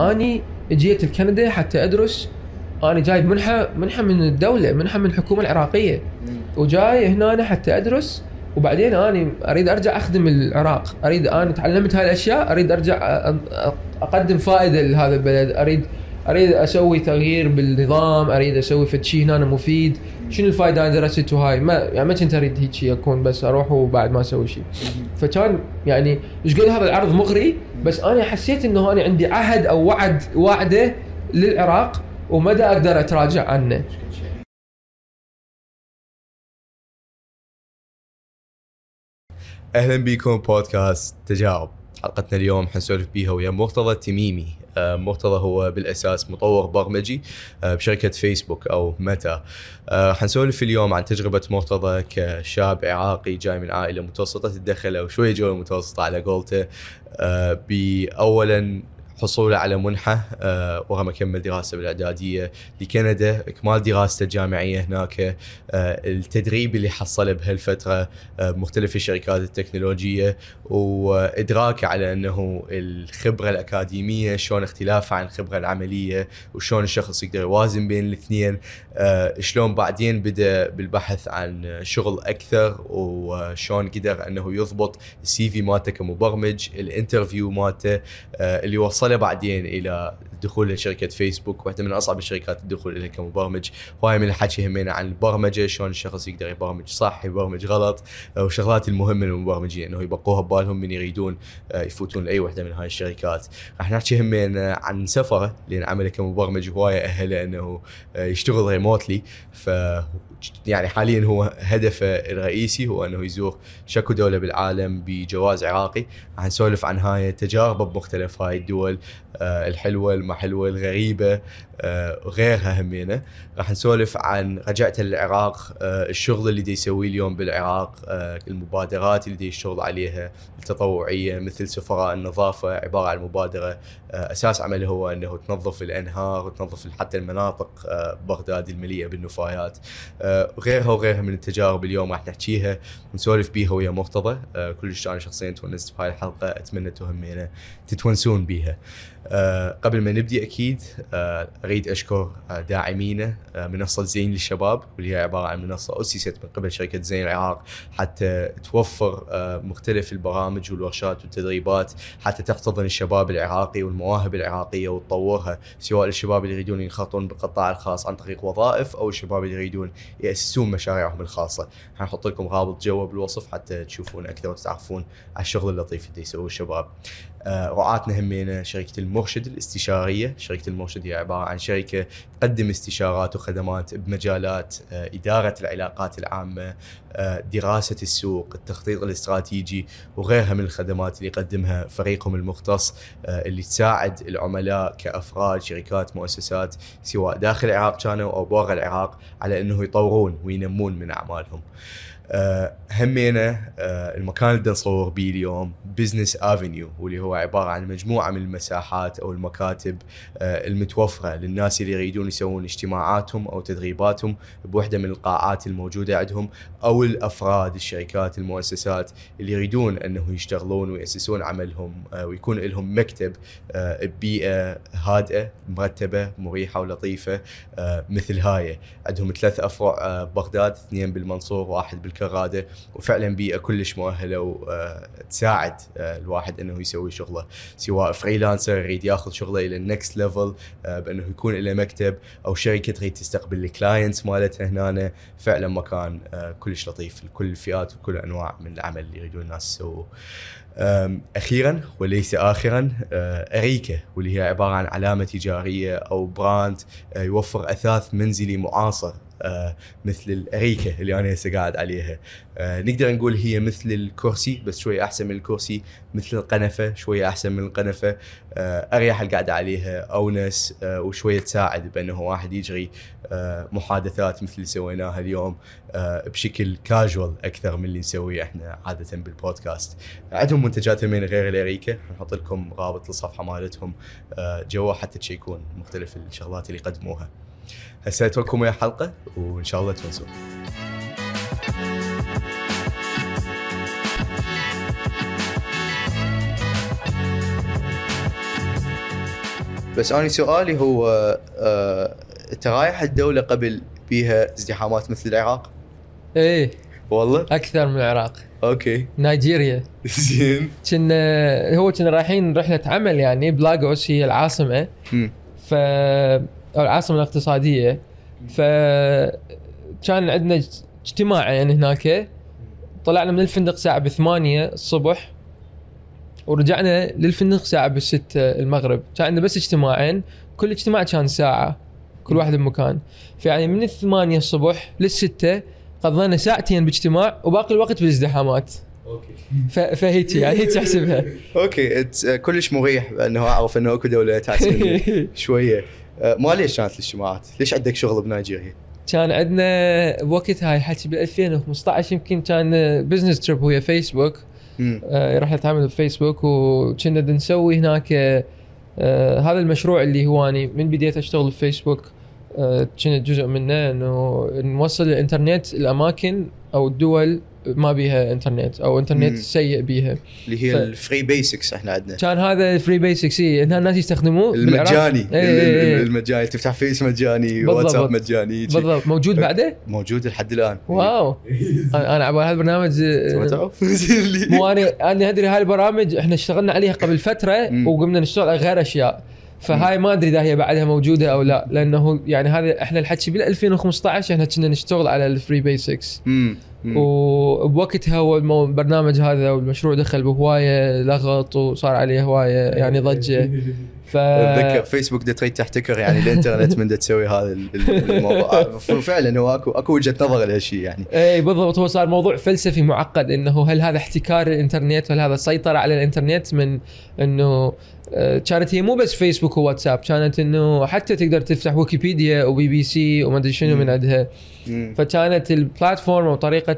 أني جيت لكندا حتى أدرس. أنا جايب منحه منحة من الدولة منحة من الحكومة العراقية. وجاي هنا حتى أدرس. وبعدين أنا أريد أرجع أخدم العراق. أريد أنا تعلمت هاي الأشياء أريد أرجع أقدم فائدة لهذا البلد. أريد أريد أسوي تغيير بالنظام أريد أسوي فد شيء هنا مفيد. شنو الفائده أنا درسته هاي؟ ما يعني ما كنت أريد هيك شيء أكون بس أروح وبعد ما أسوي شيء فكان يعني إيش قد هذا العرض مغري بس أنا حسيت إنه أنا عندي عهد أو وعد وعدة للعراق ومدى أقدر أتراجع عنه. أهلا بكم بودكاست تجارب حلقتنا اليوم حنسولف بيها ويا مرتضى التميمي. مرتضى هو بالأساس مطور برمجي آه، بشركة فيسبوك أو ميتا آه، حنسولف اليوم عن تجربة مرتضى كشاب عراقي جاي من عائلة متوسطة الدخل أو شوي جو متوسطه على قولته. آه، باولا حصوله على منحة آه، ما كمل دراسة بالإعدادية لكندا. إكمال دراسته الجامعية هناك آه، التدريب اللي حصله بهالفترة آه، بمختلف الشركات التكنولوجية وإدراكه على أنه الخبرة الأكاديمية شلون اختلافها عن الخبرة العملية وشلون الشخص يقدر يوازن بين الاثنين آه، شلون بعدين بدأ بالبحث عن شغل أكثر وشلون قدر أنه يضبط ال CV مالته كمبرمج ال interview مالته آه، اللي بعدين إلى الدخول لشركة فيسبوك واحدة من أصعب الشركات الدخول إليها كمبرمج. وهاي من الحكي همينا عن البرمجة شلون الشخص يقدر يبرمج صح يبرمج غلط وشغلات المهمة للمبرمجين إنه يبقوها ببالهم من يريدون آه، يفوتون لأي وحدة من هاي الشركات. راح نحكي همين عن سفرة لأن عمله كمبرمج هواية أهله إنه آه، يشتغل ريموتلي ف يعني حاليا هو هدفه الرئيسي هو إنه يزور شكو دولة بالعالم بجواز عراقي. راح نسولف عن هاي تجاربه بمختلف هاي الدول آه، الحلوة الما حلوة الغريبة آه، وغيرها همينة. راح نسولف عن رجعته للعراق آه، الشغل اللي دي يسويه اليوم بالعراق آه، المبادرات اللي دي يشتغل عليها التطوعية مثل سفراء النظافة عبارة عن مبادرة أساس عمله هو إنه تنظف الأنهار وتنظف حتى المناطق بغداد المليئة بالنفايات. آه، وغيرها من التجارب اليوم راح نحكيها ونسولف بيها ويا مرتضى. كلش أنا شخصيا تونست بهاي الحلقة أتمنى تهمينا تتونسون بيها. قبل ما نبدي أكيد آه، أريد أشكر آه، داعمينا آه، منصة زين للشباب واللي هي عبارة عن منصة أسست من قبل شركة زين العراق حتى توفر آه، مختلف البرامج والورشات والتدريبات حتى تحتضن الشباب العراقي والمواهب العراقية وتطورها سواء الشباب اللي يريدون ينخرطون بالقطاع الخاص عن طريق وظائف أو الشباب اللي يريدون يأسسون مشاريعهم الخاصة. حنحط لكم رابط جوا بالوصف حتى تشوفون أكثر وتتعرفون على الشغل اللطيف اللي يسويه الشباب. آه، رعاتنا همينا شركة المرشد الاستشارية، شركة المرشد هي عبارة عن شركة تقدم استشارات وخدمات بمجالات آه، إدارة العلاقات العامة، آه، دراسة السوق، التخطيط الاستراتيجي وغيرها من الخدمات اللي يقدمها فريقهم المختص آه، اللي تساعد العملاء كأفراد شركات مؤسسات سواء داخل العراق كانوا أو برا العراق على إنه يطورون وينمون من أعمالهم. آه، همينا آه، المكان اللي نصور بيه اليوم Business Avenue واللي هو عبارة عن مجموعة من المساحات أو المكاتب آه، المتوفرة للناس اللي يريدون يسوون اجتماعاتهم أو تدريباتهم بوحدة من القاعات الموجودة عندهم أو الأفراد الشركات المؤسسات اللي يريدون انه يشتغلون ويأسسون عملهم ويكون لهم مكتب ببيئة هادئة مرتبة مريحة ولطيفة مثل هاي. عندهم ثلاث أفرع ببغداد اثنين بالمنصور واحد بالكراده وفعلا بيئة كلش مؤهلة وتساعد الواحد إنه يسوي شغله سواء freelancer يريد ياخذ شغله إلى ال next level بإنه يكون له مكتب أو شركة تريد تستقبل ال clients مالتها هنا فعلا مكان آه، كلش لطيف لكل الفئات وكل أنواع من العمل اللي يريدون الناس يسووه. أخيرا وليس اخرا آه، أريكا واللي هي عبارة عن علامة تجارية أو brand آه، يوفر أثاث منزلي معاصر. آه، مثل الاريكه اللي أنا هسه قاعد عليها. آه، نقدر نقول هي مثل الكرسي بس شوي أحسن من الكرسي مثل القنفة شوي أحسن من القنفة. آه، أريح القعده عليها أونس آه، وشوية تساعد بأنه واحد يجري آه، محادثات مثل اللي سويناها اليوم آه، بشكل كاجوال أكثر من اللي نسويه إحنا عادة بالبودكاست. عندهم منتجات من غير الاريكه نحط لكم رابط للصفحه مالتهم. آه، جوا حتى تشيكون مختلف الشغلات اللي يقدموها. هسه اترككم ويا حلقة وإن شاء الله تونسون بس أنا سؤالي هو آه، انت رايح الدولة قبل بيها ازدحامات مثل العراق؟ إيه. والله؟ أكثر من العراق. أوكي. نيجيريا. زين. كنا هو كنا رايحين رحلة عمل يعني بلاغوس هي العاصمة. ف أو العاصمة الاقتصادية. ف كان عندنا اجتماع يعني هناك. طلعنا من الفندق ساعه بثمانية الصبح. ورجعنا للفندق ساعه بالستة المغرب. كان عندنا بس اجتماعين. كل اجتماع كان ساعة. كل واحد بمكان. فيعني من الثمانية الصبح للستة قضينا ساعتين باجتماع وباقي الوقت بالازدحامات. okay. فهيك يعني هيك أحسبها. okay آه، كلش مريح انه أعرف إنه أكو دولة تحسن شوية. ما ليش كانت الاجتماعات؟ ليش عندك شغل بنيجيريا؟ كان عندنا بوقتها هاي حكي بال 2015 يمكن كان business trip ويا فيسبوك. آه، رحله عمل بفيسبوك وكنا نسوي هناك آه، هذا المشروع اللي هو اني من بديت أشتغل بفيسبوك آه، كنت جزء منه إنه نوصل الإنترنت الاماكن أو الدول ما بيها انترنت أو انترنت مم. سيء بيها اللي هي ف- ال Free Basics إحنا عندنا كان هذا Free Basics اي الناس يستخدموه. المجاني إيه إيه إيه. المجاني تفتح فيس مجاني. واتساب مجاني. بالضبط موجود بعده؟ موجود لحد الآن wow أنا على هذا البرنامج مو أنا أنا أدري هاي البرامج إحنا اشتغلنا عليها قبل فترة مم. وقمنا نشتغل على غير أشياء فهاي ما أدري إذا هي بعدها موجودة أو لا لأنه يعني هذا إحنا الحكي بال 2015 إحنا كنا نشتغل على ال Free Basics. وبوقتها هو المو- البرنامج هذا والمشروع دخل بهواية لغط وصار عليه هواية يعني ضجة. ف أتذكر فيسبوك دا تريد تحتكر يعني الإنترنت من دا تسوي هذا ال- ال- الموضوع. فعلا هو اكو أكو وجهة نظر لهالشيء يعني. اي بالضبط. هو صار موضوع فلسفي معقد إنه هل هذا احتكار الإنترنت؟ هل هذا سيطره على الإنترنت من إنه كانت هي مو بس فيسبوك وواتساب كانت انه حتى تقدر تفتح ويكيبيديا وبي بي سي وما ادري شنو. من عندها. فكانت ال platform وطريقه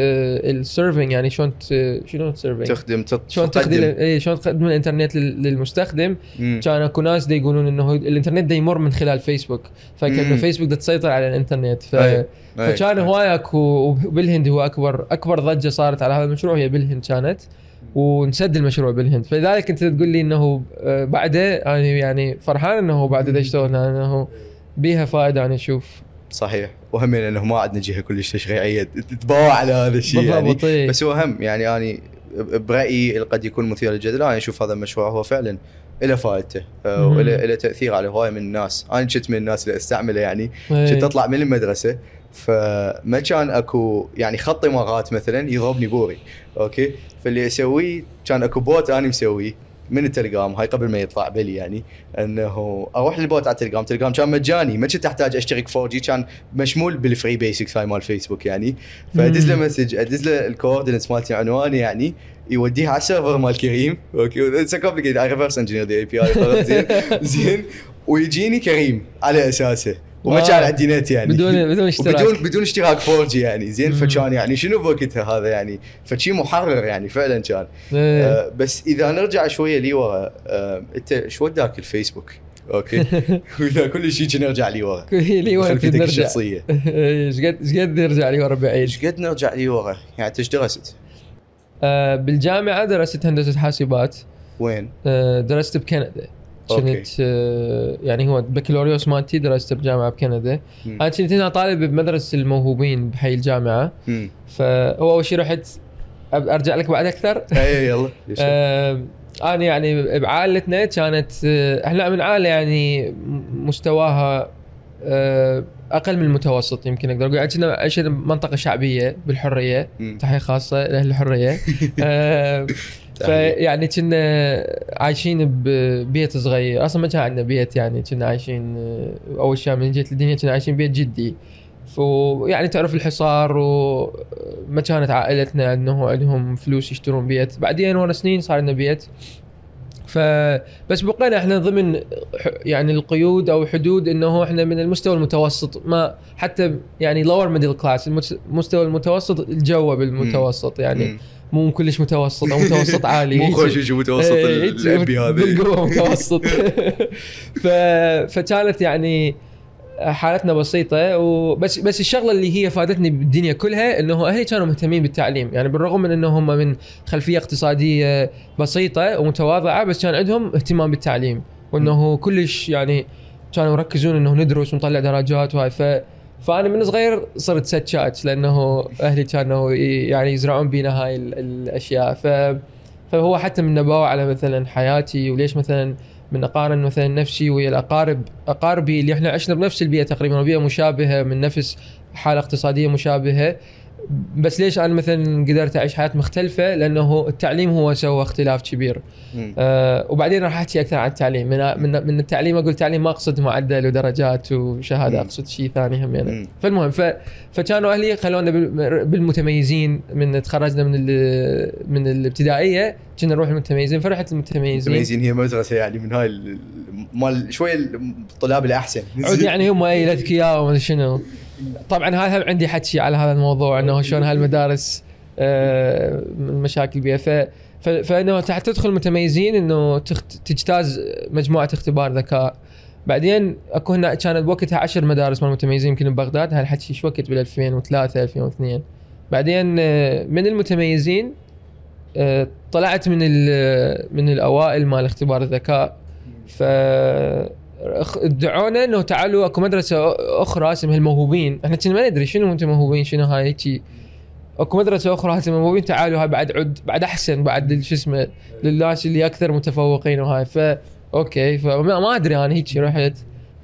ال serving يعني شلون ت- شنو ال serving تخدم شلون تخدم اي شلون تقدم الانترنت لل- للمستخدم. كان اكو ناس يقولون انه الانترنت دا يمر من خلال فيسبوك فكان. فيسبوك دا تسيطر على الانترنت ف. أي. فكان هواي اكو وبالهند هو اكبر اكبر ضجه صارت على هذا المشروع هي بالهند كانت ونسد المشروع بالهند. فلذلك انت تقول لي إنه آه، بعده أنا يعني فرحان إنه بعده دا يشتغل هنا، إنه بيها فائدة أنا أشوف. صحيح. وهم إنه ما عندنا جهه كلش تشريعية تتباوع على هذا الشيء يعني. إيه. بس هو هم يعني اني برأيي قد يكون مثير للجدل أنا أشوف هذا المشروع هو فعلا له فائدته آه،. وله له تأثير على هواية من الناس. أنا كنت من الناس اللي أستعمله يعني إيه. كنت أطلع من المدرسة فما كان أكو يعني خط امارات مثلا يضربني بوري. okay؟ فاللي أسويه كان أكو بوت أنا مسويه من التليجرام هاي قبل ما يطلع بالي يعني إنه أروح للبوت على التليجرام. التليجرام كان مجاني ما كنت أحتاج أشترك 4G كان مشمول بال Free Basics هاي مال فيسبوك يعني. فأدز له. مسج أدز له ال coordinates مالتي عنواني يعني يوديها على ال server مال كريم. okay؟ it's complicated I reverse engineer the API زين زين. ويجيني كريم على أساسه. وما. كان عندي نت يعني. بدون بدون اشتراك. وبدون بدون اشتراك 4G يعني. زين. فكان يعني شنو بوقتها هذا يعني؟ فشي محرر يعني فعلا كان. إيه. آه بس إذا نرجع شوية لي ورا آه أنت شو وداك الفيسبوك؟ okay. واذا كل شيء نرجع لي ورا لي خلفيتك نرجع. الشخصية. إيش قد إيش قد نرجع لي ورا بعيد؟ إيش قد نرجع لي ورا يعني أنت إيش درست؟ آه، بالجامعة درست هندسة حاسبات. وين؟ آه، درست بكندا. كنت آه، يعني هو البكالوريوس مالتي درست بجامعه بكندا مم. أنا كنت هنا طالب بمدرسة الموهوبين بحي الجامعة مم. فهو أول شيء رحت أرجع لك بعد أكثر اي يلا ليش لا؟ آه، أنا يعني بعائلتنا كانت آه، إحنا من عائله يعني مستواها آه، أقل من المتوسط يمكن أقدر أقول يعني كنا عشنا منطقة شعبية بالحرية. تحيه خاصة لاهل الحرية آه، فيعني كنا عايشين ببيت صغير. أصلا ما كان عندنا بيت يعني كنا عايشين آه، أول شيء من جيت الدنيا كنا عايشين بيت جدي. ويعني تعرف الحصار وما كانت عائلتنا إنه عندهم فلوس يشترون بيت. بعدين ورا سنين صار لنا بيت. فبس بقينا إحنا ضمن يعني القيود أو حدود إنه إحنا من المستوى المتوسط ما حتى يعني lower middle class المستوى المتوسط الجو بالمتوسط يعني مم. مو كلش متوسط أو متوسط عالي. مو خوش شو متوسط إيه، الابي هذا بالقوة متوسط. ف... فكانت يعني حالتنا بسيطة وبس بس الشغلة اللي هي فادتني بالدنيا كلها إنه أهلي كانوا مهتمين بالتعليم. يعني بالرغم من إنهم من خلفية اقتصادية بسيطة ومتواضعة بس كان عندهم اهتمام بالتعليم. وإنه كلش يعني كانوا يركزون إنه ندرس ونطلع درجات وهاي. ف فأنا من صغير صرت سكات لأنه أهلي كانوا يعني يزرعون بينا هاي ال- الأشياء. ف فهو حتى من نباوة على مثلا حياتي وليش مثلا من أقارن مثلا نفسي ويا الأقارب أقاربي اللي إحنا عشنا بنفس البيئة تقريبا بيئه مشابهة من نفس حالة اقتصادية مشابهة. بس ليش أنا مثلا قدرت أعيش حياة مختلفة؟ لأنه التعليم هو سوى اختلاف كبير. أه وبعدين راح أحكي أكثر عن التعليم. من من من التعليم أقول تعليم ما أقصد معدل ودرجات وشهادة مم. أقصد شيء ثاني هم يعني. مم. فالمهم ف فكانوا أهلي خلونا بال- بالمتميزين. من تخرجنا من ال- من الابتدائية كنا نروح المتميزين. فرحت المتميزين. متميزين هي مدرسة يعني من هاي ال- ال- مال شوية الطلاب الأحسن. يعني هم اي الاذكياء وما شنو. طبعا هذا عندي حكي على هذا الموضوع إنه شلون هالمدارس آه، المشاكل بها ف فإنه تحت تدخل متميزين إنه. تجتاز مجموعة اختبار ذكاء. بعدين أكو هنا كانت بوقتها عشر مدارس مال متميزين يمكن ببغداد هالحكي شو وقت؟ بال 2003 2002 بعدين آه، من المتميزين آه، طلعت من من الأوائل مال اختبار الذكاء. ف دعونا إنه تعالوا أكو مدرسة أخرى اسمها الموهوبين. إحنا كنا ما ندري شنو أنتم موهوبين شنو هاي هيجي أكو مدرسة أخرى اسمها الموهوبين تعالوا هاي بعد عد بعد أحسن بعد شو اسمه للناس اللي أكثر متفوقين وهاي. ف okay فما ما أدري أنا هيك رحت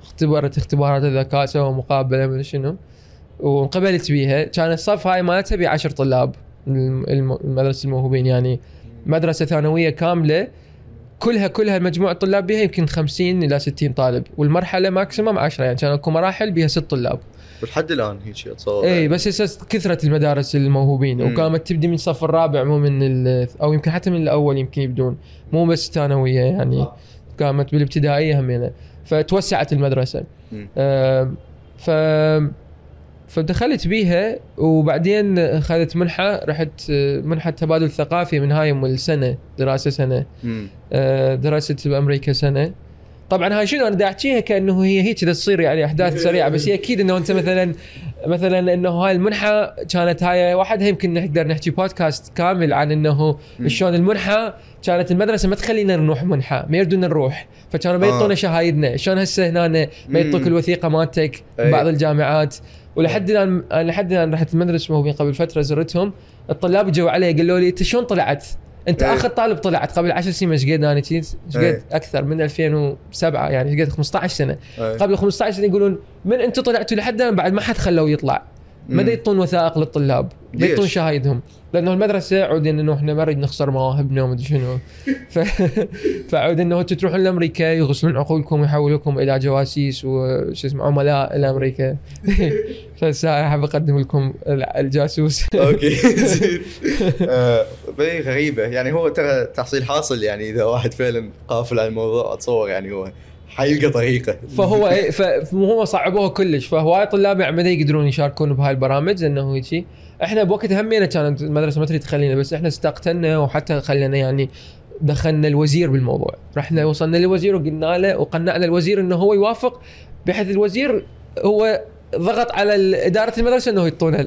اختبرت اختبارات الذكاء سووا مقابلة من شنو. وانقبلت بيها. كان الصف هاي مالتها ب 10 طلاب الم- الم- مدرسه الموهوبين يعني مدرسة ثانوية كاملة. كلها كلها مجموع الطلاب بها يمكن 50 إلى 60 طالب والمرحلة maximum 10 يعني كان اكو مراحل بها ست طلاب. ولحد الآن هيك أتصور اي بس إساس كثرة المدارس الموهوبين. مم. وكانت تبدي من الصف الرابع مو من أو يمكن حتى من الأول يمكن يبدون. مو بس ثانوية يعني كانت بالابتدائية همينه فتوسعت المدرسة. آم، ف فدخلت بيها وبعدين اخذت منحة رحت آه، منحة تبادل ثقافي من هاي ام السنة دراسة سنة. آه، درست بأمريكا سنة طبعا هاي شنو أنا دا احكيها كأنه هي هيك تصير يعني أحداث سريعة بس هي أكيد إنه أنت مثلا مثلا إنه هاي المنحة كانت هاي وحدها يمكن نقدر نحكي بودكاست كامل عن إنه. شلون المنحة كانت المدرسة ما تخلينا نروح منحة ما يردون نروح فكانوا ما آه. يعطونا شهايدنا شلون هسه هنا ما يعطوك. الوثيقة مالتك. بعض الجامعات ولحد الان أنا لحد الآن رحت المدرسة الموهوبين قبل فترة زرتهم الطلاب جو علي قالوا لي أنت شلون طلعت؟ أنت أي. آخر طالب طلعت قبل 10 سنين إيش قد أنا إيش. قد أكثر من 2007 يعني إيش قد 15 سنة أي. قبل 15 سنه يقولون من أنتم طلعتوا لحد الآن بعد ما حد خلوه يطلع ما يعطون وثائق للطلاب ليش؟ يعطون شهايدهم. لأنه المدرسة عود إنه إحنا ما نريد نخسر مواهبنا وما أدري شنو. ف... فعود إنه أنتم تروحون لأمريكا يغسلون عقولكم ويحولوكم إلى جواسيس وش اسمه عملاء لأمريكا. فهسه حاب اقدم لكم الجاسوس. أوكي زين. آه، غريبة. يعني هو ترى تحصيل حاصل يعني إذا واحد فعلا قافل على الموضوع أتصور يعني هو حيلقى طريقة. فهو إيه، ف- فهم صعبوها كلش. فهواي طلاب يعني ما يقدرون يشاركون بهاي البرامج لأنه هيجي إحنا بوقتها همينا كانت المدرسة ما تريد تخلينا بس إحنا استقتلنا وحتى خلينا يعني دخلنا الوزير بالموضوع. رحنا وصلنا للوزير وقلنا له وقنعنا الوزير إنه هو يوافق بحيث الوزير هو ضغط على إدارة المدرسة إنه يعطونا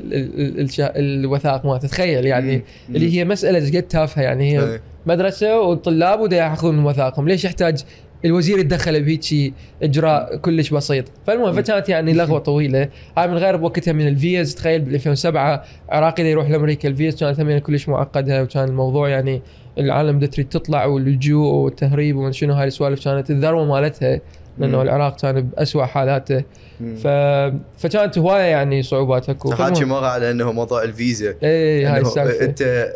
الوثائق مالته. تخيل يعني مم. اللي هي مسألة قد تافهة يعني هي إيه. مدرسة والطلاب ودا ياخذون وثائقهم. ليش يحتاج الوزير يتدخل بهيك إجراء كلش بسيط. فالمهم فكانت يعني لغوة طويلة. هاي من غير بوقتها من الفيز. تخيل بال 2007 عراقي دا يروح لأمريكا الفيز كانت هم كلش معقدة وكان الموضوع يعني العالم دا تريد تطلع واللجوء والتهريب ومن شنو هاي السوالف كانت الذروة مالتها لأنه. العراق كان باسوء حالاته. ف... فكانت هواية يعني صعوبات أكو. حاكي مره على إنه موضوع الفيزا. إيه هاي إنه السالفة. أنت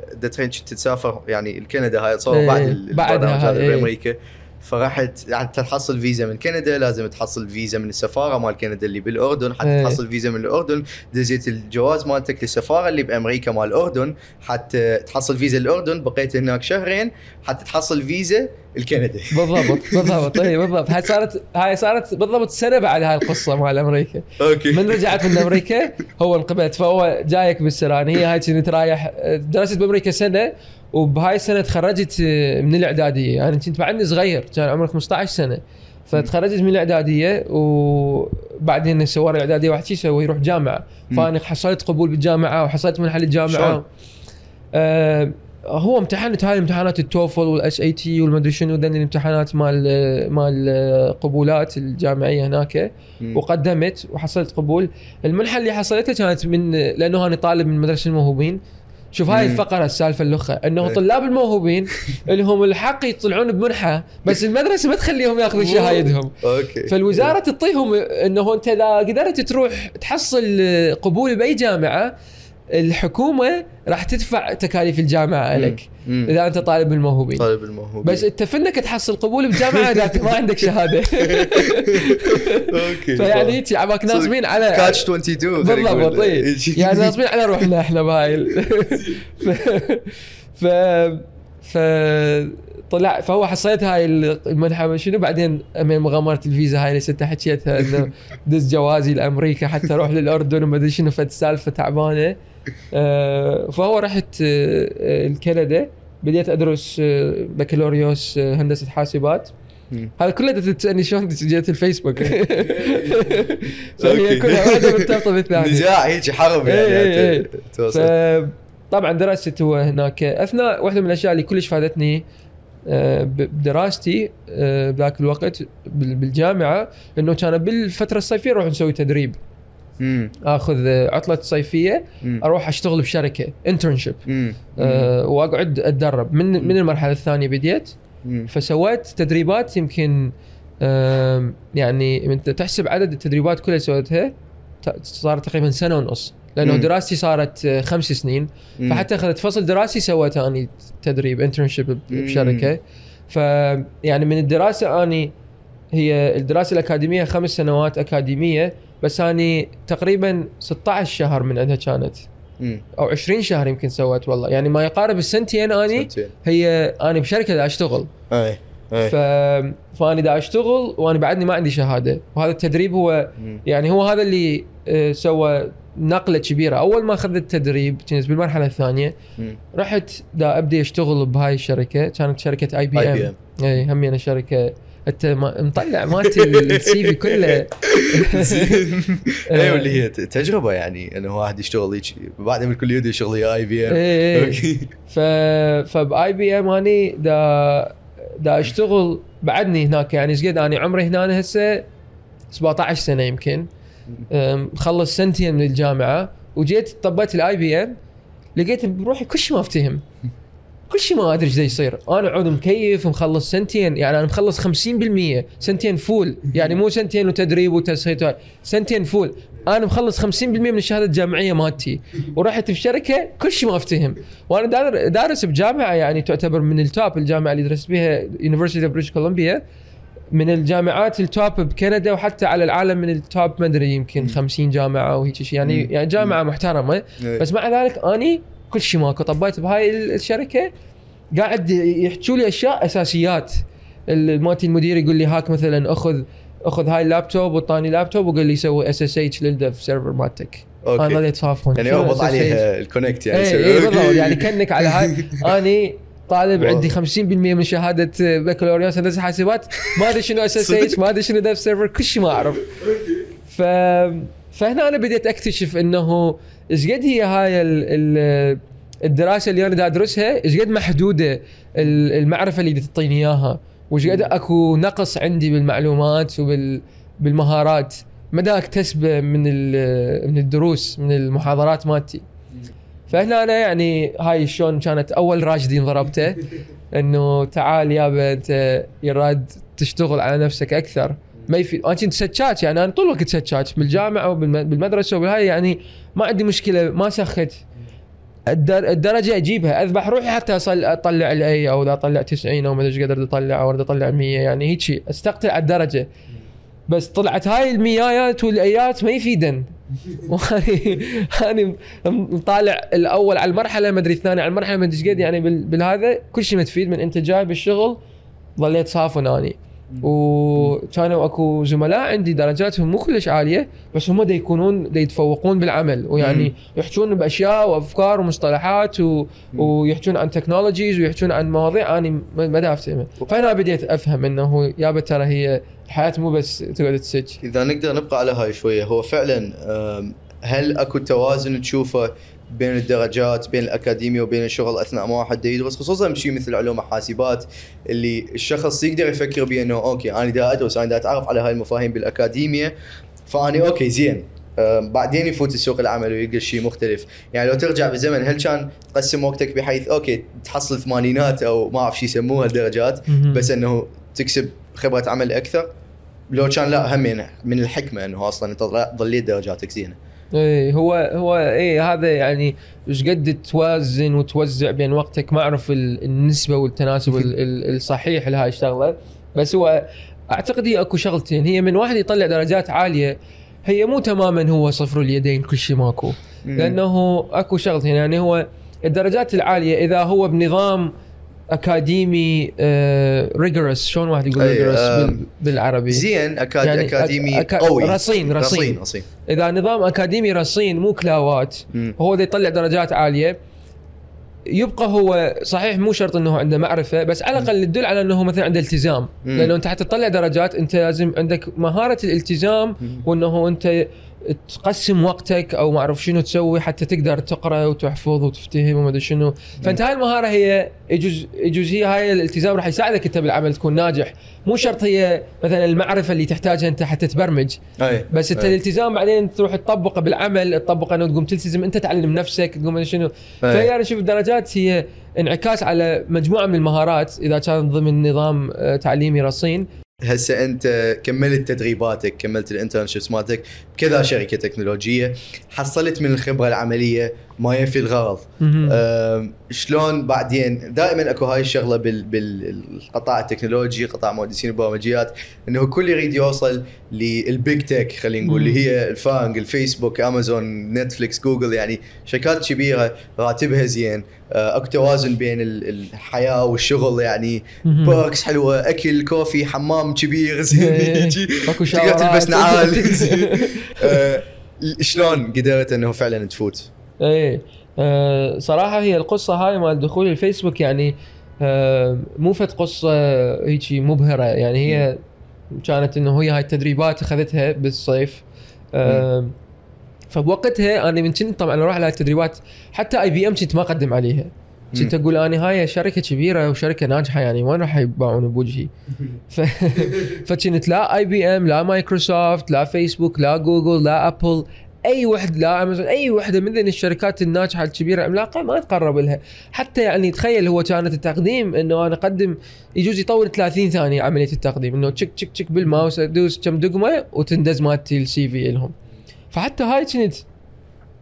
تسافر يعني الكندا هاي تصور إيه، بعد ال- بعدها البرنامج هذا هاي، إيه. فرحت يعني تحصل فيزا من كندا لازم تحصل فيزا من السفارة مال كندا اللي بالأردن. حتى إيه. تحصل فيزا من الأردن دزيت الجواز مالتك للسفارة اللي بأمريكا مال الأردن. حتى تحصل فيزا الأردن بقيت هناك شهرين. حتى تحصل فيزا الكندا بالضبط بالضبط. اي بالضبط. هاي صارت هاي صارت بالضبط سنة بعد هاي القصة مال أمريكا. okay. من رجعت من أمريكا هو انقبلت. فهو جايك بالسران هي هاي كنت رايح درست بأمريكا سنة وبهاي السنة تخرجت من الإعدادية. أنا يعني كنت بعدني صغير كان عمري 15 سنة. فتخرجت من الإعدادية وبعدين سوى الإعدادية واحد شي يسوي يروح جامعة. فأنا حصلت قبول بالجامعة وحصلت منحه شلون؟ للجامعه آه هو امتحنت هاي امتحانات ال TOEFL وال SAT والمدري شنو الامتحانات مال مال قبولات الجامعية هناك. وقدمت وحصلت قبول. المنحة اللي حصلتها كانت من لأنه أنا طالب من مدرسة الموهوبين. شوف هاي. الفقره السالفة اللخة. أنه إيه. طلاب الموهوبين لهم الحق يطلعون بمنحة بس المدرسة ما تخليهم ياخذوا شهايدهم. okay. فالوزارة تعطيهم إنه أنت إذا قدرت تروح تحصل قبول بأي جامعة الحكومة راح تدفع تكاليف الجامعة لك. إذا أنت طالب الموهوبين. طالب الموهوب بس أنت فنك تحصل قبول بجامعة إذا ما عندك شهادة. okay. فيعني هيك عبالك ناصبين على catch 22 خلينا نقول. بالضبط إيه. يعني ناصبين على روحنا إحنا بهاي ف ف طلع فهو حصلت هاي المنحة شنو؟ بعدين من مغامرة الفيزا هاي اللي ست حكيتها إنه دز جوازي لأمريكا حتى أروح للأردن وما أدري شنو فد سالفة تعبانة. فهو رحت آه، آه، الكندا. بديت أدرس آه، بكالوريوس آه، هندسة حاسبات. هذا كله تسالني شلون جيت الفيسبوك. فهي كلها واحدة مرتبطة بالثانية. نزاع هيك حرب يعني طبعا دراستي هو هناك. أثناء واحدة من الأشياء اللي كلش فادتني آه، بدراستي آه، بذاك الوقت بال- بالجامعة إنه كان بالفترة الصيفية نروح نسوي تدريب. مم. آخذ عطلة صيفية مم. أروح أشتغل بشركة internship مم. وأقعد أتدرب من من المرحلة الثانية بديت مم. فسويت تدريبات يمكن آم، يعني أنت تحسب عدد التدريبات كلها سويتها ت- صار تقريبا سنة ونص لأنه مم. دراستي صارت آه، خمس سنين مم. فحتى اخذت فصل دراسي سويت اني تدريب internship مم. بشركة ف يعني من الدراسة أني هي الدراسة الأكاديمية خمس سنوات أكاديمية بس أني تقريبا 16 شهر من عندها كانت. أو 20 شهر يمكن سويت والله يعني ما يقارب السنتين أني سنتين. هي أني بشركة دا أشتغل أي أي ف... فأني دا أشتغل وأنا بعدني ما عندي شهادة وهذا التدريب هو. يعني هو هذا اللي آه، سوى نقلة كبيرة أول ما أخذت التدريب كنت بالمرحلة الثانية. رحت دا أبدي أشتغل بهاي الشركة كانت شركة IBM. اي أنا شركة أنت مطلع مالتي ال CV كله. اي واللي هي تجربة يعني إنه واحد يشتغل هيك بعد من الكليه يدري شغل IBM ف فب IBM اني دا دا أشتغل بعدني هناك يعني إيش قد؟ اني عمري هنا هسه 17 سنة يمكن. مخلص سنتين من الجامعة وجيت طبيت ال IBM لقيت بروحي كل شيء ما أفتهم. كل شيء ما أدري إيش يصير. أنا عود مكيف مخلص سنتين يعني أنا مخلص 50% سنتين full. يعني مو سنتين وتدريب وهاي، سنتين full. أنا مخلص 50% من الشهادة الجامعية مالتي. ورحت بشركة كل شيء ما أفتهم. وأنا دار- دارس بجامعة يعني تعتبر من ال top الجامعة اللي درست بها University of British Columbia من الجامعات ال top بكندا وحتى على العالم من ال top ما أدري يمكن 50 جامعة وهيك شيء. يعني. يعني جامعة محترمة. إيه. بس مع ذلك أني كل شيء ماكو. طبيت بهاي الشركة قاعد يحكوا لي أشياء أساسيات. ال- مالتي المدير يقول لي هاك مثلا اخذ أخذ هاي اللابتوب وطاني لابتوب وقال لي سوي SSH لل dev server مالتك. أنا okay ظليت صافون يعني شنو اربط؟ عليها ال connect يعني. اي okay. بالضبط. يعني كأنك على هاي. أني طالب. عندي 50% من شهادة بكالوريوس هندسة حاسبات. ما أدري شنو SSH ما أدري شنو dev server كل شيء ما أعرف. ف فهنا أنا بديت أكتشف إنه إيش قد هي هاي ال... ال... الدراسة اللي أنا دا أدرسها؟ إيش قد محدودة ال- المعرفة اللي تعطيني إياها؟ وإيش قد أكو نقص عندي بالمعلومات وبال بالمهارات؟ مدى اكتسبه من من الدروس من المحاضرات مالتي. فهنا أنا يعني هاي شلون كانت أول راشدي ضربته إنه تعال يابا انت يراد تشتغل على نفسك أكثر. ما يفيد أنا كنت سكاك يعني أنا طول الوقت سكاك بالجامعة وبالمدرسه وبالهاي يعني ما عندي مشكلة ما سخت. الدر- الدرجة أجيبها. أذبح روحي حتى أصل أطلع الأي أو اذا أطلع 90 أو ما أدري إيش قدرت أطلع أو أطلع 100 يعني هيك استقتل على الدرجة. بس طلعت هاي الميايات والأيات ما يفيدن. واني أني مطالع الأول على المرحلة ما أدري الثاني على المرحلة ما أدري إيش قد يعني بال- بالهذا كل شيء متفيد من انت جاي بالشغل. ظليت صافن أني. وكانوا اكو زملاء عندي درجاتهم مو كلش عالية بس هم دا يكونون دا يتفوقون بالعمل. ويعني. يحجون بأشياء وأفكار ومصطلحات و... ويحجون عن تكنولوجيز ويحجون عن مواضيع اني ما ما دا افتهمها فهنا بديت أفهم إنه يابا ترى هي الحياة مو بس تقعد تسج. إذا نقدر نبقى على هاي شوية هو فعلا هل أكو توازن تشوفه بين الدرجات بين الأكاديمية وبين الشغل أثناء ما واحد يدرس خصوصا بشيء مثل علوم الحاسبات اللي الشخص يقدر يفكر بانه okay أنا دا أدرس أنا دا أتعرف على هاي المفاهيم بالأكاديمية فاني okay زين. بعدين يفوت السوق العمل ويلقى شيء مختلف. يعني لو ترجع بالزمن هل كان تقسم وقتك بحيث okay تحصل ثمانينات أو ما أعرف شو يسموها الدرجات. بس إنه تكسب خبرة عمل أكثر؟ لو كان لا هم من الحكمة إنه أصلا أنت ضليت درجاتك زينة. إيه هو هو إيه هذا يعني إيش قد توازن وتوزع بين وقتك. ما أعرف ال- النسبة والتناسب ال- ال- الصحيح لهاي الشغلة. بس هو أعتقد هي أكو شغلتين. هي من واحد يطلع درجات عالية هي مو تماما هو صفر اليدين كل شيء ماكو. لأنه أكو شغلتين. يعني هو الدرجات العالية إذا هو بنظام أكاديمي rigorous شلون واحد يقول rigorous بالعربي؟ زين أكاد يعني أكاديمي أكا- قوي. رصين- رصين. رصين رصين. إذا نظام أكاديمي رصين مو كلاوات. هو اللي يطلع درجات عالية. يبقى هو صحيح مو شرط إنه عنده معرفة بس على الأقل تدل على إنه مثلا عنده التزام. لأنه أنت حتى تطلع درجات أنت لازم عندك مهارة الالتزام وإنه أنت تقسم وقتك أو ما أعرف شنو تسوي حتى تقدر تقرأ وتحفظ وتفتهم وما أدري شنو. فأنت هاي المهارة هي يجوز يجوز هي هاي الالتزام راح يساعدك أنت بالعمل تكون ناجح. مو شرط هي مثلا المعرفة اللي تحتاجها أنت حتى تبرمج. أي. بس أنت أي. الالتزام بعدين تروح تطبقه بالعمل. تطبقه إنه تقوم تلتزم. أنت تعلم نفسك تقوم ما شنو. أي. فهي أنا أشوف الدرجات هي انعكاس على مجموعة من المهارات. إذا كان ضمن نظام آه، تعليمي رصين هسه انت كملت تدريباتك كملت ال internships مالتك بكذا شركة تكنولوجية حصلت من الخبرة العملية ما يفي الغرض شلون بعدين دائما أكو هاي الشغلة بال- بالقطاع التكنولوجي قطاع مهندسين البرمجيات إنه الكل يريد يوصل لل big tech خلينا نقول. اللي هي ال FAANG الفيسبوك أمازون نتفليكس جوجل يعني شركات كبيرة راتبها زين أه، أكو توازن بين ال- الحياة والشغل يعني. perks حلوة أكل كوفي حمام كبير زين إيه. يجي أكو. تلبس نعال. أه، شلون قدرت إنه فعلا تفوت؟ إيه. آه صراحة هي القصة هاي مال دخول الفيسبوك يعني آه مو فت قصة هيجي مبهرة. يعني هي كانت إنه هي هاي التدريبات أخذتها بالصيف. آه فبوقتها أنا من كنت طبعا أروح على التدريبات حتى IBM كنت ما أقدم عليها. كنت أقول أنا هاي شركة كبيرة وشركة ناجحة يعني وين راح يباعون بوجهي؟ ف... فكنت لا IBM لا مايكروسوفت لا فيسبوك لا جوجل لا أبل. أي وحده لا أمازون أي وحدة من الشركات الناجحة الكبيرة العملاقة ما تقرب لها. حتى يعني تخيل هو كانت التقديم إنه أنا أقدم يجوز يطول 30 ثانية عملية التقديم إنه تشك تشك تشك بالماوس أدوس كم دقمة وتندز مالتي ال CV لهم. فحتى هاي كنت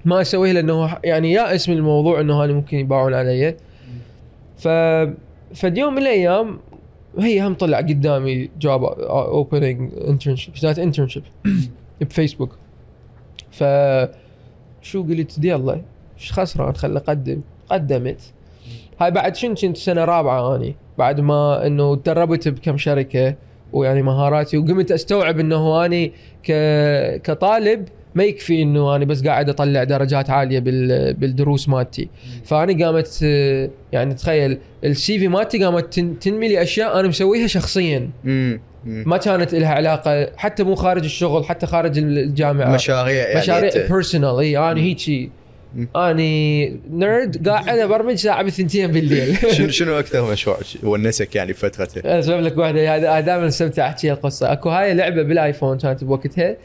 ما اسويها لأنه يعني يائس من الموضوع إنه هاني ممكن يباعون علي. ف فاليوم من الأيام هي هم طلع قدامي job opening internship that internship بفيسبوك. ف شو قلت؟ يلا إيش خسران خل أقدم. قدمت. هاي بعد شن كنت سنة رابعة أني؟ بعد ما إنه تدربت بكم شركة ويعني مهاراتي وقمت أستوعب إنه أني ك... كطالب ما يكفي إنه أنا بس قاعد أطلع درجات عالية بال... بالدروس مالتي. فانا قامت يعني تخيل ال CV مالتي قامت تن... تنمي لي أشياء أنا مسويها شخصيا. ما كانت لها علاقة حتى مو خارج الشغل حتى خارج الجامعة. مشاريع يعني مشاريع personal إي أنا هيجي. أني nerd قاعد ابرمج ساعة بالثنتين بالليل. شنو شنو أكثر مشروع ونسك يعني بفترته؟ اسولف لك واحدة. هذا دائما استمتع احكي القصة. أكو هاي لعبة بالآيفون كانت بوقتها.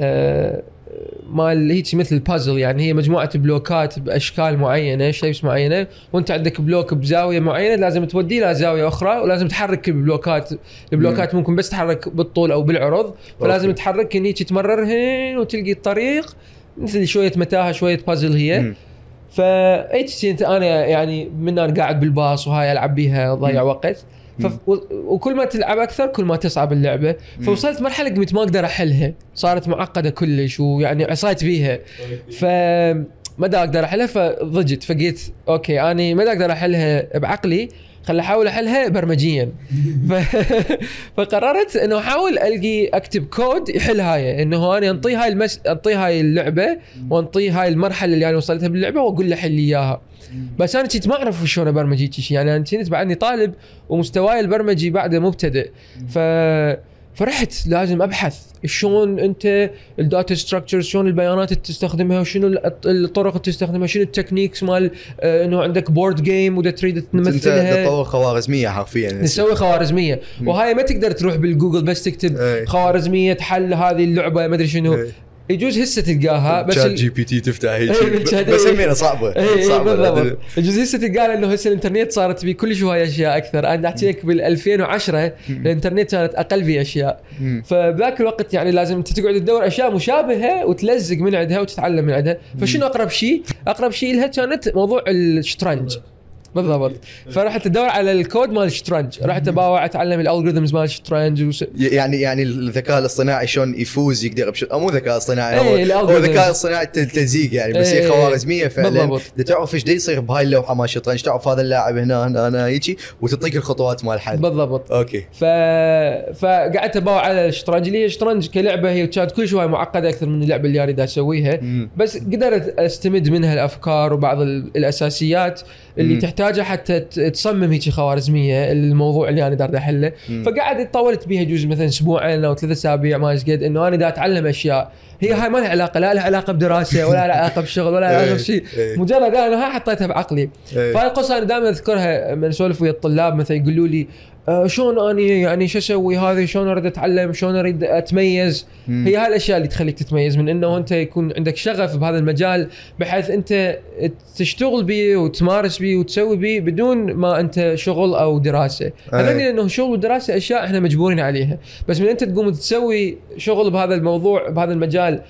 آه، مال هيك مثل بازل يعني هي مجموعة block ات بأشكال معينة shapes معينة وأنت عندك block بزاوية معينة لازم توديه لزاويه أخرى ولازم تحرك البلوكات البلوكات ممكن بس تحرك بالطول أو بالعرض فلازم okay. تحرك هيك تمررهن وتلقي الطريق مثل شوية متاهة شوية بازل هي مم. انت أنا يعني من أنا قاعد بالباص وهاي ألعب بيها اضيع مم. وقت وكل ما تلعب أكثر كل ما تصعب اللعبة. فوصلت مرحلة قمت ما أقدر أحلها. صارت معقدة كلش ويعني عصّيت بيها. ف ما أقدر أحلها فضجت. فقلت okay أني ما أقدر أحلها بعقلي. خل أحاول احلها برمجيا. ف... فقررت إنه أحاول ألقي أكتب كود يحل هاي إنه أنا أنطيه هاي المس... أنطيه هاي اللعبة وأنطيه هاي المرحلة اللي أنا وصلتها باللعبة وأقول له حل لي إياها. بس أنا كنت ما أعرف شلون أبرمج يعني أنا كنت بعدني طالب ومستواي البرمجي بعده مبتدئ. ف فرحت لازم أبحث. شلون أنت ال data structure شلون البيانات اللي تستخدمها وشنو الط- الطرق اللي تستخدمها شنو ال techniques مال آه، إنه عندك board game ودا تريد انت تمثلها. تطور خوارزمية حرفيا. نسوي خوارزمية. وهاي ما تقدر تروح بالجوجل بس تكتب. خوارزمية حل هذه اللعبة ما أدري شنو. يجوز هسه تلقاها بس شات جي بي تي تفتح هيك. إيه، بس همينه صعبة. اي اي صعبة. بالضبط. يجوز هسه تلقى انه هسه الإنترنت صارت بيه كل شوي أشياء أكثر. أنا احكي لك بال 2010 الإنترنت كانت أقل بيه أشياء. فبذاك الوقت يعني لازم أنت تقعد تدور أشياء مشابهة وتلزق من عندها وتتعلم من عندها. فشنو أقرب شيء؟ أقرب شيء لها كانت موضوع الشطرنج. بالضبط. فرحت ادور على الكود مال الشطرنج رحت اباوع اتعلم ال algorithms مال الشطرنج وس... يعني يعني الذكاء الاصطناعي شلون يفوز يقدر بش... مو ذكاء اصطناعي إيه، هو, هو ال algorithm. ذكاء اصطناعي الت- التلزيق يعني بس هي إيه، خوارزمية فعلا تعرف إيش يصير بهاي اللوحة مال الشطرنج تعرف هذا اللاعب هنا هنا هنا هيجي وتعطيك الخطوات مال الحل بالضبط. okay. ف... فقعدت أباوع على الشطرنج. اللي هي الشطرنج كلعبة هي كانت كل شوي معقدة أكثر من اللعبة اللي أريد أسويها. بس قدرت أستمد منها الأفكار وبعض ال- الأساسيات اللي مم. تحتاجها حتى تصمم هيك خوارزمية الموضوع اللي أنا دا أريد أحله. فقعدت طولت بيها جزء مثلا أسبوعين أو ثلاث أسابيع ما إيش قد إنه أنا دا أتعلم أشياء هي هاي ما لها علاقة لا لها علاقة بدراسة ولا لها علاقة بشغل ولا لها علاقة إيه، بشيء إيه. مجرد أنا هاي حطيتها بعقلي إيه. فهاي القصة أنا دائما أذكرها من اسولف ويا الطلاب مثلا يقولوا لي شلون اني يعني شو أسوي هذه؟ شلون أريد أتعلم؟ شلون أريد أتميز؟ مم. هي هاي الأشياء اللي تخليك تتميز من إنه أنت يكون عندك شغف بهذا المجال بحيث أنت تشتغل به وتمارس به وتسوي به بدون ما أنت شغل أو دراسة. هذول لأنه شغل ودراسة أشياء إحنا مجبورين عليها. بس من أنت تقوم تسوي شغل بهذا الموضوع بهذا المجال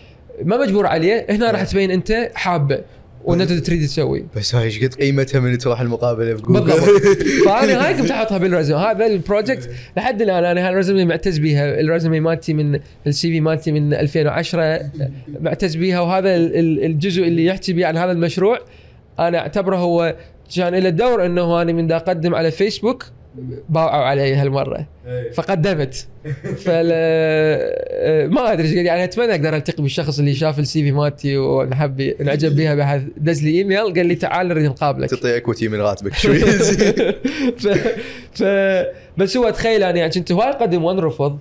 ما مجبور عليه هنا راح تبين أنت حابة. وإنه انت تريد تسوي بس هاي إيش قد قيمتها من تروح المقابلة بجوجل بالضبط. فأنا هاي كنت احطها بال résumé هذا ال project لحد الآن. أنا هال résumé معتز بيها. ال résumé مالتي من ال CV مالتي من 2010 معتز بيها. وهذا ال- ال- الجزء اللي يحكي بيه عن هذا المشروع. أنا أعتبره هو كان له دور إنه أنا من دا أقدم على فيسبوك باوعوا علي هالمرة. فقدمت. فل ما أدري يعني أتمنى أقدر ألتقي بالشخص اللي شاف ال CV مالتي ونحب انعجب بها بحيث دز لي إيميل قال لي تعال نريد نقابلك. تعطي equity من راتبك شوي. ف... ف... بس هو تخيل أنا يعني كنت هواي اقدم وانرفض.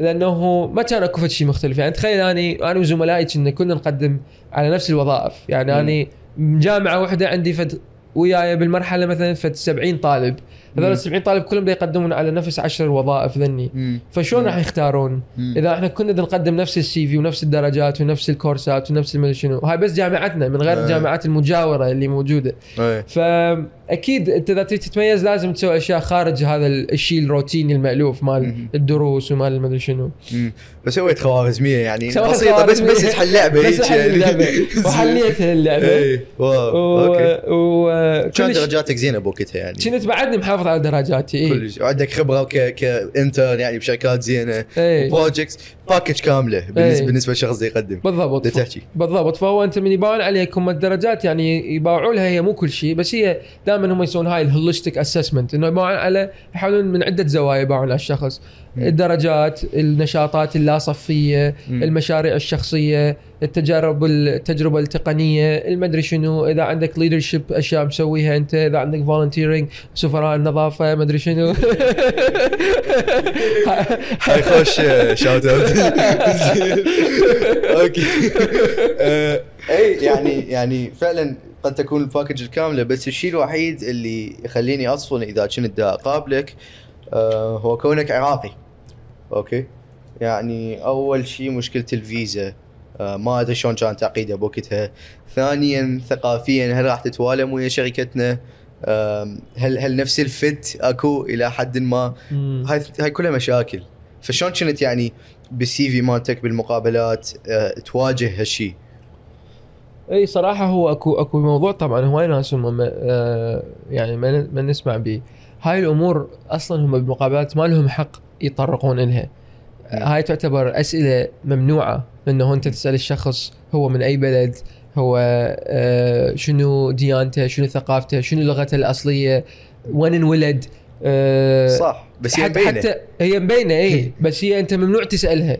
لأنه ما كان أكو شيء مختلف. يعني تخيل اني أنا وزملائي كنا كنا نقدم على نفس الوظائف. يعني. أني جامعة واحدة عندي فد وياي بالمرحلة مثلا فد 70 طالب. هذول. ال 70 طالب كلهم يقدمون على نفس 10 وظائف ذني. فشلون. راح يختارون؟ مم. إذا إحنا كنا نقدم نفس ال CV ونفس الدرجات ونفس الكورسات ونفس المدري شنو هاي بس جامعتنا من غير آه. الجامعات المجاورة اللي موجودة إيه. فاكيد أنت إذا تريد تتميز لازم تسوي أشياء خارج هذا الشيء الروتيني المألوف مال. الدروس ومال المدري شنو. مم. بس سويت خوارزمية يعني بسيطة بس بس. تحل لعبة بس يعني. اللعبه وحليت اللعبة. اي wow okay. و... كان درجاتك زينة بوقتها يعني؟ كنت بعدني محافظ على درجاتي اي كلش. وعندك خبرة ك ك intern يعني بشركات زينة projects package كاملة بالنسبة إيه. بالنسبة للشخص اللي يقدم. بالضبط. تحكي. بالضبط. فهو أنت من يباوعون عليك مو الدرجات يعني يباوعوا لها هي مو كل شيء بس هي دائما هم يسوون هاي ال holistic assessment إنه يباوعون على يحاولون من عدة زوايا يباوعون على الشخص. الدرجات النشاطات اللا صفيه مم. المشاريع الشخصية التجارب التجربة التقنية المدري شنو إذا عندك leadership أشياء مسويها أنت إذا عندك volunteering سفراء النظافة مدري شنو. هاي خوش shout out okay. آه، اي يعني يعني فعلا قد تكون ال package الكاملة بس الشيء الوحيد اللي يخليني اصفن إذا كنت دا أقابلك آه، هو كونك عراقي okay؟ يعني أول شيء مشكلة الفيزا آه، ما أدري شلون كان تعقيدها بوقتها. ثانيا ثقافيا هل راح تتوالم ويا شركتنا؟ آم، هل هل نفس ال fit أكو إلى حد ما. هاي هاي كلها مشاكل. فشلون كنت يعني بال CV مالتك بالمقابلات آه، تواجه هالشيء؟ اي صراحة هو اكو أكو موضوع طبعا هواي ناس هم ما- آه، يعني ما ما نسمع به. هاي الأمور أصلا هم بالمقابلات ما لهم حق يطرقون لها هاي تعتبر أسئلة ممنوعة إنه أنت تسأل الشخص هو من أي بلد هو آه، شنو ديانته شنو ثقافته شنو لغته الأصلية وين انولد آه، صح بس هي. حتى هي مبينة اي بس هي أنت ممنوع تسألها.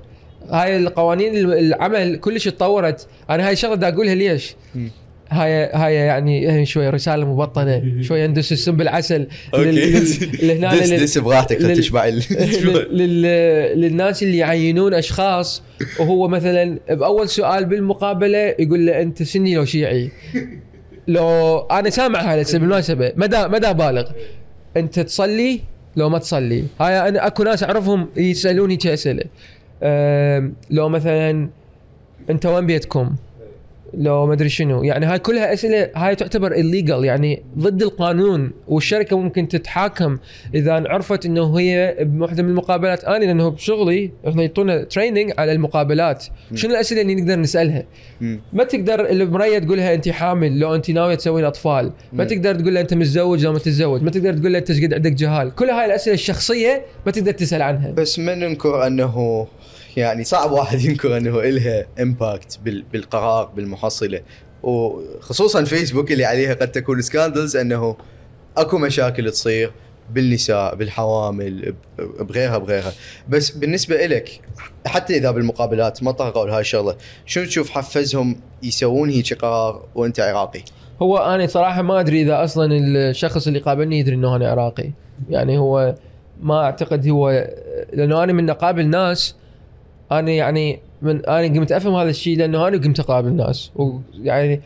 هاي القوانين العمل كلش تطورت. أنا هاي الشغله دا أقولها ليش؟ هاي هاي يعني شوية رسالة مبطنة. شوية ندس السم بالعسل. لهنا دس براحتك تشبع للناس اللي يعينون أشخاص. وهو مثلا بأول سؤال بالمقابلة يقول له أنت سني لو شيعي؟ لو أنا سامع هسه بالمناسبة. مدى مدى بالغ. أنت تصلي؟ لو ما تصلي. هاي أنا أكو ناس أعرفهم يسألوني كاسئله أم، لو مثلا انت وين بيتكم؟ لو ما أدري شنو. يعني هاي كلها أسئلة هاي تعتبر illegal يعني ضد القانون. والشركة ممكن تتحاكم إذا عرفت إنه هي بوحدة من المقابلات. أنا لأنه بشغلي إحنا يعطونا تريننج على المقابلات. شنو الأسئلة اللي نقدر نسألها. ما تقدر المريه تقولها أنت حامل لو أنت ناوية تسوي الاطفال ما. تقدر تقول له أنت متزوج لو ما تتزوج. ما تقدر تقول له أنت قد عندك جهال. كل هاي الأسئلة الشخصية ما تقدر تسأل عنها. بس ما ننكر أنه يعني صعب واحد ينكر إنه إلها impact بالقرار بالمحصلة. وخصوصا فيسبوك اللي عليها قد تكون scandals إنه أكو مشاكل تصير بالنساء بالحوامل بغيرها بغيرها. بس بالنسبة لك حتى إذا بالمقابلات ما طرقوا لهاي الشغلة شنو تشوف حفزهم يسوون هيك قرار وأنت عراقي؟ هو أنا صراحة ما أدري إذا أصلا الشخص اللي قابلني يدري إنه أنا عراقي. يعني هو ما أعتقد هو لأنه أنا من اقابل ناس أنا يعني من أنا قمت أفهم هذا الشيء لأنه أنا قمت أقابل ناس. ويعني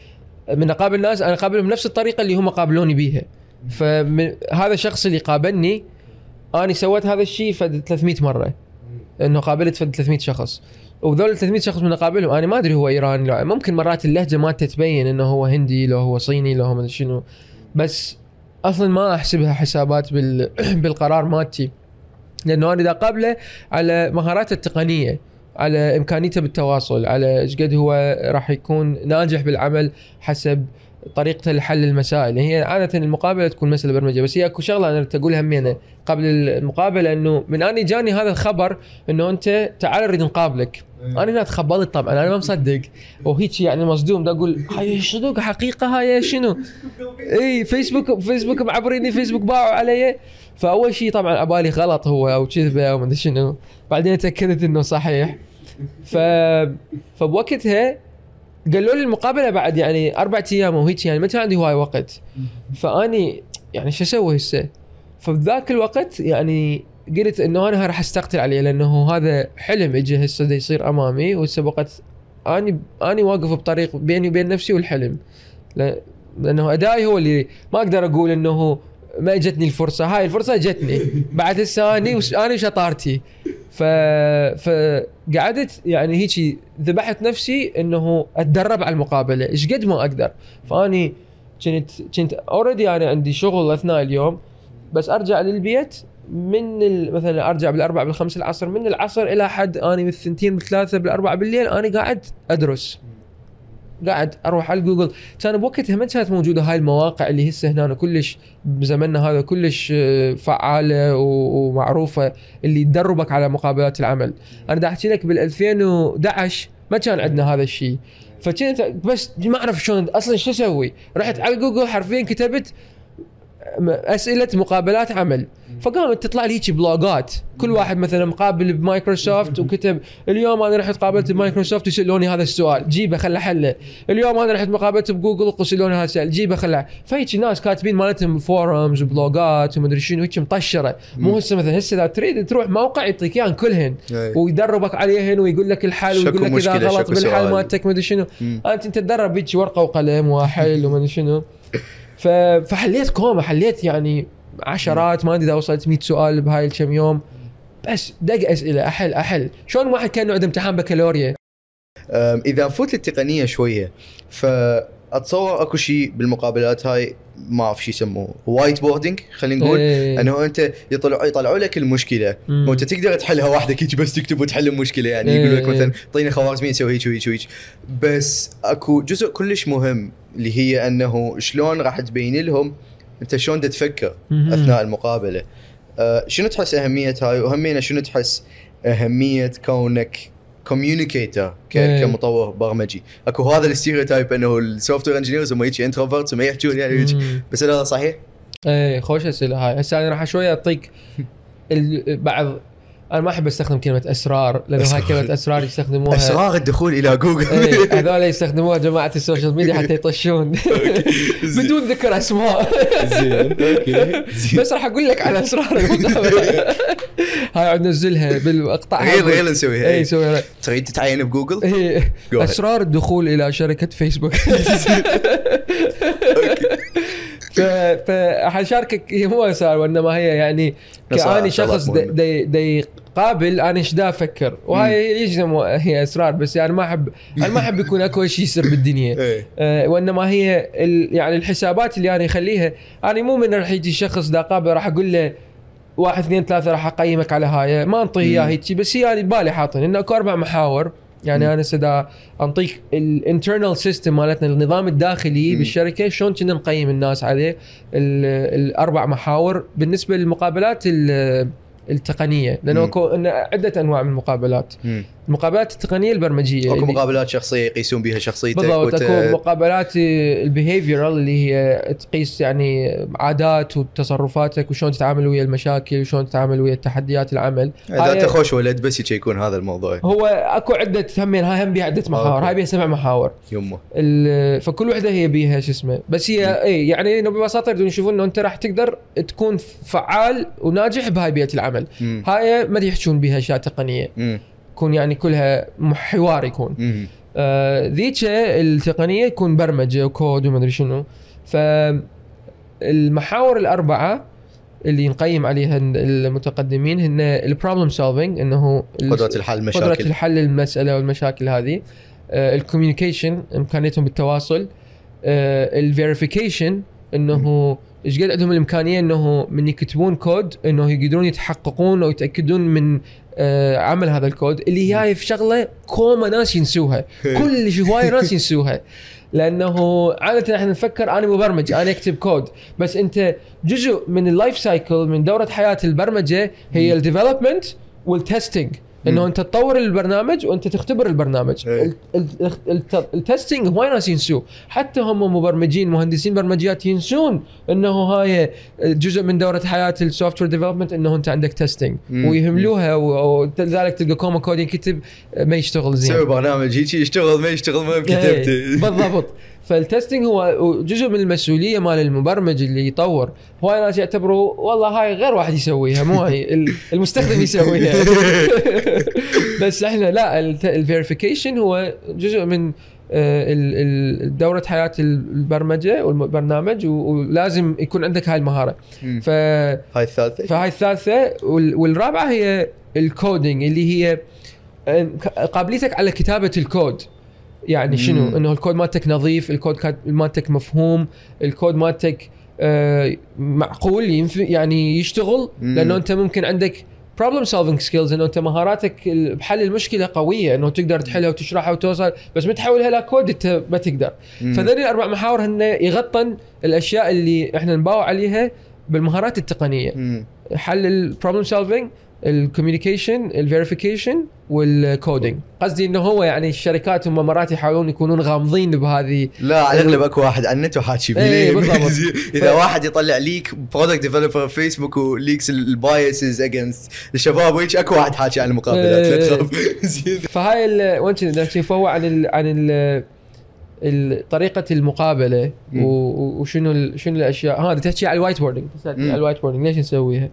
من أقابل ناس أنا أقابلهم بنفس الطريقة اللي هم قابلوني بيها. فهذا الشخص اللي قابلني أنا سويت هذا الشيء فد 300 مرة. إنه قابلت فد 300 شخص. وذول 300 شخص من أقابلهم أنا ما أدري هو إيراني لو ممكن مرات اللهجة ما تتبين إنه هو هندي لو هو صيني لو هو مدري شنو. بس أصلا ما احسبها حسابات بال بالقرار مالتي. لأنه أنا إذا قابله على مهاراته التقنية على إمكانيته بالتواصل على إيش قد هو راح يكون ناجح بالعمل حسب طريقته لحل المسائل. هي عادة المقابلة تكون مسألة برمجة بس هي أكو شغلة أنا تقول همينه قبل المقابلة إنه من أني جاني هذا الخبر إنه أنت تعال نريد نقابلك. أنا هنا تخبلت طبعا أنا ما مصدق. وهيك يعني مصدوم دا أقول هاي صدق حقيقة هاي شنو؟ إي فيسبوك فيسبوك معبريني فيسبوك باعوا علي. فأول شيء طبعا عبالي غلط هو أو كذبة أو مدري شنو. بعدين تأكدت إنه صحيح. ف فبوقتها قالوا لي المقابلة بعد يعني أربع أيام وهيك يعني ما كان عندي هواي وقت. فأني يعني شو أسوي هسه؟ فبذاك الوقت يعني قلت إنه أنا راح أستقتل عليه لأنه هذا حلم اجى هسه يصير أمامي وهسه وقت اني أني واقف بطريق بيني وبين نفسي والحلم. لأنه أدائي هو اللي ما أقدر أقول إنه ما اجتني الفرصة. هاي الفرصة اجتني. بعد هسه اني وش أنا وشطارتي ف فقعدت يعني هيك ذبحت نفسي إنه أتدرب على المقابلة. إيش قد ما أقدر. فأني كنت كنت اوريدي أنا عندي شغل أثناء اليوم بس أرجع للبيت من ال- مثلا أرجع بالاربع بالخمس العصر من العصر إلى حد اني بالثنتين بالثلاثة بالأربعة بالليل أنا قاعد أدرس. قاعد أروح على جوجل. كان بوقتها ما كانت موجودة هاي المواقع اللي هسه هنا كلش بزمننا هذا كلش فعالة ومعروفة اللي تدربك على مقابلات العمل. أنا دا أحكي لك بال 2011 ما كان عندنا هذا الشيء فكنت بس ما أعرف شلون أصلا شو أسوي؟ رحت على جوجل حرفيا كتبت أسئلة مقابلات عمل. فقامت تطلع لي هيك بلوجات كل واحد مثلا مقابل بمايكروسوفت وكتب اليوم أنا رحت قابلت بمايكروسوفت يسالوني هذا السؤال. جيبه خله حله. اليوم أنا رحت قابلت بجوجل يسالوني هذا السؤال. جيبه خله فهيك ناس كاتبين مالتهم forums وبلوجات ومدري شنو هيك مطشرة. مو هسه مثلا هسه إذا تريد تروح موقع يعطيك اياهم كلهن إيه. ويدربك عليهن ويقول لك الحل ويقول لك إذا غلط بالحل. مالتك مدري شنو. أنت تدرب هيك ورقة وقلم وحل ومدري شنو. فحليت كوما حليت يعني عشرات ما أدري إذا وصلت 100 سؤال بهاي الكم يوم. بس دق أسئلة أحل أحل. شلون واحد كان عنده امتحان بكالوريا؟ إذا نفوت للتقنيه شوية فاتصور أكو شيء بالمقابلات هاي ما أعرف شو يسموه whiteboarding خلينا نقول إيه. إنه أنت يطلعوا يطلعوا لك المشكلة. وأنت تقدر تحلها وحدك هيك بس تكتب وتحل المشكلة يعني إيه. يقول لك مثلا اعطينا خوارزمية سوي هيك وهيك وهيك بس أكو جزء كلش مهم اللي هي إنه شلون راح تبين لهم أنت شلون تفكر. أثناء المقابلة أه شنو تحس أهمية هاي وهمينا شنو تحس أهمية كونك communicator إيه. كمطور برمجي اكو هذا ال stereotype انه ال software engineers هم هيك introverts وما يحجون يعني هيك. بس هذا صحيح؟ إيه خوش أسئلة هاي هسه أنا راح شوية أعطيك بعض أنا ما أحب أستخدم كلمة أسرار لأنه هاي أسرار. كلمة أسرار. يستخدموها. أسرار الدخول إلى جوجل إيه، هذول يستخدموها جماعة ال social media حتى يطشون. بدون ذكر أسماء. زين. أوكي. بس راح أقول لك على أسرار هاي ننزلها بالمقطع غير غير نسويها. اي. سوي تريد تتعين بجوجل؟ إيه. أسرار الدخول إلى شركة فيسبوك فحشاركك مو اسرار وإنما هي يعني كأني شخص دا دا قابل أنا إيش دا أفكر؟ وهاي يجزم هي اسرار بس يعني ما احب أنا ما أحب يكون أكو شيء يصير بالدنيا. إيه. آه، وإنما هي ال يعني الحسابات اللي أنا اخليها أنا مو من راح يجي شخص دا قابل راح أقول له واحد اثنين ثلاثة راح أقيمك على هاي. ما أنطيه إياه. هيك بس هي أنا ببالي حاطين إنه أكو أربع محاور. يعني مم. أنا سدا أنطيك ال internal system مالتنا النظام الداخلي مم. بالشركة شلون كنا نقيم الناس عليه ال- الأربع محاور بالنسبة للمقابلات ال- التقنية لأنه. أكو عدة أنواع من المقابلات. المقابلات التقنيه البرمجية أكو مقابلات شخصية يقيسون بها شخصيتك بالضبط وت- أكو مقابلات ال behavioral اللي هي تقيس يعني عادات وتصرفاتك وشلون تتعامل ويا المشاكل وشلون تتعامل ويا التحديات العمل. إذا أنت خوش ولد بس يكون هذا الموضوع. هو أكو عدة همين هاي هم بيها عدة محاور. هاي بيها سبع محاور. يمه ال- فكل وحدة هي بيها شو اسمه. بس هي إي يعني ببساطة يريدون يشوفون إنه أنت راح تقدر تكون فعال وناجح بهاي بيئة العمل. مم. هاي ما يحجون بها أشياء تقنية. مم. يكون يعني كلها حوار يكون. آه، ذيك التقنية يكون برمجة وكود وما أدري شنو. ف المحاور الأربعة اللي نقيم عليها المتقدمين هن ال problem solving إنه قدرة الحل قدرة مشاكل الحل المسألة والمشاكل هذه. ال communication إمكانيتهم بالتواصل. ال verification إنه إيش قد عندهم الإمكانية إنه من يكتبون كود إنه يقدرون يتحققون أو يتأكدون من آه، عمل هذا الكود اللي هي في شغلة كوما ناس ينسوها. كل هواية ناس ينسوها. لأنه عادة إحنا نفكر أنا مبرمج أنا أكتب كود. بس أنت جزء من ال life cycle من دورة حياة البرمجة هي ال development وال testing إنه. أنت تطور البرنامج وأنت تختبر البرنامج إيه. ال- ال- الت- ال testing هواي ناس ينسوه حتى هم مبرمجين مهندسين برمجيات ينسون إنه هاي جزء من دورة حياة ال software development إنه أنت عندك testing. ويهملوها ولذلك تلقى كوما كود ينكتب ما يشتغل زين سوي برنامج هيك يشتغل ما يشتغل ما إيه، كتبته بالضبط فال testing هو جزء من المسؤولية مال المبرمج اللي يطور. هواي ناس يعتبروا والله هاي غير واحد يسويها مو هاي ال- المستخدم يسويها. بس إحنا لا ال verification هو جزء من آه، دورة حياة البرمجة والبرنامج ولازم يكون عندك هاي المهارة. ف هاي الثالثة؟ فهاي الثالثة وال- والرابعة هي ال coding اللي هي آه، قابليتك على كتابة الكود يعني شنو مم. إنه الكود مالتك نظيف الكود مالتك مفهوم الكود مالتك آه، معقول يعني يشتغل مم. لأنه أنت ممكن عندك problem solving skills إنه أنت مهاراتك بحل المشكلة قوية إنه تقدر تحلها وتشرحها وتوصل بس ما تحولها لكود أنت ما تقدر. فذول الأربع محاور هن يغطن الأشياء اللي إحنا نباوع عليها بالمهارات التقنية مم. حل البروبلم سولفنج الكوميونيكيشن الفيريفيكيشن والكودينج قصدي إنه هو يعني الشركات هم مرات يحاولون يكونون غامضين بهذه لا على الاغلب أكو واحد على النت وحاكي إيه،. إذا واحد يطلع ليك product developer فيسبوك و leaks ال biases against الشباب وهيك أكو واحد حاكي عن المقابلات لا إيه. تخاف زين فهاي وين فهو عن ال عن ال ال- طريقة المقابلة وشنو شنو الأشياء ها تحكي على ال whiteboarding. على ال whiteboarding ليش نسويها؟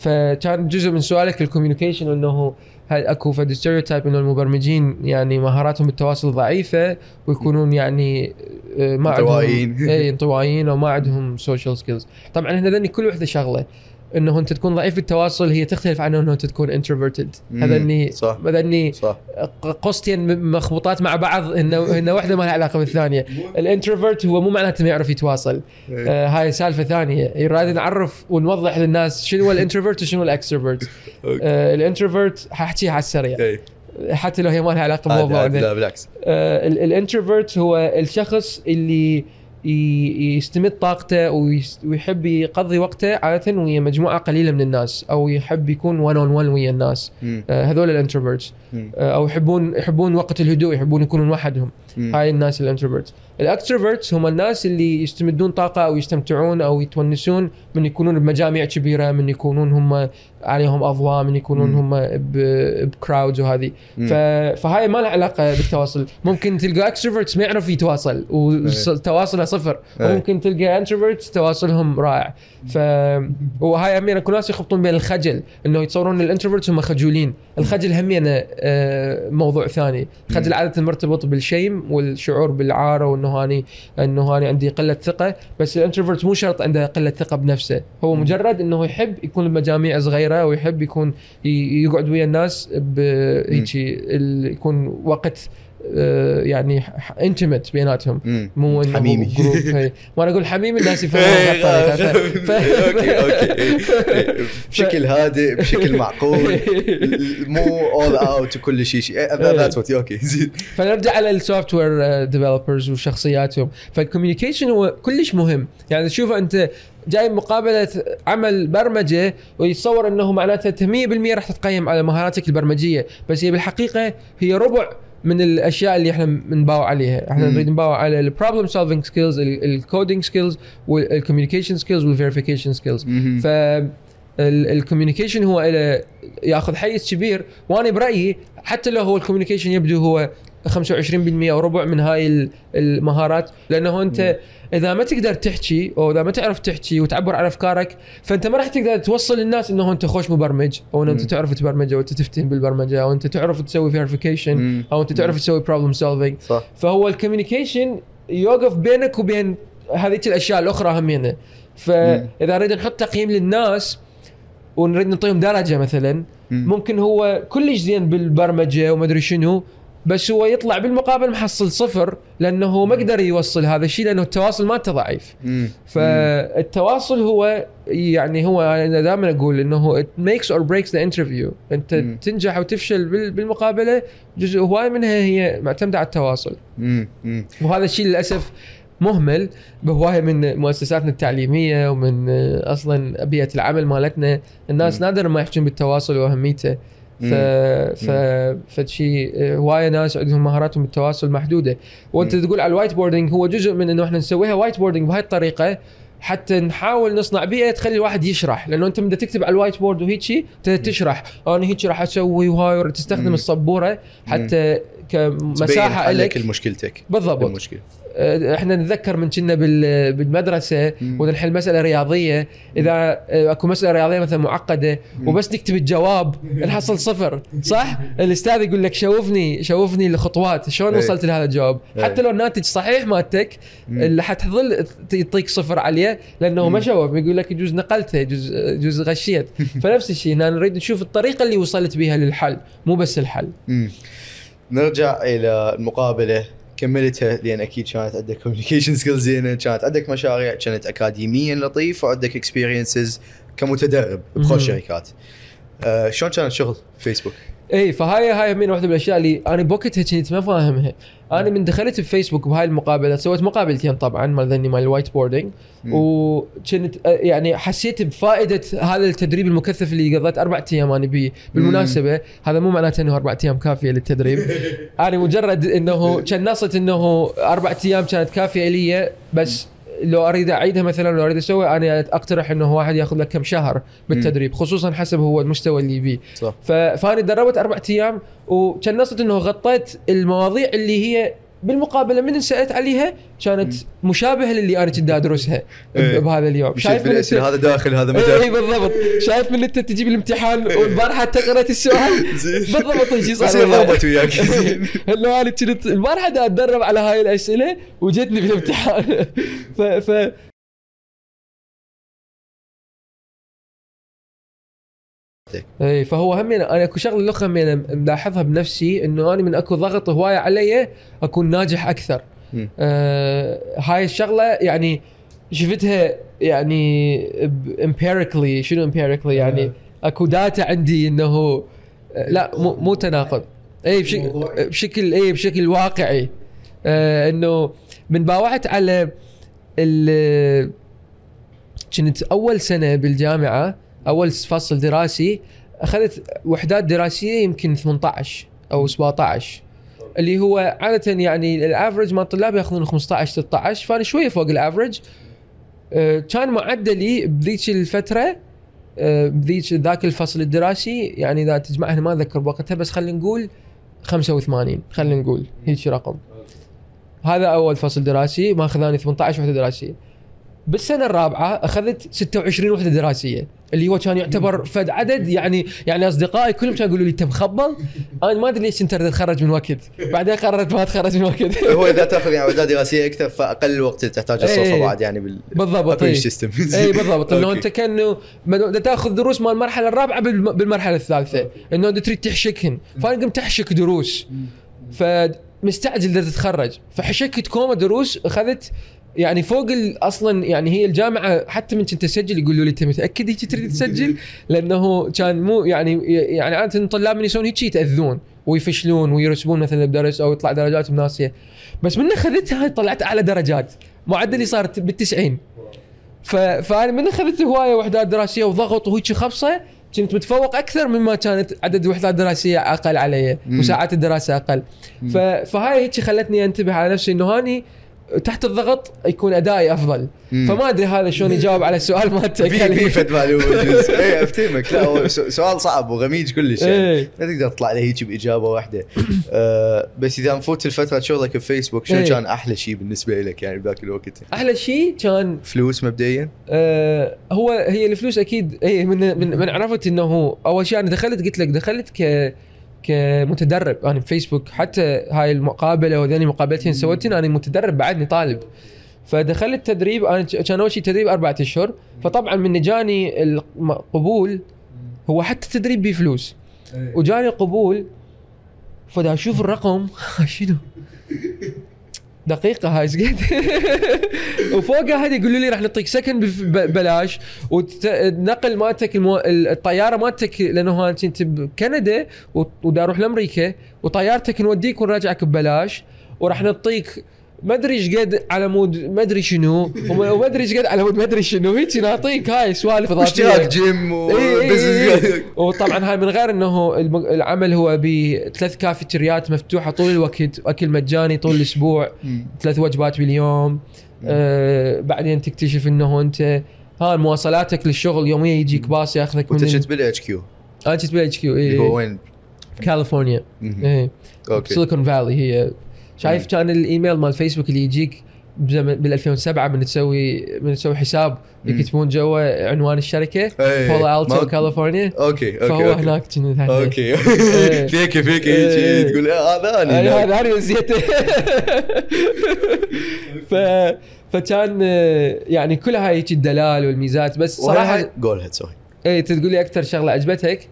فكان جزء من سؤالك ال communication إنه هل أكو فد stereotype إنه المبرمجين يعني مهاراتهم بالتواصل ضعيفة ويكونون يعني آه، ما عندهم انطوائيين. اي انطوائيين أو ما عندهم social skills طبعا هنا كل وحدة شغلة انه انت تكون ضعيف بالتواصل هي تختلف عن انه انت تكون introverted هذا إني صح. هذا صح قصتين مخبوطات مع بعض إنه إنه واحدة ما لها علاقة بالثانية ال introvert هو مو معناته ما يعرف يتواصل إيه. آه هاي سالفة ثانية يراد نعرف ونوضح للناس شنو هو ال introvert وشنو ال extrovert. آه ال introvert حاحكيها على السريع إيه. حتى لو هي ما لها علاقة بموضوعنا لا بالعكس آه، ال- ال introvert هو الشخص اللي ي- يستمد طاقته ويحب يقضي وقته عادة ويا مجموعة قليلة من الناس أو يحب يكون 1 on 1 ويا الناس. آه، هذول ال introverts مم. أو يحبون يحبون وقت الهدوء يحبون يكونون وحدهم. هاي الناس ال introverts ال extroverts هم الناس اللي يستمدون طاقة أو يستمتعون أو يتونسون من يكونون بمجامع كبيرة من يكونون هم عليهم اضواء من يكونون. هم ب crowds وهذه. فهاي ما لها علاقة بالتواصل. ممكن تلقى extroverts ما يعرف يتواصل وتواصله صفر. إيه. وممكن تلقى introverts تواصلهم رائع. ف وهاي همين اكو ناس يخبطون بين الخجل إنه يتصورون ال introverts هم خجولين. الخجل همين آه، موضوع ثاني. الخجل عادة مرتبط بال shame والشعور بالعار وإنه اني إنه اني عندي قلة ثقة. بس ال introvert مو شرط عنده قلة ثقة بنفسه. هو مجرد إنه يحب يكون بمجاميع صغيرة ويحب يكون يقعد ويا الناس ال- يكون وقت يعني intimate بيناتهم. مم. مو حميمي. group. وأنا أقول حميمي الناس يفهمون إيه، ف- okay okay. بشكل هادئ بشكل معقول. مو all out وكل شيء شيء. that's what okay زين فنرجع على ال software developers وشخصياتهم. فال communication هو كلش مهم. يعني تشوف أنت جاي مقابلة عمل برمجة ويتصور إنه معناته انت 100% راح تتقيم على مهاراتك البرمجية. بس هي بالحقيقة هي ربع من الأشياء اللي إحنا بنباوع عليها. إحنا. نريد نباوع على ال problem solving skills ال coding skills وال communication skills وال verification skills ف ال communication هو إلى ياخذ حيز كبير. وأنا برأيي حتى لو هو ال communication يبدو هو 25% أو ربع من هاي ال- المهارات. لأنه أنت إذا ما تقدر تحكي أو إذا ما تعرف تحكي وتعبر عن أفكارك فأنت ما راح تقدر توصل للناس إنه أنت خوش مبرمج أو إن أنت. تعرف تبرمج أو أنت تفتهم بالبرمجة أو أنت تعرف تسوي verification مم. أو أنت تعرف تسوي problem solving فهو الكوميونيكيشن يوقف بينك وبين هذيك الأشياء الأخرى همينه فإذا نريد نحط تقييم للناس ونريد نعطيهم درجة مثلا مم. ممكن هو كلش زين بالبرمجة وما أدري شنو بس هو يطلع بالمقابل محصل صفر لأنه هو ما قدر يوصل هذا الشيء لأنه التواصل مالته ضعيف. فالتواصل هو يعني هو أنا دائما أقول إنه it makes or breaks the interview أنت مم. تنجح أو تفشل بال- بالمقابلة جزء هواي منها هي معتمدة على التواصل مم. مم. وهذا الشيء للأسف مهمل بهواية من مؤسساتنا التعليمية ومن أصلا بيئة العمل مالتنا الناس مم. نادر ما يحكون بالتواصل وأهميته ف. ف فشي آه، هواية ناس عندهم مهاراتهم بالتواصل محدودة. وأنت مم. تقول على ال whiteboarding هو جزء من إنه إحنا نسويها. whiteboarding بهاي الطريقة حتى نحاول نصنع بيئة تخلي الواحد يشرح. لأنه أنت من تكتب على ال whiteboard وهيجي ت- تشرح. أنا هيجي راح أسوي وهاي تستخدم. السبورة حتى كمساحة لك حلك لمشكلتك بالضبط. المشكلة. إحنا نتذكر من كنا بال- بالمدرسة. ونحل مسألة رياضية إذا آه، أكو مسألة رياضية مثلا معقدة وبس نكتب الجواب نحصل صفر صح؟ الأستاذ يقول لك شوفني شوفني الخطوات شلون إيه. وصلت لهذا الجواب إيه. حتى لو الناتج صحيح مالتك. اللي حتظل يعطيك صفر عليه لأنه ما. شوف يقول لك يجوز نقلته يجوز يجوز غشيت فنفس الشيء هنا نريد نشوف الطريقة اللي وصلت بها للحل مو بس الحل. نرجع إلى المقابلة كملتها لأن أكيد كانت عندك communication skills زينة كانت عندك مشاريع كانت اكاديميا لطيف وعندك experiences كمتدرب. بخوش شركات آه شلون كان الشغل فيسبوك؟ اي فهاي هاي من واحدة من الأشياء اللي أنا بوقتها كنت ما فاهمها. أنا من دخلت بفيسبوك بهاي المقابلة سويت مقابلتين طبعا مال ذني مال ال whiteboarding مم. وكنت آه، يعني حسيت بفائدة هذا التدريب المكثف اللي قضيت أربع أيام أنا بيه. بالمناسبة هذا مو معناته إنه أربع أيام كافية للتدريب. أنا مجرد إنه كان نصت إنه أربع أيام كانت كافية لي بس لو أريد أعيدها مثلا لو أريد أسوي أنا أقترح إنه واحد يأخذ لك كم شهر بالتدريب خصوصا حسب هو المستوى اللي يبيه. صح. فاني دربت أربع أيام وكنصت إنه غطيت المواضيع اللي هي بالمقابله من سألت عليها كانت مشابهة للي أنا كنت ادرسها إيه. بهذا اليوم مشيت من أنت- هذا داخل هذا ما اي داخل بالضبط شايف من انت تجيب الامتحان والبارحة انت قرأت السؤال. بالضبط صار وياي. ضربت وياك زين. انه أنا كنت البارحة أتدرب على هاي الأسئلة وجتني بالامتحان ف, ف اي فهو هم أنا أكو شغلة الاخرى هم ملاحظها بنفسي إنه أنا من أكو ضغط هواية علي اكون ناجح أكثر. آه هاي الشغلة يعني شفتها يعني empirically شنو empirically يعني أكو data عندي إنه آه، لا مو مو تناقض. اي بشكل. بشكل اي بشكل واقعي. آه إنه من باوعت على ال كنت أول سنة بالجامعة أول فصل دراسي أخذت وحدات دراسية يمكن 18 أو 17 اللي هو عادة يعني الافرج مال الطلاب يأخذون 15 16 فأنا شوية فوق الافرج آه، كان معدلي بذيك الفترة آه، بذيك ذاك الفصل الدراسي يعني إذا تجمعها ما اتذكر بوقتها بس خلينا نقول 85 خلينا نقول هيك رقم. هذا أول فصل دراسي ماخذ اني 18 وحدة دراسية. بالسنة الرابعة أخذت 26 وحدة دراسية. اللي هو كان يعتبر فد عدد يعني يعني أصدقائي كلهم كانوا يقولوا لي انت مخبل أنا ما أدري ليش انت ردت تخرج من وقت. بعدين قررت ما اتخرج من وقت. هو إذا تأخذ يعني اعداد دراسيه أكثر فأقل الوقت اللي تحتاج الصفه إيه. بعد يعني بال بالضبط اي. اي بالضبط. إنه. أنت كأنه تأخذ دروس مال المرحلة الرابعة بالم- بالمرحلة الثالثة. إنه أنت تريد تحشكهن. فأنا قمت أحشك دروس. فمستعجل تتخرج. فحشكت كومة دروس أخذت يعني فوق أصلا يعني هي الجامعة حتى من كنت أسجل يقولوا لي انت متاكد هيك تريد تسجل؟ لأنه كان مو يعني يعني عادة الطلاب من يسوون هيك يتأذون ويفشلون ويرسبون مثلا بدرس أو يطلع درجاتهم ناصية بس من أخذتها طلعت أعلى درجات معدلي صار بالتسعين ف... فأنا من أخذت هواية وحدات دراسية وضغط وهيك خبصة كنت متفوق أكثر مما كانت عدد وحدات دراسية أقل علي. وساعات الدراسة أقل. فهاي هيك خلتني أنتبه على نفسي إنه هاني تحت الضغط يكون أدائي أفضل مم. فما أدري هذا شلون يجاوب على السؤال مالتك في في فد. اي أفتهمك لا هو سؤال صعب وغميج كلش يعني إيه. ما تقدر تطلع له هيك بإجابة واحدة آه بس إذا نفوت الفترة شغلك بفيسبوك شنو إيه. كان أحلى شيء بالنسبة لك يعني بذاك الوقت أحلى شيء كان فلوس مبدئيا آه هو هي الفلوس أكيد هي من من, من عرفت إنه أول شيء أنا دخلت قلت لك دخلت ك كمتدرب أنا بفيسبوك حتى هاي المقابلة وذني مقابلتين سويتين أنا متدرب بعدني طالب. فدخلت تدريب أنا كان أول شيء تدريب أربعة أشهر. فطبعا من جاني القبول هو حتى التدريب بفلوس وجاني قبول فدا أشوف الرقم. شنو؟ دقيقة هاي إيش قد وفوقها هذه يقولوا لي راح نعطيك سكن ببلاش والنقل مالتك المو... الطيارة مالتك لأنه انت أنت بكندا ودا أروح لأمريكا. وطيارتك نوديك ونراجعك ببلاش. وراح نعطيك ما أدري إيش قد على مود ما أدري شنو. وما أدري إيش قد على مود ما أدري شنو. هيك نعطيك هاي سوالف إضافية. اشتراك جيم وطبعا هاي من غير إنه العمل هو بثلاث كافيتريات مفتوحة طول الوقت واكل مجاني طول الأسبوع ثلاث وجبات باليوم. آه بعدين تكتشف إنه أنت ها مواصلاتك للشغل يوميا يجيك باص ياخذك من كنت بالاتش كيو أنا كنت بالاتش كيو اللي هو إي وين؟ كاليفورنيا. إي. Okay. Silicon Valley هي. شايف مم. كان الإيميل مال فيسبوك اللي يجيك بزمن بال 2007 من تسوي من تسوي حساب. يكتبون جوا عنوان الشركة. بالو ألتو كاليفورنيا okay okay فهو okay. هناك. Okay إيه. فيك فيك إيه. تقول إيه، هذا أنا. هذا أنا نسيته ف فكان آه، يعني كلها هاي الدلال والميزات بس صراحة go ahead sorry اي تقول لي أكثر شغلة عجبتك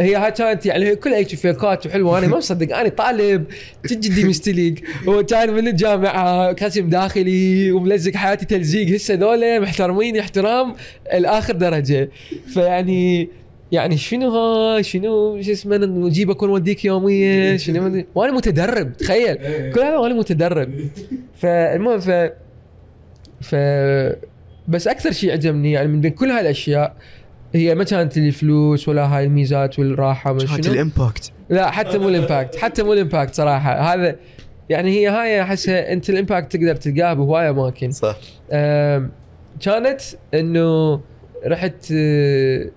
هي هاي كانت يعني هي كلها هيك فيكات وحلوه أنا ما مصدق. أنا طالب جد جدي مستلق وكان من الجامعة قسم داخلي وملزق حياتي تلزيق. هسه ذولا محترمين احترام الآخر درجة. فيعني يعني شنو هاي؟ شنو شو اسمه؟ نجيبك ونوديك يوميا. شنو. وأنا متدرب. تخيل. كل هذا وأنا متدرب. فالمهم ف ف بس أكثر شيء عجبني يعني من بين كل هاي الأشياء هي ما كانت الفلوس ولا هاي الميزات والراحة ما شنو؟ ال impact. لا حتى مو ال impact حتى مو ال impact صراحة. هذا يعني هي هاي احسها أنت ال impact تقدر تلقاها بهواية أماكن. صح. كانت إنه رحت آه،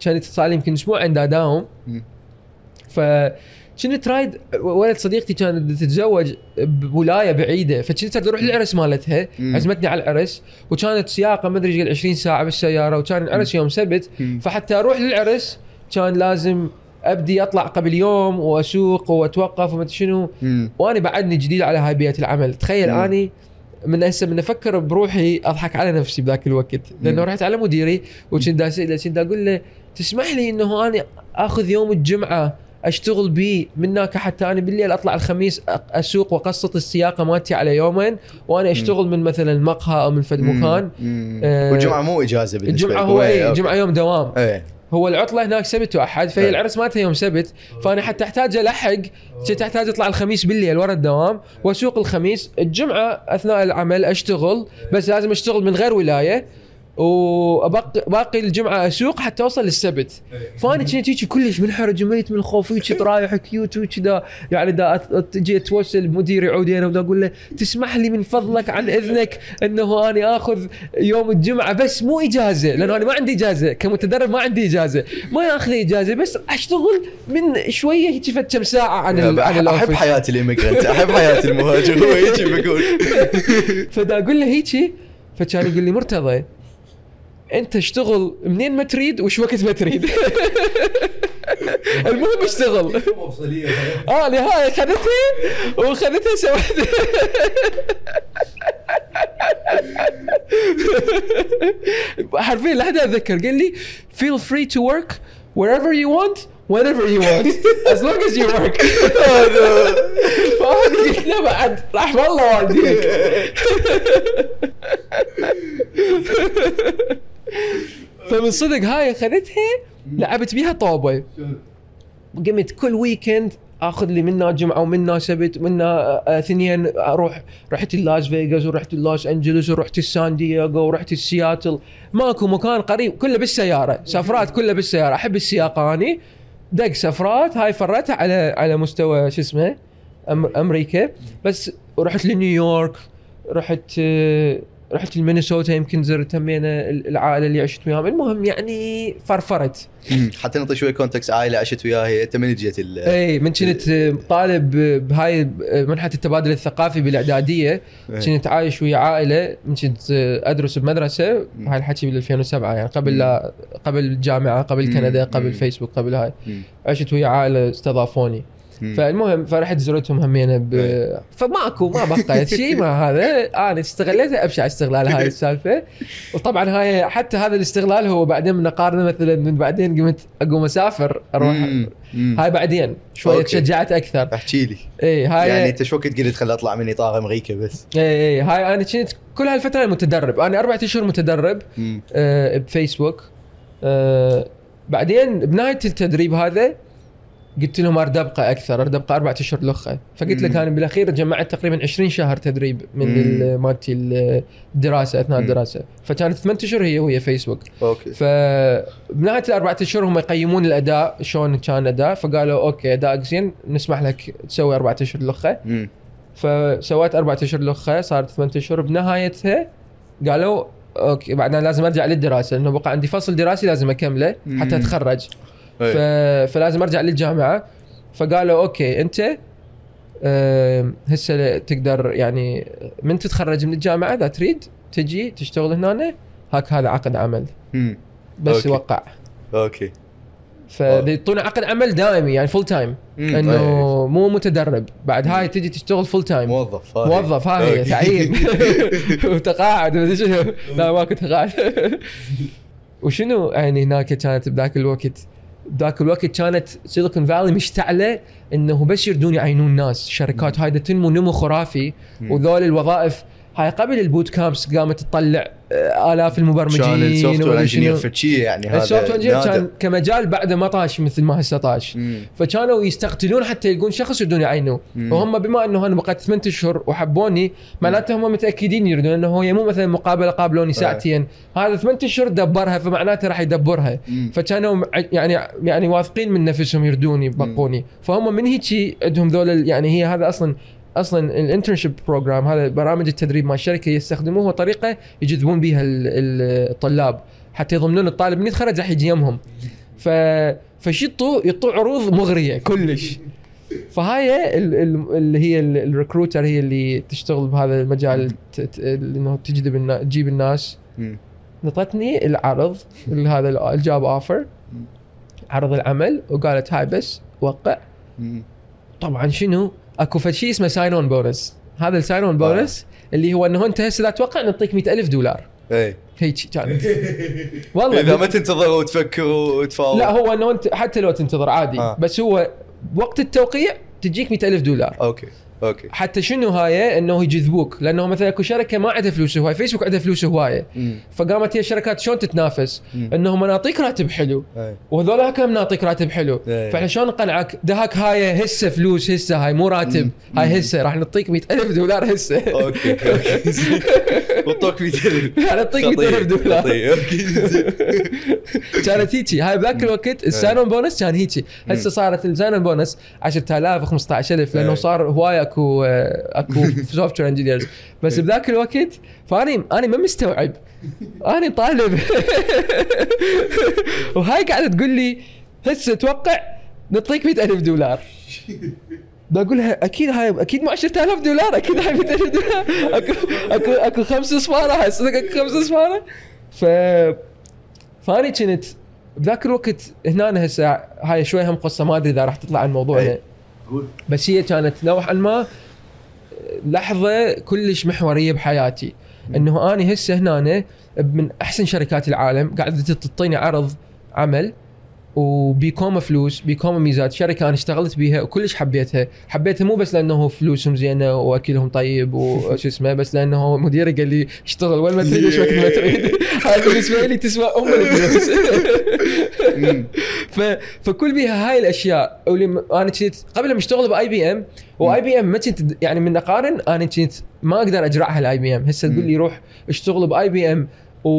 كانت صار لي يمكن أسبوع عند اداوم مم. فكنت رايد ولد صديقتي كانت تتزوج بولاية بعيدة فكنت أروح للعرس مالتها. عزمتني على العرس وكانت سياقة ما أدري إيش قد 20 ساعة بالسيارة وكان العرس يوم سبت. فحتى أروح للعرس كان لازم أبدي أطلع قبل يوم وأسوق وأتوقف وما شنو. وأنا بعدني جديد على هاي بيئة العمل تخيل مم. أني من هسه من أفكر بروحي أضحك على نفسي بذاك الوقت لأنه. رحت على مديري وكنت اساله كنت أقول له تسمح لي إنه أنا آخذ يوم الجمعة أشتغل بيه من هناك حتى أنا بالليل أطلع الخميس أسوق وأقسط السياقة مالتي على يومين وأنا أشتغل من مثلا مقهى أو من فد مكان مم. آه، والجمعة مو إجازة بالنسبة الجمعة. هو إيه، اي أوكي. الجمعة يوم دوام إيه هو العطلة هناك سبت وأحد فهي حلو. العرس مالتها يوم سبت فأنا حتى أحتاج الحق كنت احتاج اطلع الخميس بالليل ورا الدوام وأسوق الخميس الجمعة أثناء العمل أشتغل بس لازم أشتغل من غير ولاية وباقي باقي الجمعة أسوق حتى أوصل للسبت. فأنا كنت هيك كلش منحرج وميت من الخوف هيك رايح cute وكذا يعني دا تجي توصل مدير يعودين ودا أقول له تسمح لي من فضلك عن إذنك إنه أنا آخذ يوم الجمعة بس مو إجازة لأنه أنا ما عندي إجازة كمتدرب ما عندي إجازة. ما اخذ إجازة بس أشتغل من شوية هيك فد كم ساعة عن ال- عن أحب الاوفيس حياه الاميجرنت أحب حياه المهاجر هو هيك بقول فدا أقول له هيجي فكان يقول لي مرتضى انت اشتغل منين ما تريد وش وقت ما تريد. المهم اشتغل. آه نهاية خذتها وخذتها سويت حرفيا لحد اتذكر قال لي feel free to work wherever you want whenever you want as long as you work. فانا بعد. رحم الله والديك فمن صدق هاي أخذتها لعبت بيها طوبه قمت كل weekend آخذ لي منها جمعة ومنها سبت ومنها آه، اثنين أروح رحت لاس فيغاس ورحت لوس أنجلوس ورحت السان دييغو ورحت سياتل ماكو مكان قريب كله بالسيارة. سفرات كلها بالسيارة. أحب السياقه اني دق سفرات هاي فرتها على على مستوى شو اسمه؟ أمريكا. بس رحت لنيويورك رحت آه، رحت المينيسوتا يمكن زرت همينة العائلة اللي عشت وياهم المهم يعني فرفرت حتى نعطي شوي context عائلة عشت وياها أنت من جيت اي من كنت طالب بهاي منحة التبادل الثقافي بالإعدادية إيه. كنت عايش ويا عائلة من كنت أدرس بمدرسة هاي الحكي بال 2007 يعني قبل لا قبل الجامعة قبل. كندا قبل. فيسبوك قبل هاي. عشت ويا عائلة استضافوني. فالمهم فرحت زرتهم همينه ب... إيه. فماكو ما بقيت شيء ما هذا. أنا استغليته أبشع استغلال هاي السالفة. وطبعا هاي حتى هذا الاستغلال هو بعدين من نقارنه مثلا من بعدين قمت أقوم أسافر أروح. هاي بعدين شوية. تشجعت أكثر. أحكي لي. اي هاي يعني أنت شو وقت قلت خل أطلع من اطار أمريكا بس؟ اي اي هاي أنا كنت كل هالفترة متدرب. أنا أربع أشهر متدرب. آه بفيسبوك. آه بعدين بنهاية التدريب هذا قلت لهم ارد ابقى أكثر ارد ابقى أربع أشهر لخة فقلت لك. أنا بالأخير جمعت تقريبا 20 شهر تدريب من مالتي الدراسه أثناء مم. الدراسة فكانت ثمان أشهر هي وهي فيسبوك okay فبنهايه الاربع أشهر هم يقيمون الأداء شلون كان أداء فقالوا okay ادائك زين نسمح لك تسوي أربع أشهر لخة. فسويت أربع أشهر لخة صارت ثمان أشهر بنهايتها قالوا okay بعدين لازم أرجع للدراسة لأنه بقى عندي فصل دراسي لازم أكمله حتى. أتخرج ف... إيه. فلازم أرجع للجامعة فقالوا okay أنت هسه تقدر يعني من تتخرج من الجامعة إذا تريد تجي تشتغل هنا هاك هذا عقد عمل مم. بس okay. وقع okay فيعطونا عقد عمل دائمي يعني full time. إنه إيه. مو متدرب بعد هاي تجي تشتغل full time موظف هاي. موظف هاي. تعيين وتقاعد ومدري شنو لا ماكو تقاعد وشنو يعني هناك كانت بذاك الوقت بذاك الوقت كانت Silicon Valley مشتعلة إنه بس يردون يعينون ناس. شركات هاي تنمو نمو خرافي. وذول الوظائف هاي قبل ال boot camps قامت تطلع آه، آلاف كان المبرمجين ال software engineer يعني هذا ال software. كان كمجال بعده ما طاش مثل ما هسه طاش. فكانوا يستقتلون حتى يلقون شخص يردون يعينوه. وهم بما إنه أنا بقيت ثمان أشهر وحبوني معناته هم متأكدين يريدون إنه هي مو مثلا مقابلة قابلوني ساعتين هذا ثمان أشهر دبرها فمعناته راح يدبرها. فكانوا يعني يعني واثقين من نفسهم يردوني يبقوني فهم من هيك عندهم ذول يعني هي هذا أصلا أصلا ال internship program هذا برامج التدريب مع الشركة يستخدموه طريقة يجذبون بها ال- ال- الطلاب. حتى يضمنون الطالب من يتخرج راح يجي يمهم ف فشطوا يطوا عروض مغرية كلش. فهاي ال- ال- اللي هي ال- ال recruiter هي اللي تشتغل بهذا المجال إنه تجذب تجيب الناس. نطتني العرض هذا ال- ال job offer عرض العمل وقالت هاي بس وقع. طبعا شنو؟ أكو فد شيء اسمه sign-on bonus هذا ال sign-on bonus اللي هو إنه أنت هسه لا توقع نعطيك 100000 دولار. إيه. هيك كانت والله إذا ما تنتظر وتفكر وتفاوض. لا هو إنه أنت حتى لو تنتظر عادي. آه. بس هو وقت التوقيع تجيك 100000 دولار. أوكي. أوكي. حتى شنو هاي؟ إنه يجذبوك. لأنه مثلا أكو شركة ما عندها فلوس هواي. فيسبوك عندها فلوس هوايه مم. فقامت هي الشركات شلون تتنافس. انهم أنا اعطيك راتب حلو. وهذول كم نعطيك راتب حلو. فإحنا شلون نقنعك؟ دهاك هاي هسه فلوس هسه هاي مو راتب. هاي هسه. راح نعطيك 100000 دولار هسه. أوكي. أوكي. وطوك 200 راح نعطيك 100000 دولار. أوكي. كانت هيجي. هاي بذاك الوقت ال signing bonus كان هيجي. هسه صارت ال signing bonus 10000 15000 لأنه. صار هواي اكو اكو software engineers بس بذاك الوقت فأني أنا ما مستوعب. أنا طالب. وهاي قاعدة تقول لي هسه توقع نعطيك 100000 دولار. بقولها أكيد هاي أكيد مو 10000 دولار أكيد هاي 100000 دولار. أكو أكو أكو خمس صفارة هاي صدق أكو خمس صفارة. ف فأني كنت بذاك الوقت هنا هسه هاي شوي هم قصة ما أدري إذا راح تطلع عن موضوعنا. أي. بس هي كانت نوعا ما لحظة كلش محورية بحياتي. إنه أني هسه هنا من أحسن شركات العالم قاعدة تعطيني عرض عمل. وبيكم فلوس بيكم ميزات. شركة أنا اشتغلت بيها وكلش حبيتها. حبيتها مو بس لأنه فلوسهم زينة وأكلهم طيب وش اسمه بس لأنه مديري قال لي اشتغل وين ما تريد وش وقت ما تريد. هاي بالنسبة لي تسوى ام الفلوس. ف... فكل بيها هاي الأشياء. واللي أنا كنت قبل ما اشتغل باي بي ام واي بي ام ما كنت يعني من أقارن أنا كنت ما أقدر اجرعها الاي بي ام هسه تقول لي روح اشتغل باي بي ام و...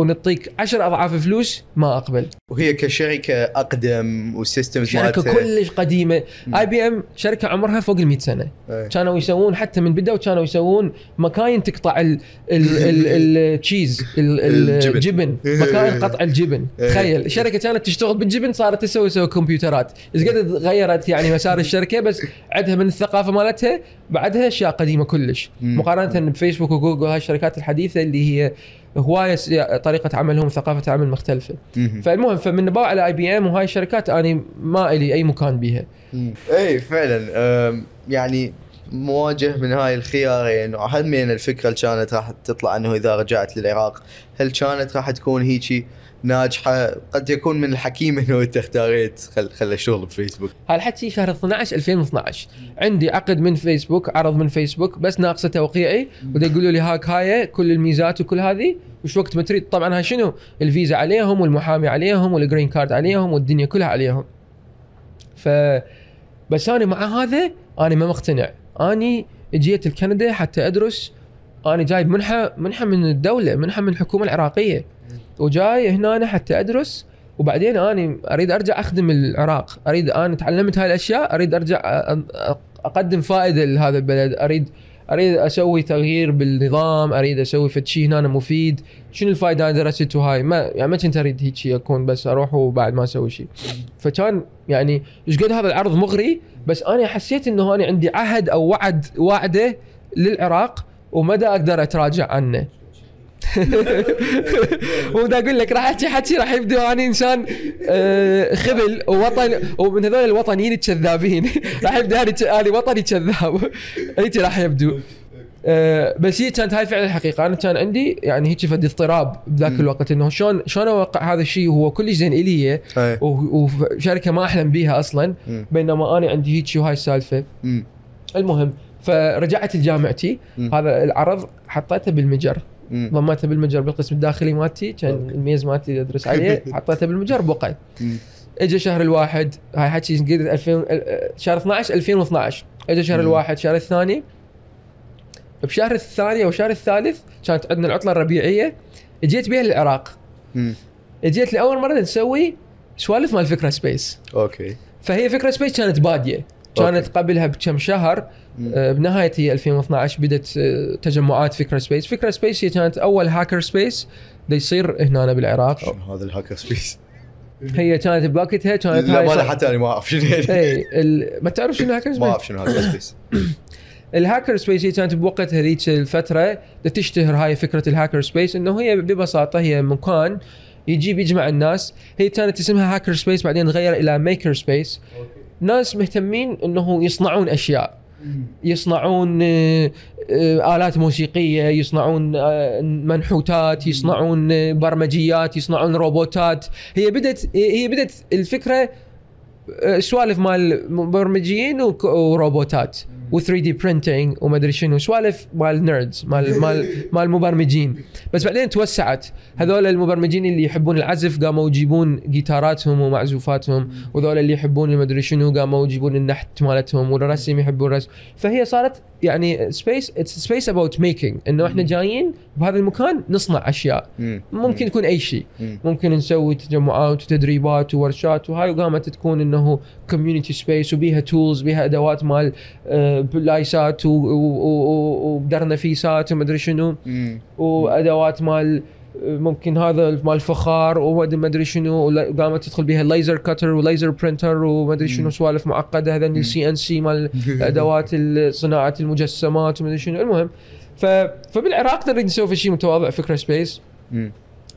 ونعطيك 10 أضعاف فلوس ما أقبل. وهي كشركة أقدم و systems شركة كلش قديمة. اي بي ام شركة عمرها فوق ال 100 سنة. إيه. كانوا يسوون حتى من بداوا كانوا يسوون مكاين تقطع ال- ال- ال- ال cheese الجبن. الجبن مكاين قطع الجبن. إيه. تخيل الشركة كانت تشتغل بالجبن صارت تسوي تسوي كمبيوترات. إيش قد غيرت يعني مسار الشركة بس عندها من الثقافة مالتها بعدها أشياء قديمة كلش. مقارنة بفيسبوك وجوجل هاي الشركات الحديثة اللي هي هواية طريقة عملهم وثقافه عمل مختلفة. فالمهم فمن أباوع على اي بي ام وهاي الشركات أنا ما إلي أي مكان بيها. اي فعلا يعني مواجه من هاي الخيارين وهم من الفكرة اللي كانت راح تطلع إنه إذا رجعت للعراق هل كانت راح تكون هيجي ناجحة قد يكون من الحكيم إنه أنت اختاريت. خل خل الشغل بفيسبوك هالحكي شهر 12 2012 عندي عقد من فيسبوك عرض من فيسبوك بس ناقصة توقيعي. ودا يقولوا لي هاك هاي كل الميزات وكل هذه. وش وقت ما تريد؟ طبعا هاي شنو؟ الفيزا عليهم والمحامي عليهم وال green card عليهم والدنيا كلها عليهم. ف بس أنا مع هذا أنا ما مقتنع. أني جيت لكندا حتى أدرس. أنا جايب منحة منحة من الدولة منحة من الحكومة العراقية. وجاي هنا أنا حتى أدرس وبعدين أنا أريد أرجع أخدم العراق. أريد أنا تعلمت هاي الأشياء أريد أرجع أقدم فائدة لهذا البلد. أريد أريد أسوي تغيير بالنظام أريد أسوي فد شيء هنا مفيد. شنو الفائده أنا درسته هاي ما يعني ما كنت أريد هيك شيء أكون بس أروح وبعد ما أسوي شيء فكان يعني إيش قد هذا العرض مغري بس أنا حسيت إنه أنا عندي عهد أو وعد وعدة للعراق ومدى أقدر أتراجع عنه. ودا أقول لك راح احكي حكي راح يبدو اني إنسان آه، خبل ووطن ومن هذول الوطنيين الكذابين. راح يبدو اني اني وطني كذاب. هيك راح يبدو. آه، بس هي كانت هاي فعلا الحقيقة. أنا كان عندي يعني هيك فد اضطراب بذاك. الوقت إنه شلون شلون أوقع هذا الشيء وهو كلش زين الي وشركه ما أحلم بيها أصلا. مم. بينما أنا عندي هيك وهاي السالفة. المهم فرجعت لجامعتي. هذا العرض حطيته بالمجر. مم. ضميته بالمجر بالقسم الداخلي مالتي كان. الميز مالتي أدرس عليه حطيته بالمجر مم. اجى شهر الواحد هاي حكي قد 2000 ال- شهر 12 2012 اجى شهر. الواحد شهر الثاني بشهر الثاني أو الشهر الثالث كانت عندنا العطلة الربيعية إجيت بيها للعراق. إجيت لأول مرة نسوي سوالف مال فكرة سبيس أوكي فهي فكرة سبيس كانت بادية كانت. قبلها بكم شهر. آه، بنهاية هي 2012 بدت آه، تجمعات فكرة سبيس فكرة سبيس هي كانت أول hackerspace يصير هنا بالعراق هذا ال hackerspace هي كانت بوقتها كانت لا ما حتى أنا ما أعرف شنو هي. اي ما تعرف شنو هاكر ما space؟ أعرف شنو hackerspace ال hackerspace هي كانت بوقتها هذيك الفترة تشتهر هاي فكرة ال hackerspace إنه هي ببساطة هي مكان يجيب يجمع الناس هي كانت اسمها hackerspace بعدين تغير إلى makerspace ناس مهتمين إنه يصنعون أشياء. يصنعون آه، آلات موسيقية يصنعون آه، منحوتات يصنعون آه، برمجيات يصنعون روبوتات. هي بدت هي بدت الفكرة آه، سوالف مال مبرمجيين وك- وروبوتات و 3D printing وما ادري شنو. سوالف مال nerds مال مال مال مبرمجين. بس بعدين توسعت. هذول المبرمجين اللي يحبون العزف قاموا يجيبون جيتاراتهم ومعزوفاتهم وذول اللي يحبون ما ادري شنو قاموا يجيبون النحت مالتهم والرسم يحبون الرسم. فهي صارت يعني space it's space about making إنه إحنا جايين بهذا المكان نصنع أشياء. مم. ممكن يكون أي شيء. مم. ممكن نسوي تجمعات وتدريبات وورشات وهاي وقامت تكون إنه community space وبيها tools بيها أدوات مال آه، لايتات و- و- و- ودرنفيسات ومدري شنو. وأدوات مال ممكن هذا مال فخار وما ادري شنو. وقامت تدخل بيها ال laser cutter و laser printer وما أدري شنو سوالف معقدة. هذا ال CNC مال أدوات صناعة المجسمات وما أدري شنو. المهم ف... فبالعراق نريد نسوي فد شيء متواضع فكره سبيس.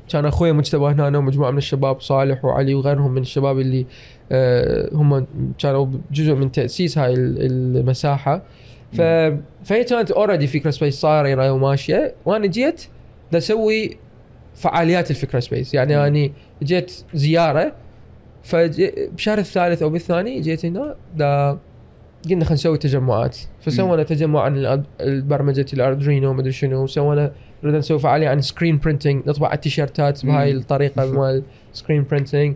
كان أخوي مجتبى هنا ومجموعة من الشباب صالح وعلي وغيرهم من الشباب اللي هم كانوا جزء من تأسيس هاي ال- المساحة. ف... فهي كانت already فكرة سبيس صايرة وماشيه وأنا جيت أسوي فعاليات لفكرة سبيس يعني أني جيت زيارة فبشهر الثالث أو بالثاني جيت هنا دا قلنا خلينا نسوي تجمعات. فسوينا تجمع عن برمجه الاردوينو ومدري شنو. وسوينا بدنا نسوي فعالية عن screen printing نطبع التيشيرتات بهاي. الطريقة مال screen printing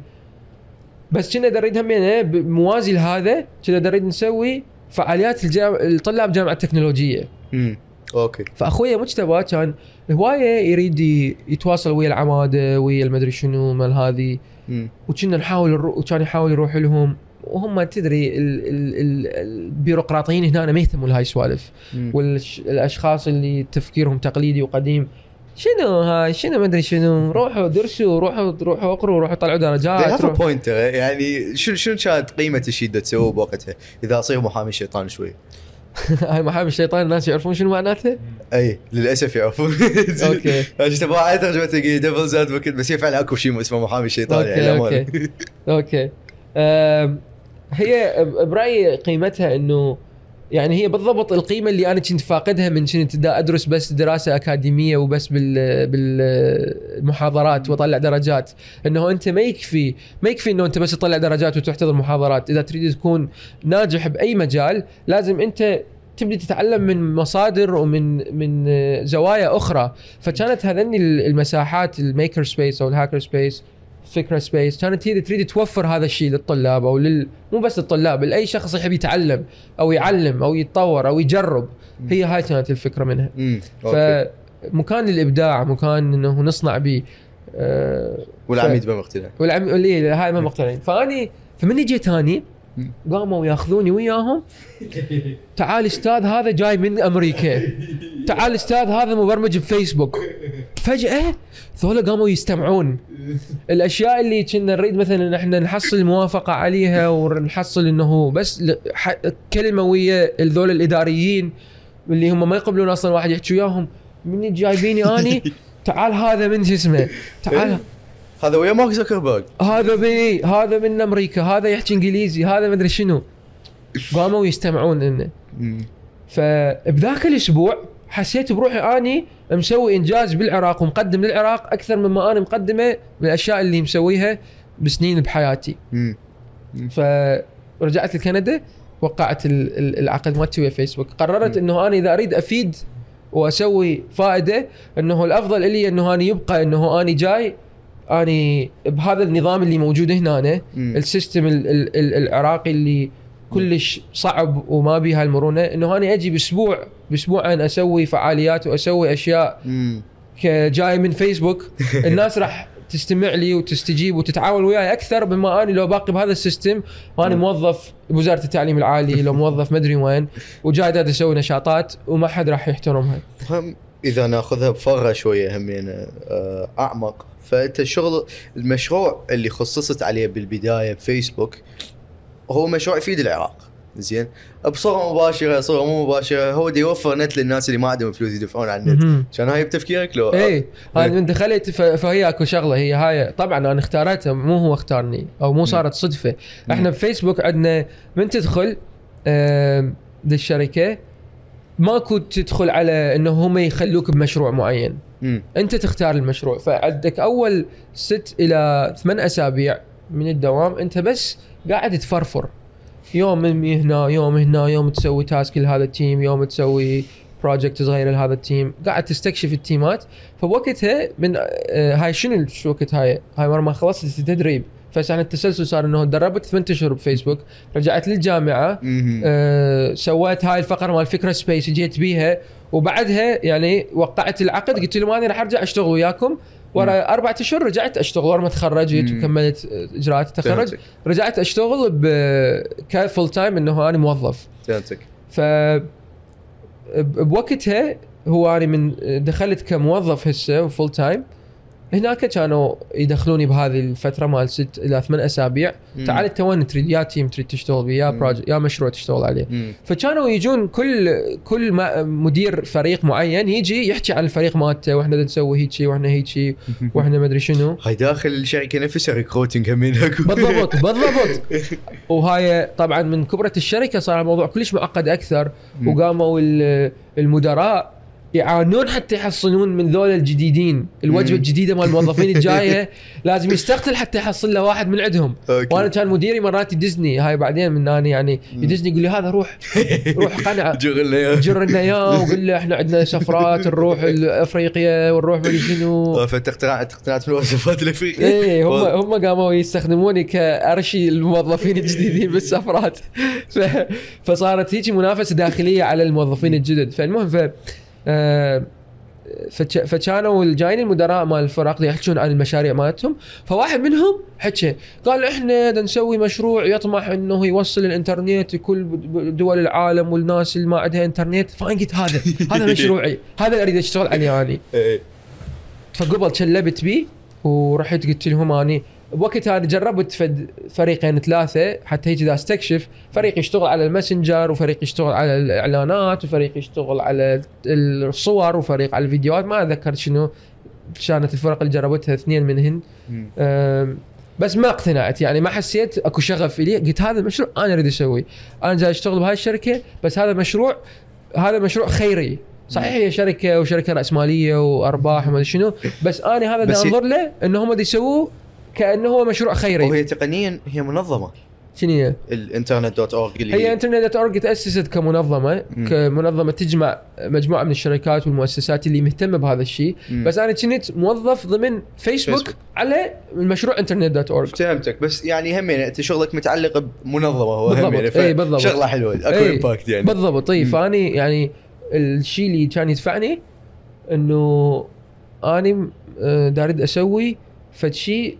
بس كنا نريد همينه ب- موازي لهذا كنا نريد نسوي فعاليات الجام... الطلاب جامعة التكنولوجيه مم. okay فأخويا مجتبى كان هواية يريد يتواصل ويا العمادة ويا المدري شنو مال هذه. وكنا نحاول نرو... وكان يحاول يروح لهم وهم تدري ال... ال... ال... البيروقراطيين هنا ما يهتموا لهاي السوالف. والاشخاص اللي تفكيرهم تقليدي وقديم شنو هاي شنو ما أدري شنو. روحوا درسوا روحوا روحوا اقروا روحوا طلعوا درجات روح- point ترى يعني شنو شنو كانت قيمة الشيء اللي تسويه بوقتها؟ إذا اصير محامي شيطان شوي. هاي محامي الشيطان الناس يعرفون شنو معناته؟ أي للأسف يعرفون. okay. تبغى على ترجمه devil's advocate بس هي فعلا أكو شيء اسمه محامي الشيطان يعني أوكي. أوكي. هي برأيي قيمتها إنه يعني هي بالضبط القيمة اللي أنا كنت فاقدها من كنت دا أدرس بس دراسة أكاديمية وبس بال بالمحاضرات وأطلع درجات. إنه أنت ما يكفي ما يكفي إنه أنت بس تطلع درجات وتحضر محاضرات. إذا تريد تكون ناجح بأي مجال لازم أنت تبدي تتعلم من مصادر ومن من زوايا أخرى. فكانت هذني المساحات ال maker space أو ال hacker space فكرة space كانت هي تريد توفر هذا الشيء للطلاب أو لل مو بس للطلاب لأي شخص يحب يتعلم أو يعلم أو يتطور أو يجرب. هي هاي كانت الفكرة منها. فمكان للإبداع مكان إنه نصنع به آه والعميد ما مقتنع. والعم اللي هاي ما مقتنعين. فاني فمن جيت اني مم. قاموا ياخذوني وياهم. تعال أستاذ هذا جاي من أمريكا. تعال أستاذ هذا مبرمج بفيسبوك. فجأة ذولا قاموا يستمعون. الأشياء اللي كنا نريد مثلا إحنا نحصل موافقة عليها ونحصل إنه بس كلمة ويا ذول الإداريين اللي هم ما يقبلون أصلا واحد يحكي وياهم. من جايبيني أني تعال هذا من شو اسمه؟ تعال هذا ويا مارك زكربرج هذا بي هذا من أمريكا هذا يحكي إنجليزي هذا مدري شنو. قاموا يستمعون لنا مم. فبذاك الأسبوع حسيت بروحي أني مسوي إنجاز بالعراق ومقدم للعراق أكثر مما أنا مقدمة من الاشياء اللي مسويها بسنين بحياتي. مم. فرجعت لكندا وقعت ال- ال- العقد مالتي ويا فيسبوك. قررت إنه أنا إذا أريد أفيد وأسوي فائدة إنه الأفضل لي إنه اني يبقى إنه اني جاي اني بهذا النظام اللي موجود هنا مم. ال system ال- ال- ال- العراقي اللي كلش صعب وما بيها المرونة. إنه أنا أجي بأسبوع بأسبوعين أسوي فعاليات وأسوي أشياء مم. كجاي من فيسبوك الناس راح تستمع لي وتستجيب وتتعاون وياي أكثر بما اني لو باقي بهذا ال system. وأنا موظف بوزارة التعليم العالي لو موظف مدري وين وجاي أسوي نشاطات وما حد راح يحترمها. إذا ناخذها بفرة شوية همين آه، أعمق. فأنت الشغل المشروع اللي خصصت عليه بالبداية بفيسبوك هو مشروع يفيد العراق. زين؟ بصورة مباشرة صورة مو مباشرة هو دي يوفر نت للناس اللي ما عندهم فلوس يدفعون على النت. كان هاي بتفكيرك لو؟ اي أنا من دخلت فهي أكو شغلة هي هاي طبعا أنا اختارتها مو هو اختارني أو مو صارت صدفة. إحنا بفيسبوك عندنا من تدخل الشركة ماكو تدخل على إنه هم يخلوك بمشروع معين. مم. أنت تختار المشروع فعندك أول ست إلى ثمان أسابيع من الدوام أنت بس قاعد تفرفر. يوم من هنا يوم هنا يوم تسوي task لهذا ال team يوم تسوي project صغير لهذا ال team قاعد تستكشف التيمات فبوقتها من آه، هاي شنو شو وقت هاي؟ هاي مرة ما خلصت التدريب فكان التسلسل صار إنه تدربت ثمان أشهر بفيسبوك رجعت للجامعة. آه، سويت هاي الفقرة مال فكرة space جيت بيها وبعدها يعني وقعت العقد قلت لهم أنا راح أرجع أشتغل وياكم. ورا أربعة أشهر رجعت أشتغل ورا ما تخرجت. وكملت إجراءات التخرج. رجعت أشتغل ب ك full time إنه أنا موظف. فهمتك. ف بوقتها هو أنا من دخلت كموظف هسه full time هناك كانوا يدخلوني بهذه الفترة مال ست إلى ثمان أسابيع. تعال انت وين تريد يا team تريد تشتغل بيه يا. project يا مشروع تشتغل عليه مم. فكانوا يجون كل كل ما مدير فريق معين يجي يحكي عن الفريق مالته وإحنا بدنا نسوي هيجي وإحنا هيجي وإحنا ما أدري شنو هاي داخل الشركة نفسها recruiting همين اكو بالضبط بالضبط وهاي طبعا من كبرة الشركة صار الموضوع كلش معقد أكثر. وقاموا ال- المدراء يعانون حتى يحصلون من ذول الجديدين. الوجبة. الجديدة مال الموظفين الجاية لازم يستقتل حتى يحصل له واحد من عندهم. أوكي. وأنا كان مديري مرات يدزني. هاي بعدين من اني يعني يدزني يقول لي هذا روح روح قنعه جر لنا اياه وقول له إحنا عندنا سفرات نروح افريقيا ونروح مدري شنو. فانت اقتنعت اقتنعت بالوصفات الأفريقية. إيه هم هم قاموا يستخدموني كأرشي الموظفين الجديدين بالسفرات. فصارت هيك منافسة داخلية على الموظفين الجدد. فالمهم ف. فكانوا الجايين المدراء مال الفرق يحكون عن المشاريع مالتهم. فواحد منهم حكى قال إحنا نسوي مشروع يطمح إنه يوصل الإنترنت لكل دول العالم والناس اللي ما عندها إنترنت. فأنا قلت هذا هذا مشروعي هذا اللي أريد أشتغل عليه اني إيه. فقبل كلبت بيه ورحت قلت لهم اني بوقتها أنا جربت فد فريقين ثلاثة حتى هيك إذا أستكشف فريق يشتغل على الماسنجر وفريق يشتغل على الإعلانات وفريق يشتغل على الصور وفريق على الفيديوهات ما أتذكر شنو كانت الفرق اللي جربتها اثنين منهن بس ما اقتنعت يعني ما حسيت أكو شغف لي. قلت هذا المشروع أنا أريد أسويه. أنا جاي أشتغل بهاي الشركة بس هذا مشروع هذا مشروع خيري. صحيح هي شركة وشركة رأسمالية وأرباح وما شنو بس أنا هذا بس أنظر له إنه هم يسووه كأنه هو مشروع خيري وهي تقنيا هي منظمة شنو هي؟ ال Internet dot org اللي هي Internet dot org تأسست كمنظمة مم. كمنظمة تجمع مجموعة من الشركات والمؤسسات اللي مهتمة بهذا الشيء. بس أنا كنت موظف ضمن فيسبوك, فيسبوك. على المشروع Internet dot org فهمتك بس يعني همين أنت شغلك متعلق بمنظمة هو بالضبط. إيه، بالضبط. شغلة حلوة أكو impact يعني بالضبط طيب مم. فأني يعني الشيء اللي كان يدفعني إنه أني آه، دا اريد أسوي فد شيء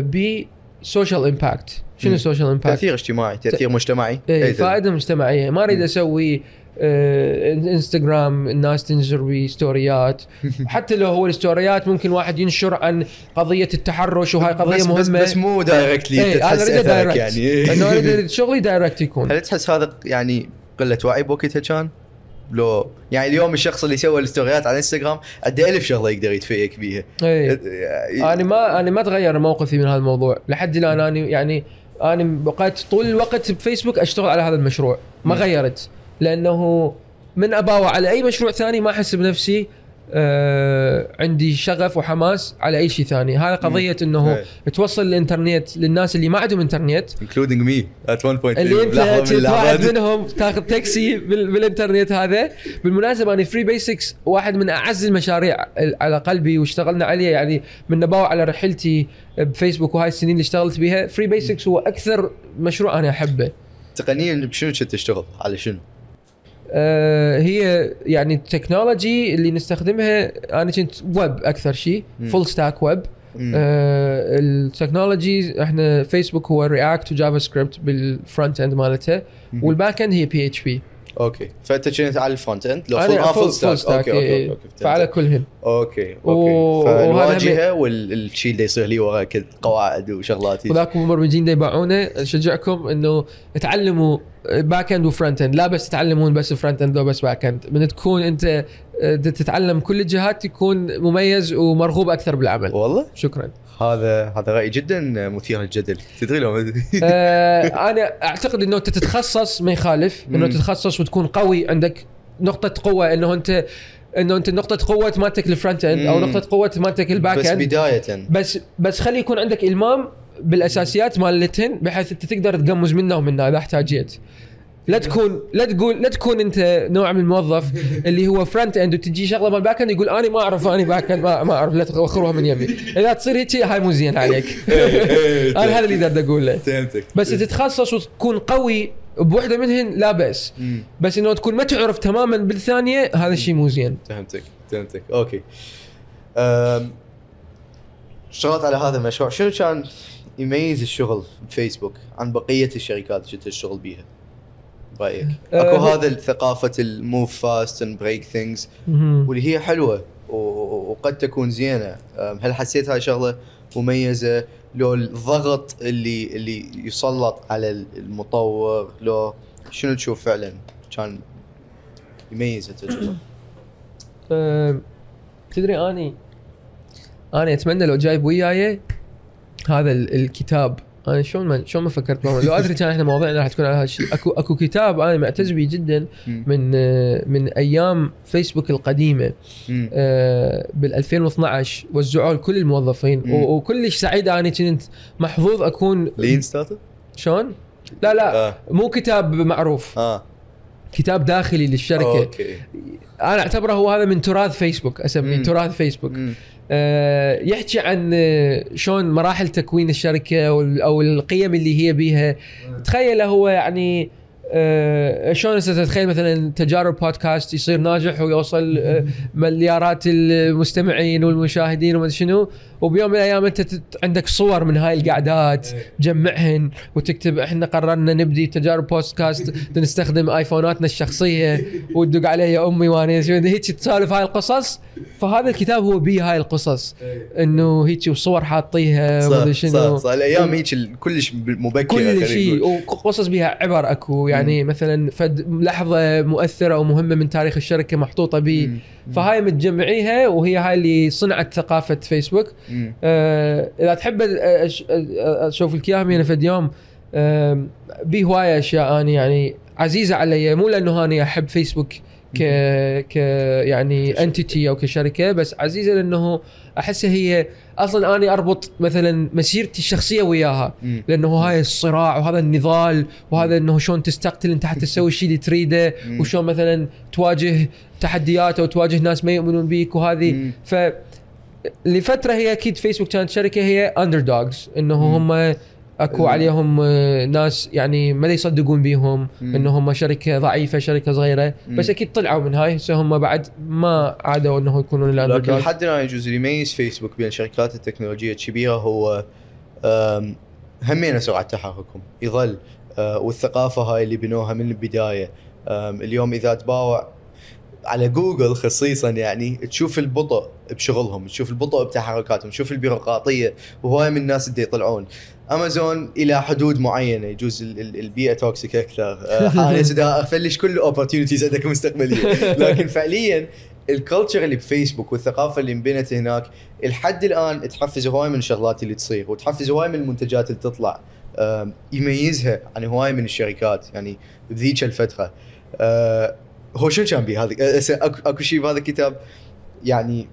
ب social impact شنو مم. social impact؟ تأثير اجتماعي تأثير مجتمعي. إيه إيه، فائدة مجتمعية. ما أريد أسوي آه، انستغرام الناس تنشر بستوريات حتى لو هو الستوريات ممكن واحد ينشر عن قضية التحرش وهاي قضية بس مهمة. بس, بس مو directly إيه تحس أثرك يعني. انه اريد شغلي direct يكون. هل تحس هذا يعني قلة وعي بوقتها كان؟ لو يعني اليوم الشخص اللي سوى الستوريات على إنستغرام عنده ألف شغلة يقدر يتفيد بيها. إيه. أنا ما أنا ما تغير موقفي من هذا الموضوع. لحد الآن أنا يعني أنا بقيت طول الوقت بفيسبوك أشتغل على هذا المشروع. ما. غيرت. لأنه من أباوع على أي مشروع ثاني ما أحس بنفسي. آه عندي شغف وحماس على أي شيء ثاني. هذا قضية إنه إيه. توصل الإنترنت للناس اللي ما عندهم إنترنت. Including me at one point اللي أنت من واحد. منهم تاخذ تاكسي بال- بالإنترنت هذا. بالمناسبة أنا Free Basics واحد من أعز المشاريع ال- على قلبي واشتغلنا عليه. يعني من نباوع على رحلتي بفيسبوك وهاي السنين اللي اشتغلت بها Free Basics هو أكثر مشروع أنا أحبه. تقنيا بشنو كنت تشتغل؟ على شنو؟ آه هي يعني ال technology اللي نستخدمها أنا كنت ويب أكثر شيء. full stack web ال technology إحنا فيسبوك هو React و JavaScript بال front end مالته مم. والباك اند هي بي اتش بي أوكي. فأنت كنت على ال front end لو full full full stack okay okay إيه. okay فعلى فهمت. كلهن أوكي أوكي. فالواجهه والشيء اللي يصير لي ورا كذا قواعد وشغلات وذاك المبرمجين دا يباوعونه. أشجعكم إنه تعلموا back end و front end لا بس تتعلمون بس front end لو بس back end من تكون أنت آه، تتعلم كل الجهات تكون مميز ومرغوب أكثر بالعمل. والله؟ شكرا. هذا هذا رأي جدا مثير للجدل. تدري لو؟ آه، أنا أعتقد إنه أنت تتخصص ما يخالف إنه. تتخصص وتكون قوي عندك نقطة قوة إنه أنت إنه أنت نقطة قوة مالتك ال front end أو. نقطة قوة مالتك ال back بس end بداية. بس بس خلي يكون عندك إلمام بالأساسيات مالتهن بحيث أنت تقدر تقمز منه ومنه إذا احتاجيت. لا تكون لا تقول لا تكون انت نوع من الموظف اللي هو front end وتجي شغلة مال back end يقول أنا ما اعرف أنا back end ما, ما أعرف لا توخروها من يمي. إذا تصير هيك هاي مو زين عليك. أنا هذا اللي قاعد أقول له فهمتك. بس تتخصص وتكون قوي بوحدة منهن لا بأس. بس إنه تكون ما تعرف تماما بالثانية هذا الشيء مو زين. فهمتك فهمتك. okay. اشتغلت على هذا المشروع. شنو كان يميز الشغل بفيسبوك عن بقية الشركات اللي تشتغل بيها؟ برأيك أه، أكو هذا ثقافه ال move fast and break things. واللي هي حلوة وقد تكون زينة. هل حسيت هاي شغلة مميزة؟ لو الضغط اللي اللي يسلط على المطور لو شنو تشوف فعلا؟ كان يميز التجربة. تدري أني أنا أتمنى لو جايب وياي هذا ال- الكتاب أنا شلون ما شلون ما فكرت. لو أدري كان إحنا مواضيعنا راح تكون على هذا الشيء اكو أكو كتاب أنا معتز به جدا. من آه، من أيام فيسبوك القديمة. آه، بال 2012 وزعوه لكل الموظفين وكلش سعيد أنا كنت محظوظ أكون Lean Startup؟ شلون؟ لا لا آه مو كتاب معروف آه كتاب داخلي للشركة okay أنا أعتبره هو هذا من تراث فيسبوك أسميه. تراث فيسبوك مم. آه، يحكي عن آه، شلون مراحل تكوين الشركة أو القيم اللي هي بيها. تخيل هو يعني آه، شلون تتخيل مثلا تجارب بودكاست يصير ناجح ويوصل مليارات المستمعين والمشاهدين وما شنو. وبيوم من الأيام أنت تت- عندك صور من هاي القعدات تجمعهن وتكتب إحنا قررنا نبدي تجارب بودكاست نستخدم آيفوناتنا الشخصية وتدق علي يا أمي وأنا هيك تسولف هاي القصص فهذا الكتاب هو بيه هاي القصص إنه هيك وصور حاطيها صح ادري صح شنو. صح. الأيام هيك ال- كلش مبكرة كل شيء. وقصص بها عبر أكو يعني مثلا فد لحظة مؤثرة ومهمة من تاريخ الشركة محطوطة بي مم. فهاي متجمعيها وهي هاي اللي صنعت ثقافة فيسبوك. آه إذا تحب أشوف لك إياها من فد يوم آه بي هواية أشياء اني يعني عزيزة علي. مو لأنه اني أحب فيسبوك ك ك يعني انتيتي أو كشركة بس عزيزة لأنه احسها هي أصلا أني أربط مثلا مسيرتي الشخصية وياها مم. لأنه هاي الصراع وهذا النضال وهذا إنه شلون تستقتل أنت حتى تسوي الشيء اللي تريده. وشلون مثلا تواجه تحديات أو تواجه ناس ما يؤمنون بيك وهذه مم. ف لفترة هي أكيد فيسبوك كانت شركة هي underdogs انه. هم أكو. عليهم آه، ناس يعني ما يصدقون بيهم مم. انه هم شركة ضعيفة شركة صغيرة مم. بس أكيد طلعوا من هاي هسه هم بعد ما عادوا إنه يكونون لكن لحد الآن يجوز اللي يميز فيسبوك بين الشركات التكنولوجية الكبيره هو أم، همين سرعه تحركهم يظل أه، والثقافة هاي اللي بنوها من البداية اليوم إذا تباوع على جوجل خصيصا يعني تشوف البطء بشغلهم تشوف البطء بتحركاتهم تشوف البيروقراطية وهواي من الناس اللي يطلعون. أمازون إلى حدود معينة يجوز ال- ال- البيئة toxic أكثر. أه، أنا أفلش كل ال opportunities عندك مستقبلية. لكن فعليا ال culture اللي بفيسبوك والثقافة اللي انبنت هناك لحد الآن تحفز هواي من الشغلات اللي تصير وتحفز هواي من المنتجات اللي تطلع يميزها عن هواي من الشركات. يعني بذيك الفترة. أه، هو شو كان بيه هذا أه، هسه اكو أكو شيء بهذا الكتاب يعني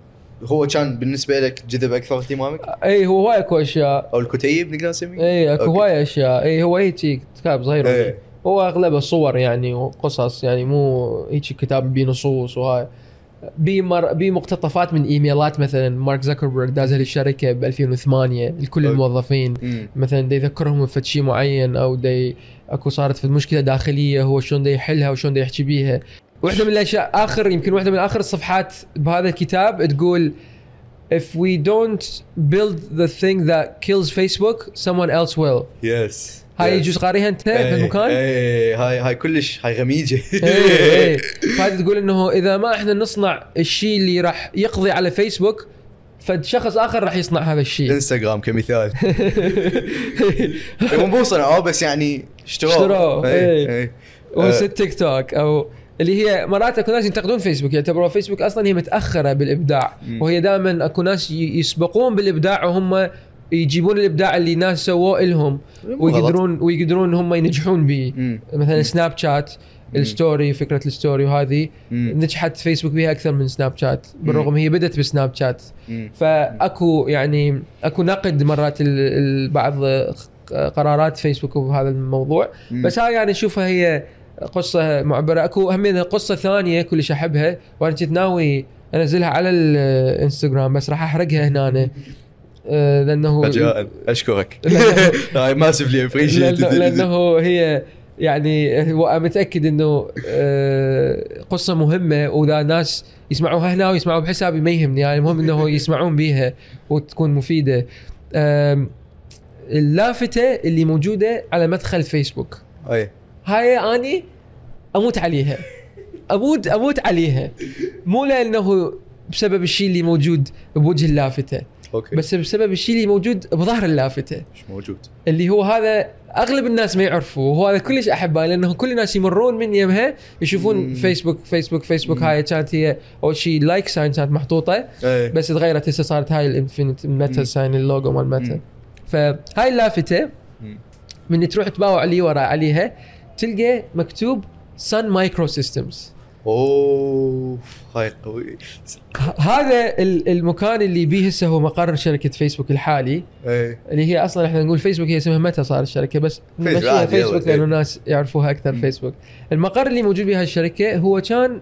هو كان بالنسبة لك جذب أكثر اهتمامك إي هو هواي أكو أشياء أو الكتيب نقدر نسميه؟ إي أكو. هواي أشياء إي هو هيك كتاب صغير إيه. هو أغلبه صور يعني وقصص يعني مو هيك كتاب بيه نصوص وهاي بي مقتطفات من إيميلات مثلا مارك زكربرج دازها للشركه ب 2008 لكل. الموظفين مم. مثلا دا يذكرهم بفد شيء معين أو دا أكو صارت في مشكلة داخلية هو شلون دا يحلها وشلون دا يحكي بيها واحدة من الأشياء آخر يمكن واحدة من آخر الصفحات بهذا الكتاب تقول if we don't build the thing that kills Facebook someone else will. يس هاي. يجوز قاريها أنت في إيه، المكان؟ إيه، هاي هاي كلش هاي غميجة. إيه إيه فهذه تقول إنه إذا ما إحنا نصنع الشيء اللي راح يقضي على فيسبوك فد شخص آخر راح يصنع هذا الشيء. انستغرام كمثال. مو صنعوه بس يعني اشتروه. اشتروه، إيه. إيه. وهسه تيك توك أو اللي هي مرات أكو ناس ينتقدون فيسبوك يعتبروا فيسبوك أصلا هي متأخرة بالإبداع. وهي دائما أكو ناس يسبقون بالإبداع وهم يجيبون الإبداع اللي ناس سووه لهم ويقدرون ويقدرون هم ينجحون به. مثلا سناب شات ال story فكرة ال story وهذه. نجحت فيسبوك بها أكثر من سناب شات بالرغم هي بدت بسناب شات. فأكو يعني أكو نقد مرات بعض قرارات فيسبوك بهذا الموضوع. بس هاي يعني اشوفها هي قصة معبرة. أكو هم قصه ثانية كلش أحبها وأنا كنت ناوي أنزلها على الإنستغرام بس راح أحرقها هنا أنا. آه، لأنه رجاء أشكرك. هاي massively appreciate لأنه, لأنه هي يعني متأكد إنه آه، قصة مهمة وإذا ناس يسمعوها هنا ويسمعوا بحسابي ما يهمني. يعني المهم إنه يسمعون بيها وتكون مفيدة. اللافته اللي موجودة على مدخل فيسبوك أي. هاي أني أموت عليها. أموت أموت عليها. مو لأنه بسبب الشيء اللي موجود بوجه اللافتة. أوكي. بس بسبب الشيء اللي موجود بظهر اللافتة. مش موجود. اللي هو هذا أغلب الناس ما يعرفوا وهو هذا كلش أحبه لأنه كل الناس يمرون من يمها يشوفون مم. فيسبوك فيسبوك فيسبوك هاي كانت هي أول شيء like sign كانت محطوطة. اي بس تغيرت هسه صارت هاي ال infinite ميتا مم. sign ال logo مال ميتا مم. فهاي اللافتة مم. من تروح تباوع اللي ورا عليها. تلقى مكتوب Sun Microsystems اوه هاي قوي. هذا ال- المكان اللي بيه هسه هو مقر شركة فيسبوك الحالي. اي اللي هي أصلا إحنا نقول فيسبوك هي اسمها ميتا صار الشركة بس فيسبوك فيسبوك إيه. لأنه الناس يعرفوها أكثر. فيسبوك المقر اللي موجود بها الشركة هو كان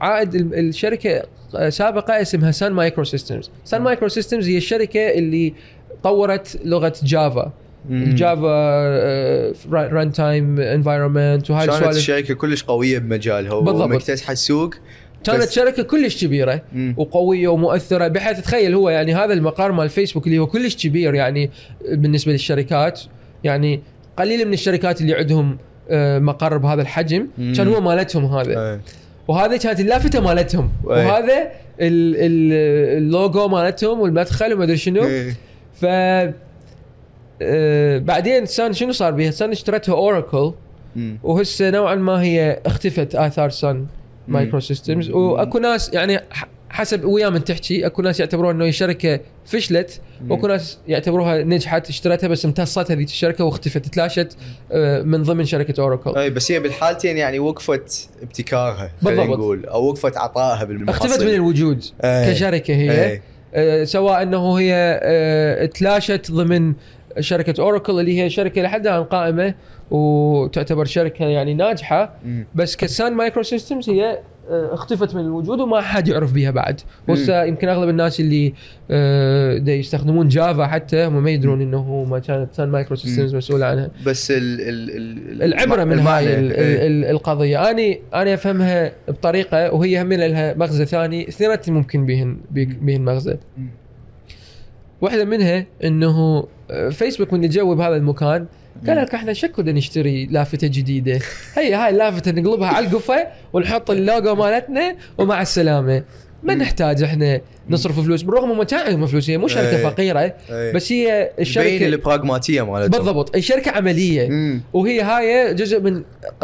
عائد ال- الشركة سابقة اسمها سان مايكرو سيستمز سان مايكرو سيستمز هي الشركة اللي طورت لغة جافا الجافا runtime environment وهاي كانت الشركة كلش قوية بمجالها بالضبط. ومكتسحه السوق كانت شركة كلش كبيرة مم. وقوية ومؤثرة بحيث تخيل هو يعني هذا المقر مال فيسبوك اللي هو كلش كبير يعني بالنسبة للشركات يعني قليل من الشركات اللي عندهم آه، مقر بهذا الحجم مم. كان هو مالتهم هذا. وهذا كانت اللافته مالتهم أي. وهذا ال- ال- اللوجو مالتهم والمدخل وما أدري شنو. ف آه، بعدين سان شنو صار بيها؟ سان اشترتها اوراكل. وهسه نوعا ما هي اختفت آثار سان مايكرو سيستمز. وأكو ناس يعني حسب ويا من تحكي أكو ناس يعتبرون إنه هي شركة فشلت. وأكو ناس يعتبروها نجحت اشترتها بس امتصت هذيك الشركة واختفت تلاشت آه، من ضمن شركة اوراكل أي بس هي بالحالتين يعني وقفت ابتكارها خلينا. نقول أو وقفت عطائها بالمحصل اختفت من الوجود إيه. كشركة هي إيه. آه، سواء إنه هي آه، تلاشت ضمن شركة أوراكل اللي هي شركة لحد الآن قائمة وتعتبر شركة يعني ناجحة. بس كسان مايكرو سيستمز هي آه، اختفت من الوجود وما حد يعرف بها بعد. وهسه يمكن أغلب الناس اللي آه، دا يستخدمون جافا حتى هم ما يدرون إنه ما كانت سان مايكرو سيستمز مسؤوله عنها. بس ال ال ال العبرة من. هاي ال- إيه. ال- القضية. أني أنا أفهمها بطريقة وهي هم لها مغزى ثاني اثنيناتهم ممكن بهن بهن مغزى. واحدة منها إنه فيسبوك من يجا وب هذا المكان قال لك إحنا شكو بدنا نشتري لافتة جديدة هي هاي اللافتة نقلبها على القفة ونحط اللوجو مالتنا ومع السلامة ما. نحتاج إحنا نصرف فلوس بالرغم ما كان عندهم فلوس هي مو شركة إيه. فقيرة إيه. بس هي الشركة البراغماتية مالتهم بالضبط الشركة عملية مم. وهي هاي جزء من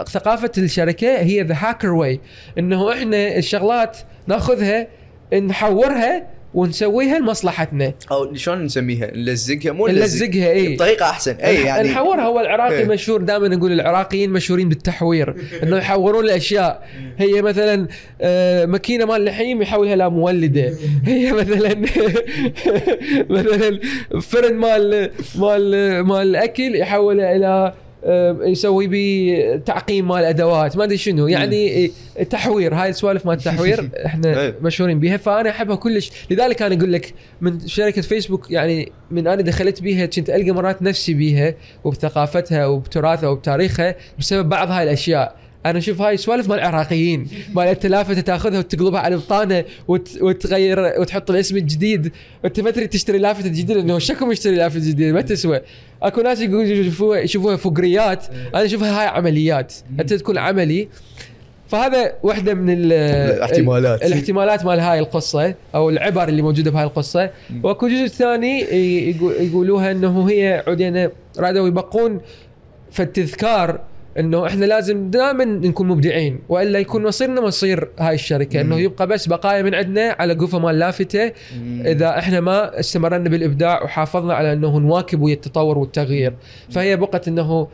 ثقافة الشركة هي the hacker way إنه إحنا الشغلات ناخذها نحورها ونسويها لمصلحتنا. أو شلون نسميها؟ نلزقها مو نلزقها اي بطريقة أحسن. اي يعني نحورها هو العراقي إيه. مشهور دائما نقول العراقيين مشهورين بالتحوير إنه يحورون الاشياء هي مثلا آه، ماكينة مال لحيم يحولها لمولده هي مثلا مثلا فرن مال مال مال أكل يحولها إلى يسوي بيه تعقيم مال أدوات ما أدري شنو. يعني تحوير هاي السوالف مال التحوير إحنا إيه. مشهورين بيها. فأنا أحبها كلش. لذلك أنا أقول لك من شركة فيسبوك يعني من أنا دخلت بيها كنت ألقى مرات نفسي بيها وبثقافتها وبتراثها وبتاريخها بسبب بعض هاي الأشياء. أنا أشوف هاي سوالف مال العراقيين مال انت لافته تاخذها وتقلبها على البطانه وت... وتغير وتحط الاسم الجديد. وانت ما تريد تشتري لافته جديدة لأنه شكو مشتري لافته جديدة ما تسوى. أكو ناس يقولوا يشوفوها فقريات أنا أشوفها هاي عمليات. أنت تكون عملي. فهذا واحدة من ال- الاحتمالات. الاحتمالات مال هاي القصة أو العبر اللي موجودة بهاي القصة. وأكو جزء ثاني يقولوها إنه هي عدنا رادوا يبقون فالتذكار إنه إحنا لازم دائما نكون مبدعين وإلا يكون مصيرنا مصير هاي الشركة إنه مم. يبقى بس بقايا من عندنا على قفه مال لافتة مم. إذا إحنا ما استمرنا بالإبداع وحافظنا على إنه نواكب ويا التطور والتغيير فهي بقت إنه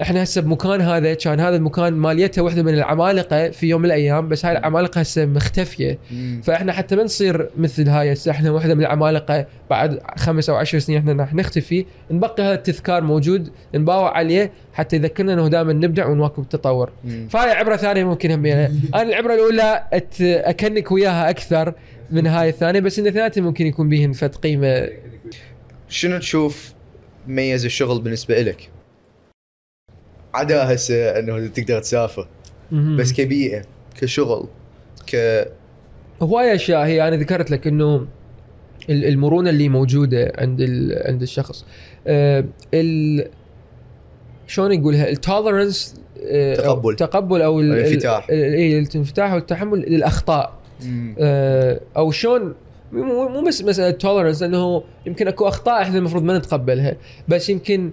إحنا هسه بمكان هذا كان هذا المكان ماليته واحدة من العمالقة في يوم من الأيام بس هاي العمالقة هسه مختفية. فاحنا حتى ما نصير مثل هاي هسه إحنا واحدة من العمالقة بعد خمس أو عشر سنين إحنا راح نختفي. نبقي هذا التذكار موجود نباوع عليه حتى يذكرنا إنه دائما نبدع ونواكب التطور. فهاي عبرة ثانية ممكن هم يعني. أنا العبرة الأولى أت أكنك وياها أكثر من هاي الثانية بس إن اثنيناتهم ممكن يكون بيهن فد قيمة. شنو تشوف ميز الشغل بالنسبة لك؟ عدا هسه انه تقدر تسافر. بس كبيئة كشغل ك هواي أشياء هي أنا ذكرت لك إنه ال- المرونة اللي موجودة عند عند الشخص آه، ال شلون يقولها ال tolerance تقبل. تقبل أو ال- ال- الانفتاح. ال- اي الانفتاح والتحمل للأخطاء آه، أو شلون مو مو بس مسألة tolerance لأنه يمكن أكو أخطاء إحنا المفروض ما نتقبلها بس يمكن آه،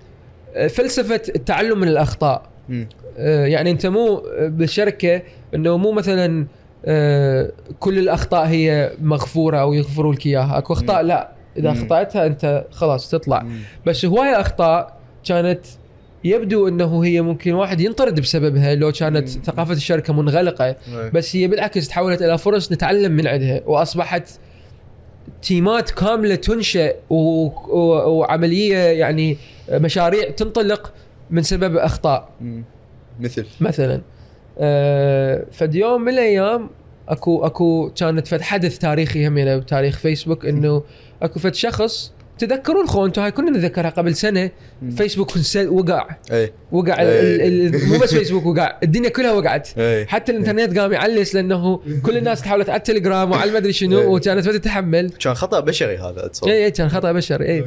فلسفة التعلم من الأخطاء مم. آه، يعني أنت مو بالشركة إنه مو مثلا آه، كل الأخطاء هي مغفورة أو يغفروا لك إياها أكو أخطاء. لا إذا. أخطأتها أنت خلاص تطلع مم. بس هوايه أخطاء كانت يبدو إنه هي ممكن واحد ينطرد بسببها لو كانت مم. ثقافة الشركة منغلقة إيه. بس هي بالعكس تحولت إلى فرص نتعلم من عندها وأصبحت تيمات كاملة تنشأ و... و... وعملية يعني مشاريع تنطلق من سبب أخطاء. مم. مثل؟ مثلا آه فد يوم من الأيام أكو أكو كانت فد حدث تاريخي هم يعني بتاريخ فيسبوك إنه أكو فد شخص تذكرون خو أنتم هاي كنا نتذكرها قبل سنة مم. فيسبوك وقع. اي وقع إيه. ال ال مو بس فيسبوك وقع الدنيا كلها وقعت. اي حتى الإنترنت قام يعلق لأنه كل الناس تحولت على التليجرام وعلى المدري إيه. شنو وكانت بدها تتحمل. كان خطأ بشري هذا أتصور. اي اي كان خطأ بشري اي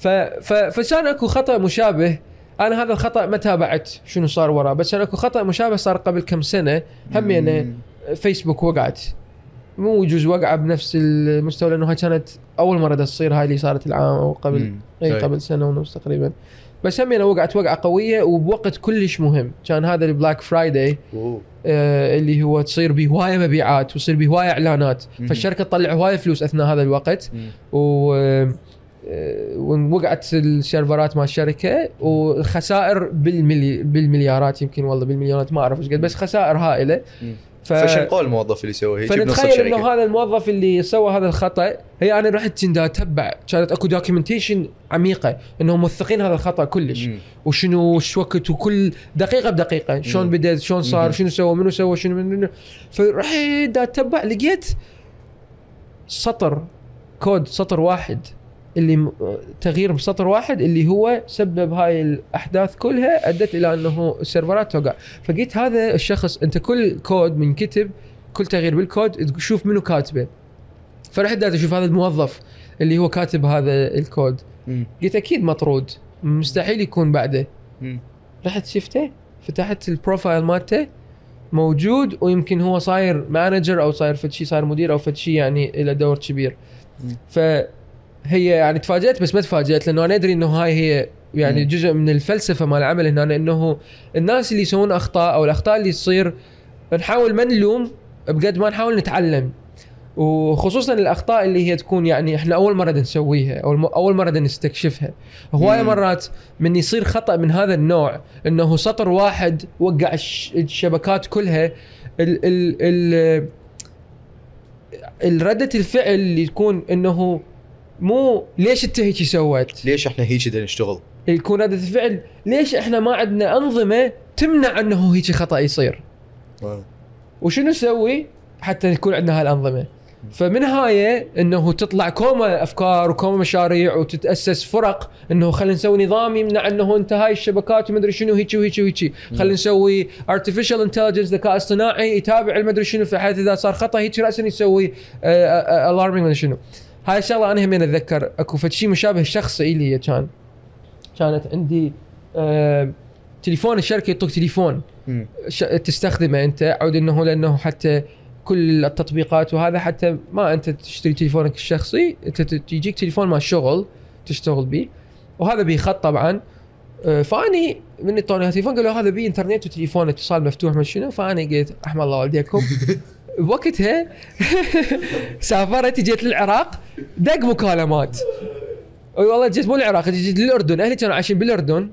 ف ف فكان اكو خطأ مشابه أنا هذا الخطأ ما تابعت شنو صار وراه بس اكو خطأ مشابه صار قبل كم سنة هم يعني. فيسبوك وقعت مو يجوز وقعة بنفس المستوى لأنه هاي كانت أول مرة تصير هاي اللي صارت العام أو قبل. إي أي. قبل سنة ونص تقريبا بس هم يعني وقعت وقعة قوية وبوقت كلش مهم كان هذا ال Black Friday. آه، اللي هو تصير به هوايه مبيعات ويصير به هوايه اعلانات. فالشركة تطلع هواية فلوس أثناء هذا الوقت مم. و آه، ووقعت ال server ات مال الشركة والخسائر بالملي بالمليارات يمكن والله بالمليونات ما أعرف إيش قد بس خسائر هائلة. ف... فشنقول الموظف اللي يسوي هيك فنتخيل إنه هذا الموظف اللي سوى هذا الخطأ هي أنا رحت أتبع كانت أكو documentation عميقة إنهم موثقين هذا الخطأ كلش مم. وشنو وش وقت وكل دقيقة بدقيقة شلون. بدأ شلون صار مم. شنو سوى منو سوى شنو منو فرحت أتبع لقيت سطر كود سطر واحد اللي تغيير بسطر واحد اللي هو سبب هاي الأحداث كلها أدت إلى أنه ال server ات توقع فقلت هذا الشخص أنت كل كود من كتب كل تغيير بالكود تشوف منو كاتبه فرحت دا أشوف هذا الموظف اللي هو كاتب هذا الكود. قلت أكيد مطرود مستحيل يكون بعده. رحت شفته فتحت ال profile مالته موجود ويمكن هو صاير manager أو صاير فد شيء صاير مدير أو فد شيء يعني له دور كبير مم. فهي يعني تفاجأت بس ما تفاجأت لأنه أنا أدري إنه هاي هي يعني مم. جزء من الفلسفة مال العمل هنا إنه الناس اللي يسوون أخطاء أو الأخطاء اللي تصير نحاول ما نلوم بقد ما نحاول نتعلم وخصوصا الأخطاء اللي هي تكون يعني إحنا أول مرة نسويها أو أول مرة نستكشفها هواية. مرات من يصير خطأ من هذا النوع إنه سطر واحد وقع الش- الشبكات كلها ال ال ال الردة الفعل اللي تكون إنه مو ليش انت هيك سويت؟ ليش إحنا هيك بدنا نشتغل؟ يكون ردة الفعل. ليش إحنا ما عندنا أنظمة تمنع أنه هيك خطأ يصير؟ آه. وشنو نسوي حتى يكون عندنا هالأنظمة؟ فمن هاي إنه تطلع كوما أفكار وكوما مشاريع وتتأسس فرق إنه خلينا نسوي نظام يمنع إنه انت هاي الشبكات ومدري شنو هيك وهيك وهيك. خلينا نسوي artificial intelligence ذكاء اصطناعي يتابع المدري شنو. في حيث إذا صار خطأ هيك راسا يسوي alarming مدري شنو. هاي الشغلة أنا همين أتذكر. أكو فد شيء مشابه شخصي لي كان. كانت عندي آه، تليفون الشركة يعطوك تليفون. ش- تستخدمه أنت. عود إنه لأنه حتى كل التطبيقات وهذا حتى ما أنت تشتري تليفونك الشخصي. أنت يجيك تليفون مال شغل تشتغل به وهذا به خط طبعا. آه، فأني من يعطوني هالتليفون قالوا هذا به إنترنت وتليفون اتصال مفتوح ما شنو. فأني قلت رحم الله والديكم. بوقتها سافرت جيت للعراق دق مكالمات. أي والله جيت مو العراق جيت للأردن. أهلي كانوا عايشين بالأردن.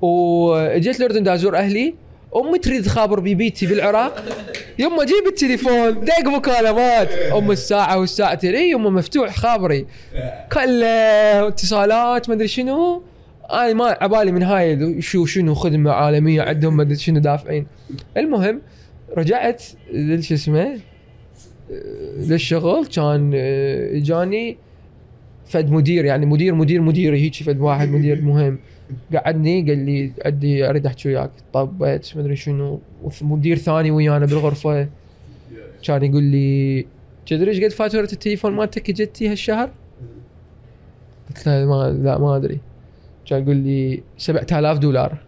واجيت الأردن دا ازور أهلي. أمي تريد تخابر ببيتي بالعراق. يما جيب التليفون دق مكالمات. أم الساعة والساعتين اي يما مفتوح خابري. كل اتصالات ما أدري شنو. أنا ما عبالي من هاي شو شنو خدمة عالمية عندهم ما أدري شنو دافعين. المهم رجعت لش اسمه للشغل. كان آه، إجاني فد مدير يعني مدير مدير مديري هيك فد واحد مدير مهم. قعدني قال لي عندي أريد أحكي وياك. طبيت ما أدري شنو. مدير ثاني ويانا بالغرفة. كان يقول لي تدري إيش قد فاتورة التليفون مالتك جتي هالشهر؟ قلت له ما لا ما أدري. كان يقول لي 7000 دولار.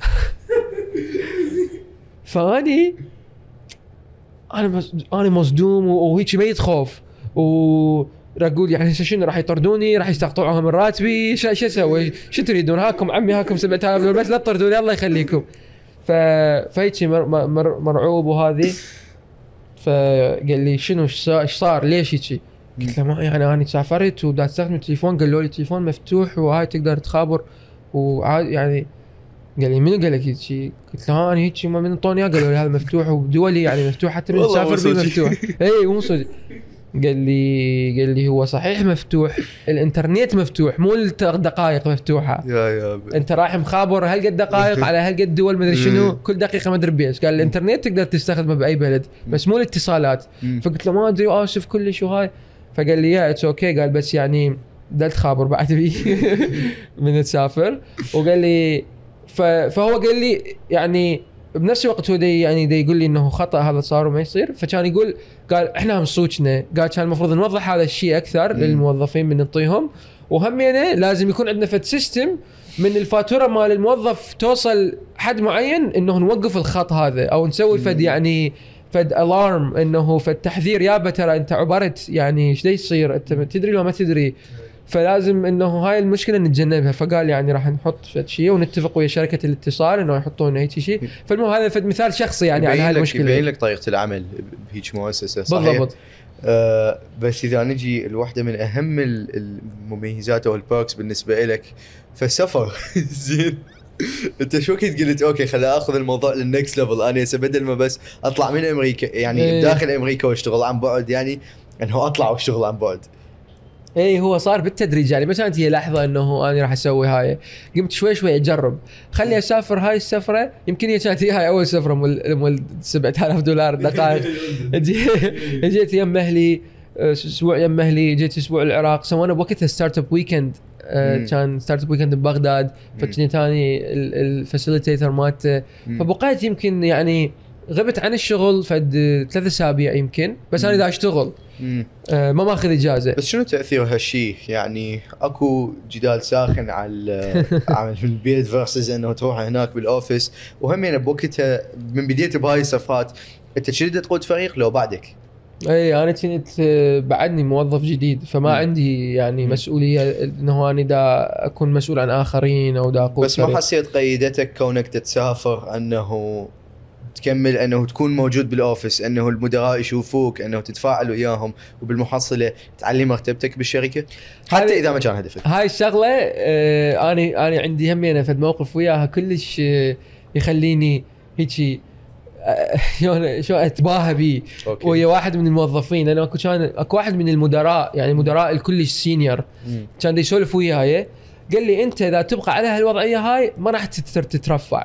فأني أنا. أنا مصدوم وهيك ميت خوف و أقول يعني شنو راح يطردوني راح يستقطعوها من راتبي. شو أسوي؟ شو تريدون؟ هاكم عمي هاكم 7000 دولار بس لا تطردوني الله يخليكم. ف فهيك مر... مر... مرعوب وهذه فقال لي شنو إيش صار؟ ليش هيك قلت له ما يعني أنا سافرت ودا استخدم التليفون. قالوا لي التليفون مفتوح وهاي تقدر تخابر. وعاد يعني قال لي منو قال لك هيك؟ قلت له أنا هيك من انطوني قالوا لي هذا مفتوح ودولي يعني مفتوح حتى من تسافر به مفتوح. اي مو صدق. قال لي قال لي هو صحيح مفتوح الإنترنت مفتوح مو الدقائق مفتوحة. يا يا أنت رايح مخابر هالقد دقائق؟ على هالقد دول؟ مدري شنو. كل دقيقة ما أدري بيش قال الإنترنت تقدر تستخدمه بأي بلد بس مو الاتصالات. فقلت له ما أدري اسف كلش وهاي. فقال لي yeah it's okay قال بس يعني دلت خابر بعد بي. من تسافر. وقال لي فهو قال لي يعني بنفس الوقت هو دي يعني دي يقول لي إنه خطأ هذا صار وما يصير. فكان يقول قال إحنا هم صوتنا. قال كان المفروض نوضح هذا الشيء أكثر مم. للموظفين من نعطيهم وهمينه لازم يكون عندنا فد system من الفاتورة مال الموظف توصل حد معين إنه نوقف الخط هذا أو نسوي فد. يعني فد alarm إنه فد تحذير. يابا ترى أنت عبرت يعني إيش يصير؟ أنت تدري لو ما تدري. فلازم إنه هاي المشكلة نتجنبها. فقال يعني راح نحط فد شيء ونتفق ويا شركة الاتصال إنه يحطون هيك شيء. فالمهم هذا فد مثال شخصي يعني على هاي المشكلة. يبين لك طريقة العمل بهيك مؤسسة صحيح؟ بالضبط. آه بس إذا نجي لواحدة من أهم ال- المميزات أو ال perks بالنسبة لك فالسفر. زين. أنت شو وقت قلت؟ okay خليني آخذ الموضوع لل next level أنا هسه بدل ما بس أطلع من أمريكا يعني إيه. داخل أمريكا وأشتغل عن بعد يعني إنه أطلع وأشتغل عن بعد. اي هو صار بالتدريج يعني ما كانت هي لحظه إنه أنا راح أسوي هاي. قمت شوي شوي أجرب. خلي أسافر هاي السفرة يمكن هي كانت هي هاي أول سفرة مول مول 7000 دولار. دقائق. جي- جيت يم أهلي أسبوع يم أهلي جيت أسبوع العراق. سوينا بوقتها Startup Weekend. كان Startup Weekend ببغداد. فكنت آني ال facilitator مالته. فبقيت يمكن يعني غبت عن الشغل فد ثلاث أسابيع يمكن بس أنا. دا أشتغل. آه، ما ماخذ إجازة بس شنو تاثير هالشيء يعني أكو جدال ساخن على عمل في البيت versus إنه تروح هناك بال office وهم يعني بوقتها من بديت بهاي الصفات أنت شريت تقود فريق لو بعدك اي أنا كنت آه، بعدني موظف جديد فما مم. عندي يعني مم. مسؤولية إنه أنا دا أكون مسؤول عن آخرين أو دا أقود بس ما. حسيت قيدتك كونك تتسافر أنه تكمل أنه تكون موجود بال office أنه المدراء يشوفوك أنه تتفاعل وياهم وبالمحصلة تعلي مرتبتك بالشركة. حتى إذا ما كان هدفك. هاي الشغلة آه، أنا أنا عندي همي أنا فد موقف وياها كلش آه، يخليني هيجي آه، شلون شو أتباهى بيه. ويا واحد من الموظفين أنا أكو كان أكو واحد من المدراء يعني مدراء الكلش senior. كان يسولف وياي قال لي أنت إذا تبقى على هالوضعية هاي ما راح تترفع.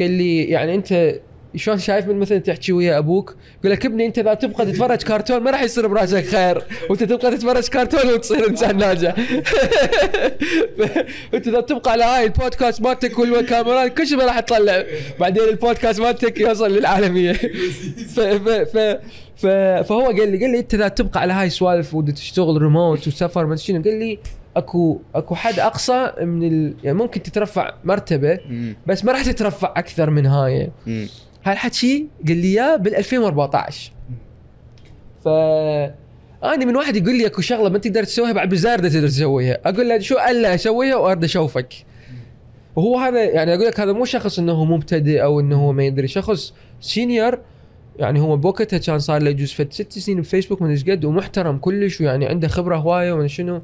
قال لي يعني أنت شلون شايف من مثلا تحكي ويا أبوك؟ يقول لك ابني أنت إذا تبقى تتفرج كرتون ما راح يصير براسك خير. وأنت تبقى تتفرج كرتون وتصير إنسان ناجح. انت إذا تبقى على هاي البودكاست مالتك والكاميرات كل شيء ما راح تطلع بعدين البودكاست مالتك يوصل للعالمية. ف ف ف فهو قال لي قال لي أنت إذا تبقى على هاي السوالف وتشتغل ريموت وسفر ما شنو قال لي اكو اكو حد اقصى من ال... يعني ممكن تترفع مرتبة. بس ما راح تترفع أكثر من هاي مم. هالحكي قال لي إياه بال 2014 ف أنا من واحد يقول لي أكو شغلة ما تقدر تسويها بعد بالزاير تقدر تسويها أقول له شو ألا أسويها وأرد أشوفك وهو هذا يعني أقول لك هذا مو شخص إنه مبتدئ أو إنه هو ما يدري شخص senior يعني هو بوقتها كان صار له يجوز فد ست سنين بفيسبوك من إيش قد ومحترم كلش ويعني عنده خبرة هواية ومن شنو.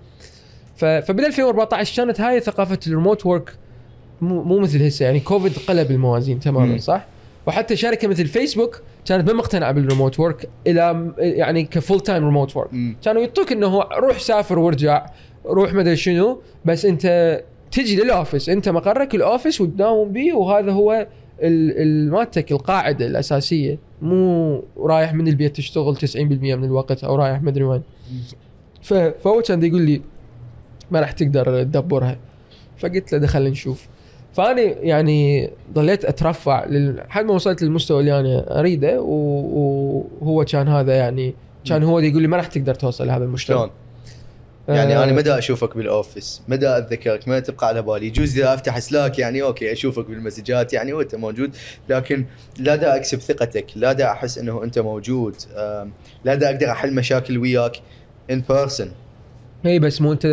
فبال 2014 كانت هاي ثقافة ال remote work مو مو مثل هسه يعني كوفيد قلب الموازين تماما. صح؟ وحتى شركة مثل فيسبوك كانت ما مقتنعة بال remote work إلى يعني ك full time remote work. كانوا يعطوك إنه روح سافر وارجع روح مدري شنو بس أنت تجي لل office أنت مقرك ال office وتداوم به وهذا هو ال- ال- مالتك القاعدة الأساسية مو رايح من البيت تشتغل 90% من الوقت أو رايح مدري وين ف- فهو كان يقول لي ما راح تقدر تدبرها. فقلت له دخلنا نشوف. فأنا يعني ضليت أترفع لحد ما وصلت للمستوى اللي أنا أريده وهو كان هذا يعني كان هو يقول لي ما راح تقدر توصل لهذا المستوى. شلون؟ يعني آه، أنا مدى أشوفك بال office مدى أتذكرك ما تبقى على بالي. يجوز إذا أفتح Slack يعني okay أشوفك بالمسجات يعني وانت موجود. لكن لا دا أكسب ثقتك لا دا أحس إنه أنت موجود. لا دا أقدر أحل مشاكل وياك in person إي بس مو أنت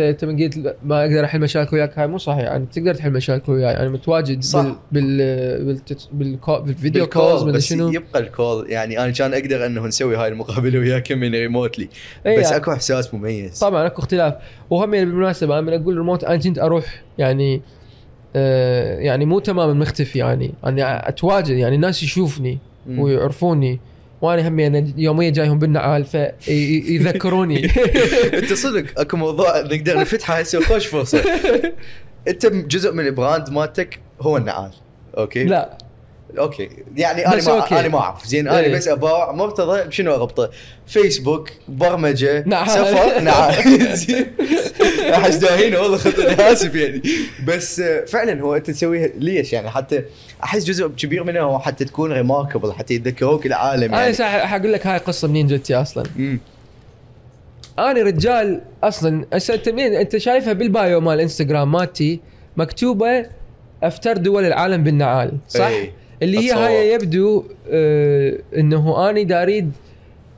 أنت من قلت ما أقدر أحل مشاكل وياك هاي مو صحيح. يعني تقدر تحل مشاكل وياي. يعني متواجد صح. بال بال بالتت- بالكو- بال video calls بس شنو. يبقى ال call. يعني أنا كان أقدر إنه نسوي هاي المقابلة وياك من remotely بس يعني. أكو إحساس مميز. طبعا أكو اختلاف. وهم يعني بالمناسبة أنا من أقول ريموت أنا كنت أروح يعني آه يعني مو تماما مختفي يعني. أنا أتواجد يعني الناس يشوفني. ويعرفوني. وأنا هم يعني يوميا جايهم بالنعال فيذكروني أنت صدق أكو موضوع نقدر نفتحه هسه خوش فرصة. أنت جزء من ال brand مالتك هو النعال okay؟ لا. okay يعني أنا ما okay. أنا ما أعرف زين أنا إيه. بس أباوع مرتضى بشنو اربطه؟ فيسبوك برمجة نعم. سفر نعم زين أحس داهين والله خطر اسف يعني بس آه، فعلا هو أنت تسويها ليش يعني حتى أحس جزء كبير منها هو حتى تكون ريماركبل حتى يتذكروك العالم أنا يعني صح حقول لك هاي قصة منين جتي أصلا. أنا رجال أصلا هسه أنت منين أنت شايفها بالبايو مال إنستغرام مالتي مكتوبة أفتر دول العالم بالنعال صح؟ إيه. اللي هي أتصور. هاي يبدو آه إنه أني دا أريد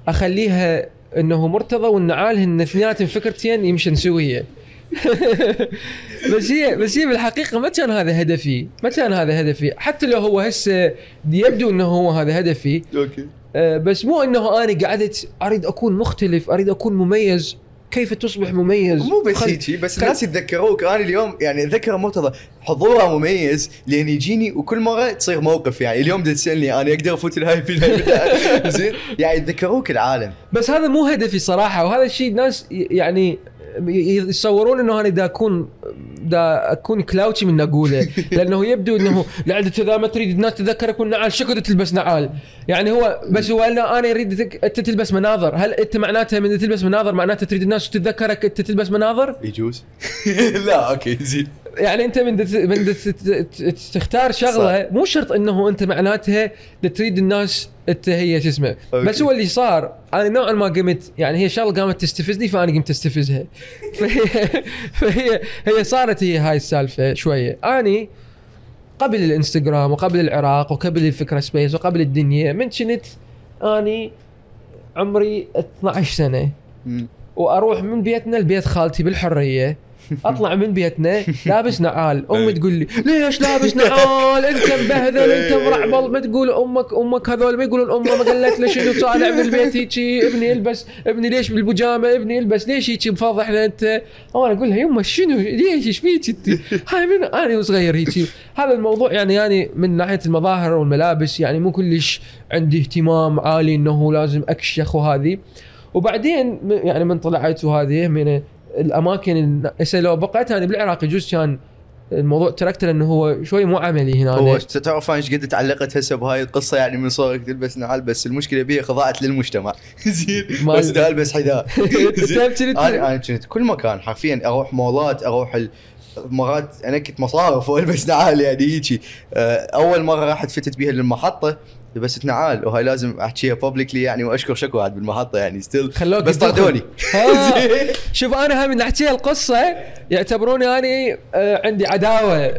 أخليها إنه مرتضى والنعال هن اثنيناتهم فكرتين يمشن سويه بس هي بس هي بالحقيقة ما كان هذا هدفي ما كان هذا هدفي. حتى لو هو هسه يبدو إنه هو هذا هدفي. okay. آه، بس مو إنه أنا قعدت أريد أكون مختلف أريد أكون مميز. كيف تصبح مميز؟ مو بس هيجي بس خل- الناس يتذكروك. أنا اليوم يعني أتذكر مرتضى حضوره مميز لأن يجيني وكل مرة تصير موقف يعني. اليوم تسألني أنا أقدر أفوت الهاي في زين. يعني يتذكروك العالم. بس هذا مو هدفي صراحة وهذا الشيء الناس يعني يتصورون إنه أنا دا اكون دا أكون كلاوتشي من اقوله لأنه يبدو إنه لعد اذا ما تريد الناس تتذكرك والنعال شكو تلبس نعال؟ يعني هو بس هو أنا أريد أنت تلبس مناظر. هل أنت معناتها من تلبس مناظر معناتها تريد الناس تتذكرك أنت تلبس مناظر؟ يجوز. لا okay زين. يعني انت من دت من دت تختار شغلة مو شرط انه انت معناتها تريد الناس انت هي شو اسمه. بس هو اللي صار أنا نوعا ما قمت يعني هي شغلة قامت تستفزني فأنا قمت أستفزها. فهي فهي هي صارت هي هاي السالفة شوية. أني قبل الإنستغرام وقبل العراق وقبل الفكرة space وقبل الدنيا من كنت أني عمري 12 سنة. وأروح من بيتنا لبيت خالتي بالحرية. أطلع من بيتنا لابس نعال. أمي إيه. تقول لي ليش لابس نعال؟ أنت مبهذل أنت إيه. مرعبل ما تقول أمك أمك هذول ما يقولون امه ما قالت له شنو طالع من البيت هيجي ابني البس ابني ليش بالبجامة ابني البس ليش هيجي مفضحنا انت أنا أقول لها يمه شنو؟ ليش؟ إيش فيك أنت؟ هاي من أنا وصغير هيجي هذا الموضوع يعني يعني من ناحية المظاهر والملابس يعني مو كلش عندي اهتمام عالي إنه لازم أكشخ وهذه وبعدين يعني من طلعت وهذه من الأماكن هسه لو بقيت أنا بالعراق يجوز كان الموضوع تركته لأنه هو شوي مو عملي هنا. هو تعرف أنا إيش قد تعلقت هسه بهاي القصة يعني من صورك تلبس نعال بس المشكلة بيها خضعت للمجتمع. زين. بس البس حذاء. أنا كنت كل مكان حرفيا أروح مولات أروح ال... مرات أنكت مصارف والبس نعال يعني هيجي. آه، أول مرة رحت فتت بيها للمحطة لبست نعال وهاي لازم أحكيها بابليكلي يعني وأشكر شكوى عاد بالمحطة يعني ستيل خلوك بس. طردوني آه. شوف أنا هم نحكي القصة يعتبروني أني آه، عندي عداوة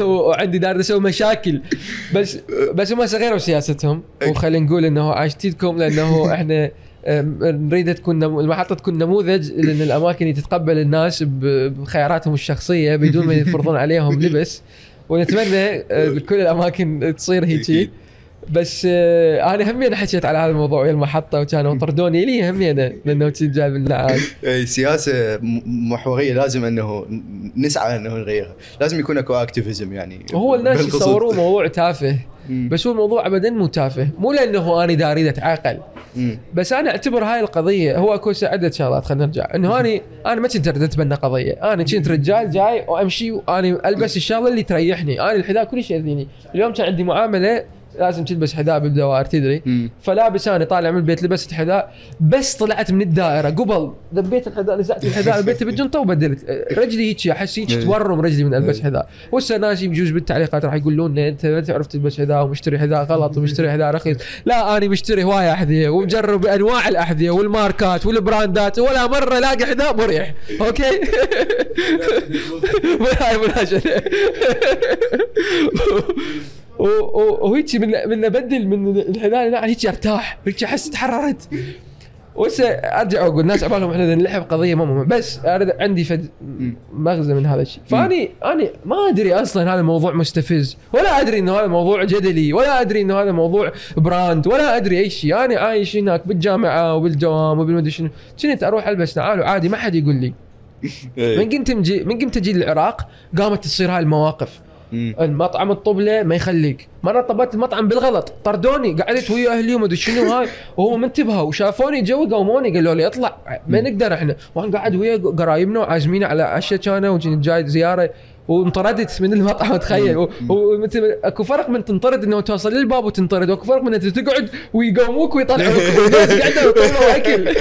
وعندي دار أسوي مشاكل. بس بس هم صغيروا سياستهم وخلينا نقول إنه عاشتيتكم لأنه إحنا نريد تكون المحطة تكون نموذج لأن الأماكن اللي تتقبل الناس بخياراتهم الشخصية بدون ما يفرضون عليهم لبس. ونتمنى آه، كل الأماكن تصير هيجي. بس آه أنا همي أنا حكيت على هذا الموضوع ويا المحطة وكانوا طردوني لي همي أنا لأنه كنت جايب اي سياسة محورية لازم إنه نسعى إنه نغيرها. لازم يكون أكو activism يعني. وهو الناس. يصوروه موضوع تافه. بس هو الموضوع ابدا مو تافه. مو لأنه أنا دا أريد أتعاقل. بس أنا أعتبر هاي القضية هو أكو عده شغلات خلينا نرجع. إنه أنا أنا ما كنت اريد اتبنى قضية. أنا كنت رجال جاي وأمشي وأنا ألبس الشغلة اللي تريحني. أنا الحذاء كل شيء يأذيني. اليوم كان عندي معاملة لازم تلبس حذاء بالدوائر تدري؟ مم. فلابس أنا طالع من البيت لبست حذاء بس طلعت من الدائرة. قبل ذبيت الحذاء نزعت الحذاء لبيته بالجنطه وبدلت رجلي هيك أحس هيك إيه. تورم رجلي من ألبس إيه. حذاء. وهسه ناس بجوز بالتعليقات راح يقولون لنا إنت ما تعرف تلبس حذاء ومشتري حذاء غلط ومشتري حذاء رخيص. لا أنا مشتري هواية أحذية ومجرب أنواع الأحذية والماركات والبراندات ولا مرة الاقي حذاء مريح. أوكي؟ وهيك من من أبدل من الحذاء لا هيك أرتاح هيك أحس تحررت. وهسه أرجع وأقول الناس عبالهم إحنا نلعب قضية ما مهمة بس عندي فد مغزى من هذا الشيء. فاني أني ما أدري أصلا هذا الموضوع مستفز ولا أدري إنه هذا موضوع جدلي ولا أدري إنه هذا موضوع brand ولا أدري أي شيء. أنا عايش هناك بالجامعة وبالدوام وبالمدري شنو. كنت أروح ألبس نعال وعادي ما حد يقول لي. إيه. من مجي من قمت أجي العراق قامت تصير هاي المواقف. المطعم الطبله ما يخليك. مرة طبت المطعم بالغلط. طردوني. قعدت ويا أهلي وما أدري شنو هاي. وهم انتبهوا. وشافوني جو قوموني قالوا لي اطلع. ما نقدر إحنا. وأنا قاعد ويا قرايبنا وعازمين على عشاء كانوا. جاي زيارة. وانطردت من المطعم تخيل. اكو فرق من تنطرد انه توصل للباب وتنطرد واكو فرق من انت تقعد ويقوموك ويطلعوك. والناس قاعدة ويطلعوا أكل.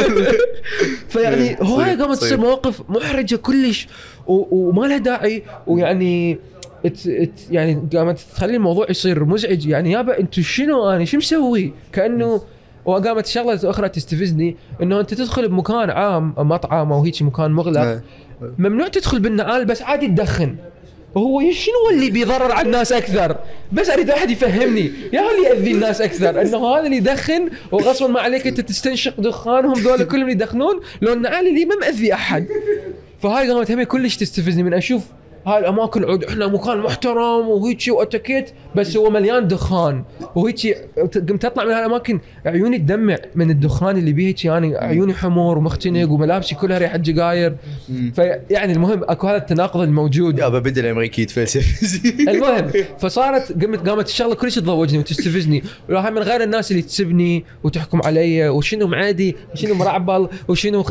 فيعني هواي قامت تصير. مواقف محرجة كلش وما لها داعي. ويعني ات ات يعني قامت تخلي الموضوع يصير مزعج. يعني يابا أنتم شنو أنا؟ شو مسوي؟ كأنه وقامت شغلة أخرى تستفزني إنه أنت تدخل بمكان عام مطعم أو هيك مكان مغلق إيه. ممنوع تدخل بالنعال بس عادي تدخن. وهو شنو اللي بيضرر على الناس أكثر؟ بس أريد أحد يفهمني، يا اللي يأذي الناس أكثر؟ إنه هذا اللي يدخن وغصبا ما عليك أنت تستنشق دخانهم؟ ذولا كلهم يدخنون؟ لو النعال اللي ما مأذي أحد. فهاي قامت همي كلش تستفزني من أشوف هاي الأماكن عود إحنا مكان محترم وهيك واتكيت بس هو مليان دخان. وهيك قمت أطلع من هالأماكن عيوني تدمع من الدخان اللي بيه هيك يعني عيوني حمر ومختنق وملابسي كلها ريحة جقاير. فيعني المهم أكو هذا التناقض الموجود. يابا بدا الأمريكي يتفلسف. المهم فصارت قمت قامت الشغلة كلش تضوجني وتستفزني. وهاي من غير الناس اللي تسبني وتحكم علي وشنو معادي وشنو مرعبل وشنو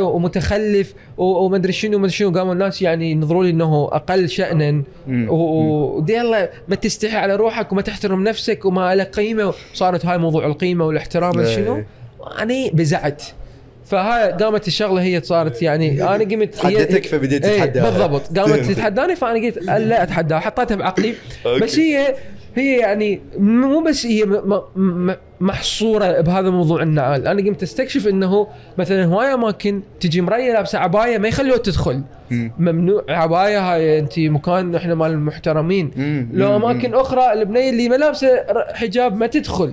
ومتخلف ومدري شنو ومدري شنو. قاموا الناس يعني ينظروا لي إنه أقل شانا. ودي الله ما تستحي على روحك وما تحترم نفسك وما لك قيمة. وصارت هاي موضوع القيمة والاحترام مدري شنو؟ إيه. اني بزعت. فهاي قامت الشغلة هي صارت يعني أنا قمت تحدتك فبديت إيه، تتحداها. بالضبط. قامت. تتحداني فأنا قلت لا أتحداها. حطيتها بعقلي. بس هي هي يعني مو بس هي محصورة بهذا موضوع النعال. أنا قمت أستكشف إنه مثلا هواي اماكن تجي مريه لابسة عباية ما يخلوها تدخل. مم. ممنوع. عباية هاي أنت مكان إحنا مال المحترمين. مم. لو مم. أماكن أخرى البنية اللي ما لابسة حجاب ما تدخل.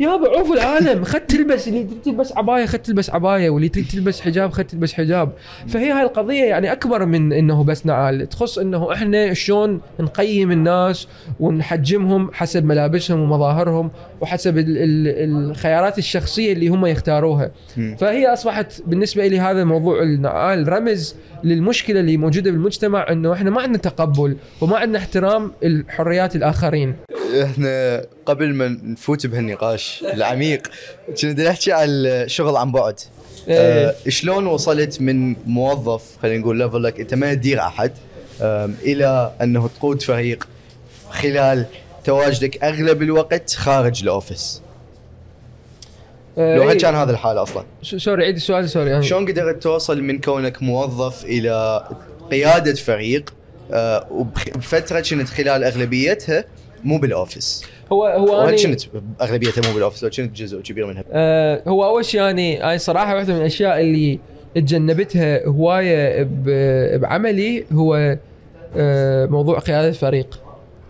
يابا عوف العالم خد تلبس. اللي تريد تلبس عباية خد تلبس عباية. واللي تريد تلبس حجاب خد تلبس حجاب. فهي هاي القضية يعني أكبر من إنه بس نعال. تخص إنه إحنا شلون نقيم الناس ونحجمهم حسب ملابسهم ومظاهرهم وحسب ال ال الخيارات الشخصية اللي هم يختاروها مم. فهي أصبحت بالنسبة لي هذا موضوع النعال رمز للمشكلة اللي موجودة بالمجتمع إنه إحنا ما عندنا تقبل وما عندنا احترام الحريات الآخرين إحنا قبل ما نفوت بهالنقاش العميق كنا نحكي على الشغل عن بعد إيه. آه شلون وصلت من موظف خلينا نقول ليفلك إنت ما تدير أحد إلى أنه تقود فريق خلال تواجدك أغلب الوقت خارج ال office. آه، لو إيه. هل كان هذا الحال أصلا؟ sorry عيد السؤال sorry يعني شلون قدرت توصل من كونك موظف إلى قيادة فريق آه، وبخ- بفتره كنت خلال أغلبيتها مو بال office؟ هو هو وهل أنا كنت أغلبيتها مو بال office؟ لو كنت جزء كبير منها. آه هو أول شيء يعني أنا صراحة واحدة من الأشياء اللي تجنبتها هواية بعملي هو آه موضوع قيادة فريق.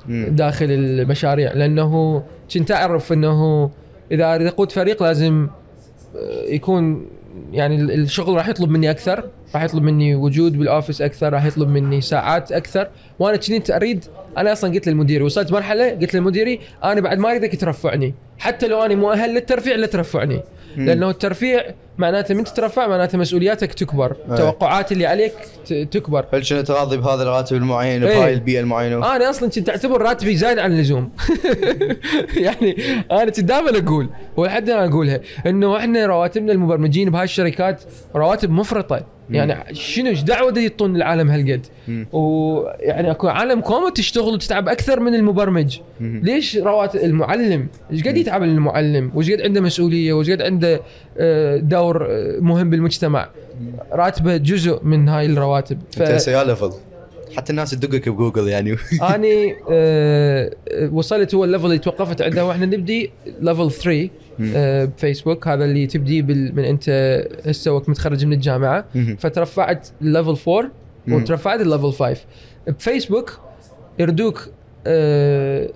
داخل المشاريع لأنه كنت أعرف أنه إذا أريد أقود فريق لازم آه، يكون يعني ال- الشغل راح يطلب مني أكثر راح يطلب مني وجود بالأوفيس أكثر راح يطلب مني ساعات أكثر. وأنا كنت أريد أنا أصلا قلت للمدير وصلت مرحلة قلت للمديري أنا بعد ما أريدك ترفعني حتى لو أنا مؤهل للترفيع لا ترفعني. لأنه الترفيع معناته من تترفع معناته مسؤولياتك تكبر أي. توقعات اللي عليك تكبر هل كنت راضي بهذا الراتب المعين إيه. وبهاي البيئة المعينة؟ أنا أصلا كنت أعتبر راتبي زايد عن اللزوم يعني أنا كنت دائما أقول ولحد الان أقولها إنه إحنا رواتبنا المبرمجين بهاي الشركات رواتب مفرطة يعني شنو إيش دعوة دا يعطون العالم هالقد. ويعني أكو عالم كومو تشتغل وتتعب أكثر من المبرمج. مم. ليش رواتب المعلم؟ إيش قد يتعب المعلم؟ وإيش قد عنده مسؤولية؟ وإيش قد عنده آه، دور آه، مهم بالمجتمع؟ راتبه جزء من هاي الرواتب. ف... أنت level حتى الناس تدقك بجوجل يعني. أني آه، آه، وصلت هو ال level اللي توقفت عنده. وإحنا نبدي level 3 آه، بفيسبوك هذا اللي تبدي بال... من انت هسه وقت متخرج من الجامعة. فترفعت level 4 مم. وترفعت ال level 5 بفيسبوك يريدوك آه،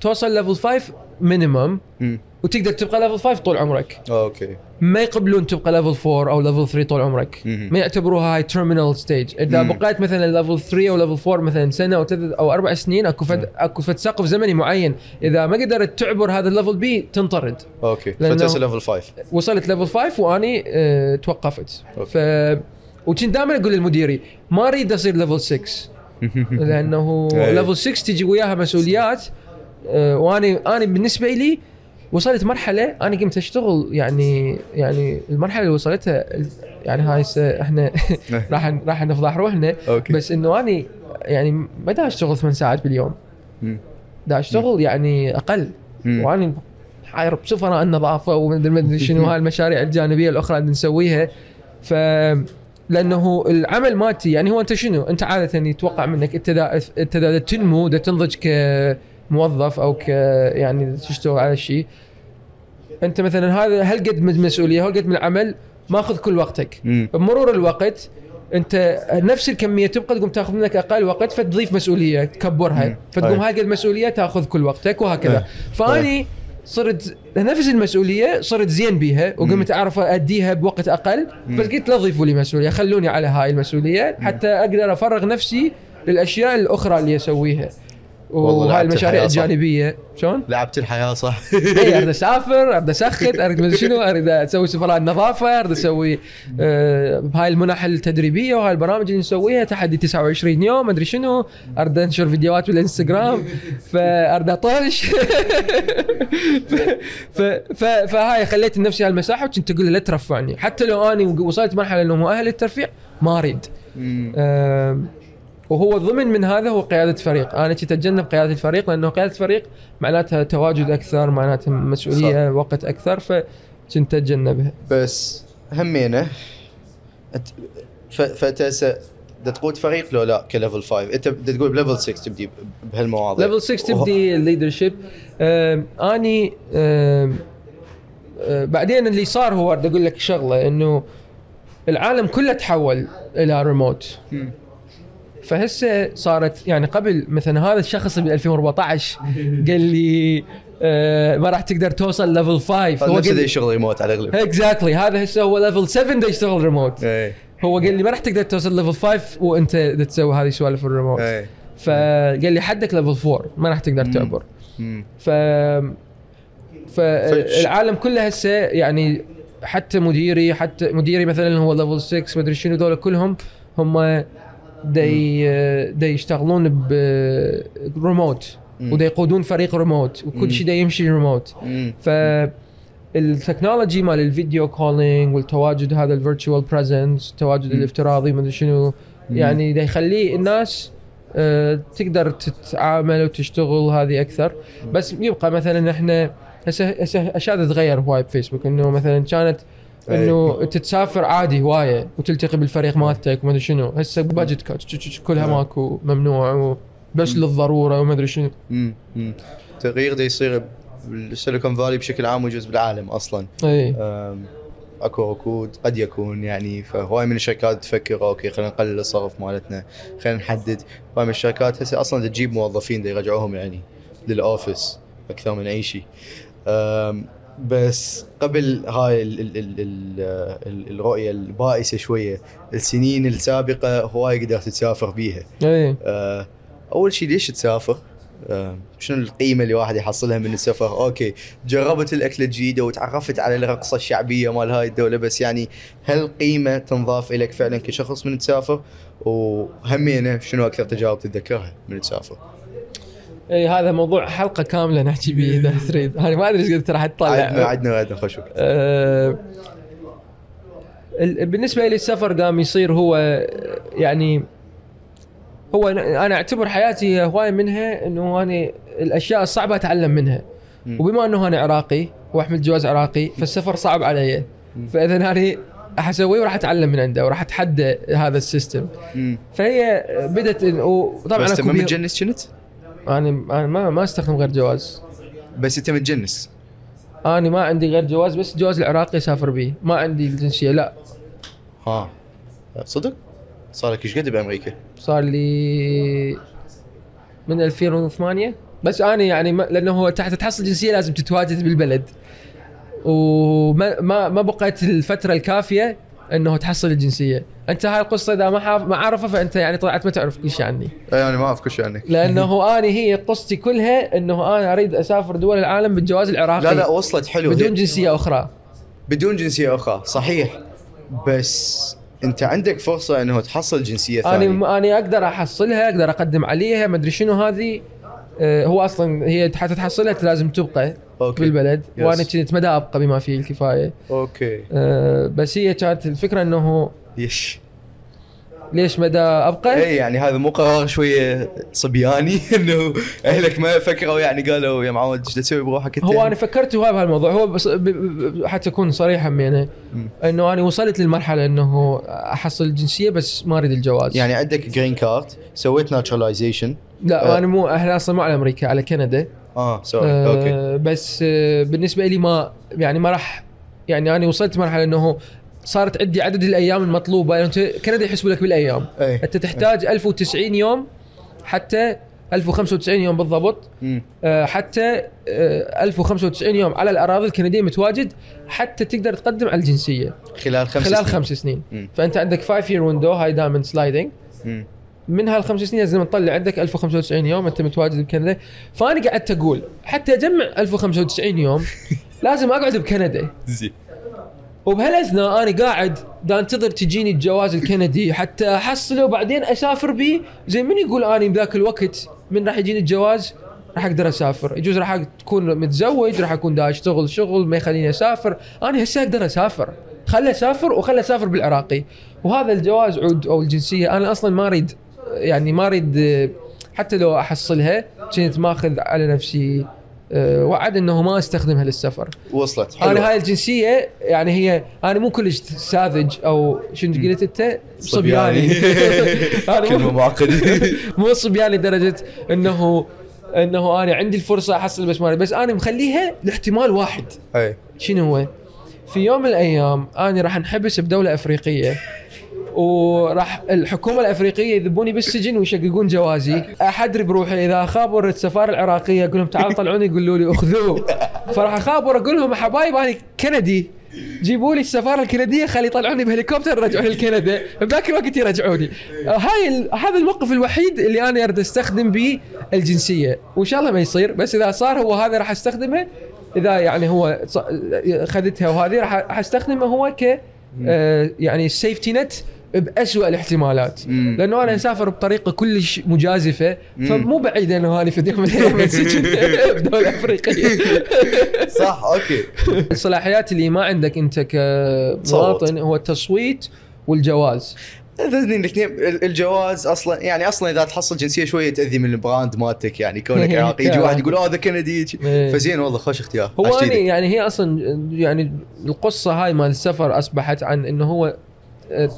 توصل level 5 minimum مم. وتقدر تبقى level 5 طول عمرك. okay. ما يقبلون تبقى level 4 أو level 3 طول عمرك. ما يعتبروها هاي terminal stage إذا. بقيت مثلا level 3 أو level 4 مثلا سنة أو ثلاث أو أربع سنين أكو فد أكو فد سقف زمني معين. إذا ما قدرت تعبر هذا ال level بي تنطرد. okay. هسه level 5 وصلت level 5 وأني آه توقفت. ف وكنت دائما أقول للمديري ما أريد أصير level 6 لأنه. level 6 تجي وياها مسؤوليات آه، وأنا أنا بالنسبة لي وصلت مرحلة أنا قمت أشتغل يعني يعني المرحلة اللي وصلتها يعني هاي إحنا راح راح نفضح روحنا okay بس إنه أنا يعني ما دا أشتغل ثمان ساعات باليوم. دا أشتغل يعني أقل مم. وأنا حاير بسفراء النظافة ومدري مدري شنو هاي المشاريع الجانبية الأخرى اللي نسويها ف لأنه العمل مالتي يعني هو أنت شنو؟ أنت عادة يتوقع منك انت دا انت دا تنمو دا تنضج كموظف أو ك يعني تشتغل على شيء. أنت مثلا هذا هل قد من مسؤولية؟ هل قد من العمل ماخذ كل وقتك. مم. بمرور الوقت أنت نفس الكمية تبقى تقوم تاخذ منك أقل وقت فتضيف مسؤولية تكبرها. مم. فتقوم أي. هاي قد مسؤوليه تاخذ كل وقتك وهكذا. أي. فأني صرت نفس المسؤولية صرت زين بيها وقمت أعرف أديها بوقت أقل فقلت لا تضيفوا لي مسؤولية خلوني على هاي المسؤولية حتى أقدر أفرغ نفسي للأشياء الأخرى اللي أسويها. وهاي المشاريع. الجانبية. شلون؟ لعبت الحياة صح. اي أريد أسافر أريد اسخت أريد مدري شنو أريد أسوي سفراء النظافه أريد أسوي آه هاي المنح التدريبية وهاي البرامج اللي نسويها تحدي 29 يوم مدري شنو. أريد أنشر فيديوهات بالإنستغرام. فاريد أطرش. فهاي خليت لنفسي هالمساحة وكنت أقول لا ترفعني. حتى لو أني وصلت مرحلة إنه مؤهل للترفيع ما أريد. وهو ضمن من هذا هو قيادة فريق. أنا كنت اتجنب قيادة الفريق لأنه قيادة فريق معناتها تواجد أكثر معناتها مسؤولية صح. وقت أكثر فكنت اتجنبها بس همينه أت- ف- فانت هسه تقود فريق لو لا ك level 5 أنت تقول ب level 6 تبدي بهالمواضيع. ليفل 6 وه- تبدي ال leadership أني آم، آه، بعدين اللي صار هو بدي أقول لك شغلة إنه العالم كله تحول إلى ريموت. فهسه صارت يعني قبل مثلا هذا الشخص ب 2014 قال لي آه ما راح تقدر توصل level 5 هذا نفس اللي شغل ريموت على الأغلب. exactly هذا هسه هو level 7 دا يشتغل ريموت هو قال لي ما راح تقدر توصل level 5 وانت تسوي هذه سوالف الريموت فقال لي حدك level 4 ما راح تقدر. تعبر. مم. ف فالعالم كله هسه يعني حتى مديري حتى مديري مثلا هو level 6 مدري شنو ذول كلهم هم دي دا يشتغلون بريموت مم. ودا يقودون فريق ريموت. وكل شيء دا يمشي ريموت. ف ال technology مال ال video calling والتواجد هذا ال virtual presence التواجد مم. الافتراضي مدري شنو. يعني دا يخليه الناس آه، تقدر تتعامل وتشتغل هذه أكثر بس يبقى مثلا إحنا هسه هسه أشياء تتغير هواي بفيسبوك إنه مثلا كانت أي. إنه تتسافر عادي هواية وتلتقي بالفريق مالتك وما أدري شنو هسه باجت كاتش كلها نعم. ماكو ممنوع بس للضرورة وما أدري شنو مم. مم. تغيير دا يصير بالسيليكون فالي بشكل عام وجزء بالعالم أصلا اي أكو ركود قد يكون يعني فهواي من الشركات تفكر okay خلينا نقلل الصرف مالتنا خلينا نحدد هواي من الشركات هسه أصلا تجيب موظفين يرجعوهم يعني لل office أكثر من أي شيء بس قبل هاي ال ال ال ال ال الرؤية البائسة شوية السنين السابقة هواي قدرت تسافر بيها إي آه، أول شيء ليش تسافر؟ آه، شنو القيمة اللي واحد يحصلها من السفر؟ okay جربت الاكله الجديدة وتعرفت على الرقصة الشعبية مال هاي الدولة بس يعني هل قيمه تنضاف لك فعلا كشخص من تسافر؟ وهمينة شنو أكثر تجارب تتذكرها من تسافر؟ إي هذا موضوع حلقة كاملة نحكي به إذا تريد. أنا ما أدري إيش قد راح عدنا تطلع عدنا عدنا خوش وقت ال- بالنسبة لي السفر قام يصير هو يعني هو أنا أعتبر حياتي هواية منها إنه أنا الأشياء الصعبه أتعلم منها. وبما إنه أنا عراقي وأحمل جواز عراقي فالسفر صعب علي. فإذا أنا راح اسويه وراح أتعلم من عنده وراح أتحدى هذا السيستم. فهي بدت وطبعا بس انت أكو ما بيه- متجنس كنت؟ أنا أنا ما ما أستخدم غير جواز. بس أنت متجنس. أنا ما عندي غير جواز بس الجواز العراقي اسافر به ما عندي الجنسيه لا. ها. صدق؟ صار لك إيش قد بأمريكا؟ صار لي من 2008 بس أنا يعني ما لأنه هو تحت تحصل جنسيه لازم تتواجد بالبلد. وما ما ما بقيت الفترة الكافية. إنه تحصل الجنسية. أنت هاي القصة إذا ما ما عارفه فأنت يعني طلعت ما تعرف كل شيء عني. أي أنا ما أعرف كل شيء عنك لأنه أنا هي قصتي كلها إنه أنا أريد أسافر دول العالم بالجواز العراقي. لا لا وصلت حلو. بدون جنسية أخرى. بدون جنسية أخرى صحيح. بس أنت عندك فرصة إنه تحصل جنسية أنا ثانية. أنا أقدر أحصلها أقدر أقدم عليها ما أدري شنو هذه. آه، هو أصلا هي حتى تحصلها لازم تبقى. okay. بالبلد. yes. وأنا كنت مدى أبقى بما فيه الكفاية. okay. آه، بس هي كانت الفكرة إنه يش ليش مدى أبقى؟ اي يعني هذا مو قرار شوية صبياني. إنه أهلك ما فكروا يعني قالوا يا معود إيش تسوي بروحك أنت؟ هو أنا فكرت هواي بهالموضوع هو بس ب- ب- حتى أكون صريح همينه. إنه أنا وصلت للمرحلة إنه أحصل الجنسيه بس ما أريد الجواز. يعني عندك green card سويت naturalization لا آه. أنا مو إحنا أصلا مو على أمريكا على كندا. آه. sorry okay آه بس آه بالنسبة لي ما يعني ما راح يعني أنا وصلت مرحلة إنه صارت عندي عدد الأيام المطلوبة. يعني أنت كندا يحسبوا لك بالأيام. اي أنت تحتاج 1090 يوم حتى 1095 يوم بالضبط. مم. آه، حتى آه، 1095 يوم على الأراضي الكندية متواجد حتى تقدر تقدم على الجنسية. خلال خمس خلال سنين. خمس سنين. مم. فأنت عندك 5 year window هاي دائما sliding. من هالخمس سنين لازم تطلع عندك 1095 يوم أنت متواجد بكندا. فأنا قعدت أقول حتى أجمع 1095 يوم لازم أقعد بكندا. زين. وبهالأثناء أنا قاعد دا انتظر تجيني الجواز الكندي حتى أحصله وبعدين أسافر به زي من يقول اني بذاك الوقت من راح يجيني الجواز؟ راح أقدر أسافر. يجوز راح تكون متزوج راح أكون دا أشتغل شغل ما يخليني أسافر. أنا هسه أقدر أسافر. خل أسافر وخل أسافر بالعراقي. وهذا الجواز عود أو الجنسية. أنا أصلا ما أريد يعني ما أريد حتى لو أحصلها كنت ماخذ على نفسي آه، وعد إنه ما أستخدمها للسفر. وصلت. حلو. أنا هاي الجنسية يعني هي أنا مو كلش ساذج أو شنو قلت أنت؟ صبياني. كلمه مو, معقدة. مو صبياني لدرجة إنه إنه أنا عندي الفرصة أحصل بس ما بس أنا مخليها لاحتمال واحد. أي. شنو هو؟ في يوم من الأيام أنا راح انحبس بدولة أفريقية. وراح الحكومة الأفريقية يذبوني بالسجن ويشققون جوازي. أحدري بروحي إذا اخابر السفارة العراقية أقول لهم تعالوا طلعوني يقولوا لي أخذوه. فراح أخابر أقول لهم حبايب أنا كندي. جيبوا لي السفارة الكندية خلي يطلعوني بهليكوبتر يرجعوني لكندا بذاك الوقت يرجعوني. هاي هذا الموقف الوحيد اللي أنا أريد أستخدم به الجنسية. وإن شاء الله ما يصير بس إذا صار هو هذا راح أستخدمه. إذا يعني هو خذتها وهذه راح راح أستخدمه هو ك آه، يعني سيفتي نت بأسوأ الاحتمالات. مم. لأنه أنا أسافر بطريقة كلش مجازفة. فمو بعيد إنه أنا في يوم من الأيام بدوله أفريقية. صح أوكي. الصلاحيات اللي ما عندك أنت كمواطن هو التصويت والجواز. الاثنين الاثنين الجواز أصلا يعني أصلا إذا تحصل جنسية شوية تأذي من ال brand مالتك يعني كونك عراقي يجي واحد يقول آه ذا كندي. إيه. فزين والله خوش اختيار. هو. يعني هي أصلا يعني القصة هاي مال السفر أصبحت عن إنه هو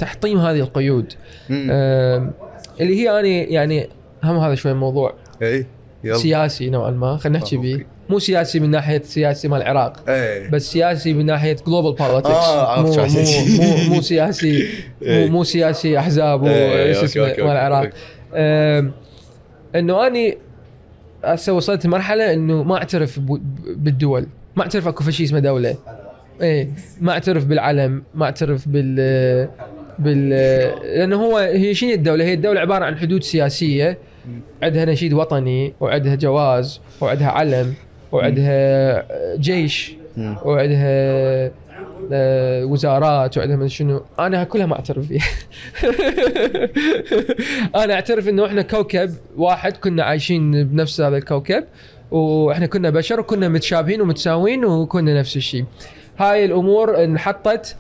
تحطيم هذه القيود. آم، اللي هي أنا يعني هم هذا شوي موضوع إي يلا. سياسي نوعا ما خلينا نحكي آه، به okay. مو سياسي من ناحية سياسي مال العراق إي. بس سياسي من ناحية global politics آه، مو, مو. مو مو سياسي. مو. مو سياسي أحزاب okay، اسمه مال العراق. إنه اني هسه وصلت لمرحله إنه ما أعترف بالدول. ما أعترف أكو شيء اسمه دولة. إيه ما اعترف بالعلم ما اعترف بال بال لأنه هو هي شنو الدولة؟ هي الدولة عبارة عن حدود سياسية عندها نشيد وطني وعندها جواز وعندها علم وعندها جيش. وعندها آه، وزارات وعندها من شنو أنا كلها ما اعترف فيها أنا اعترف إنه إحنا كوكب واحد كنا عايشين بنفس هذا الكوكب وإحنا كنا بشر وكنا متشابهين ومتساويين وكنا نفس الشيء هاي الأمور انحطت.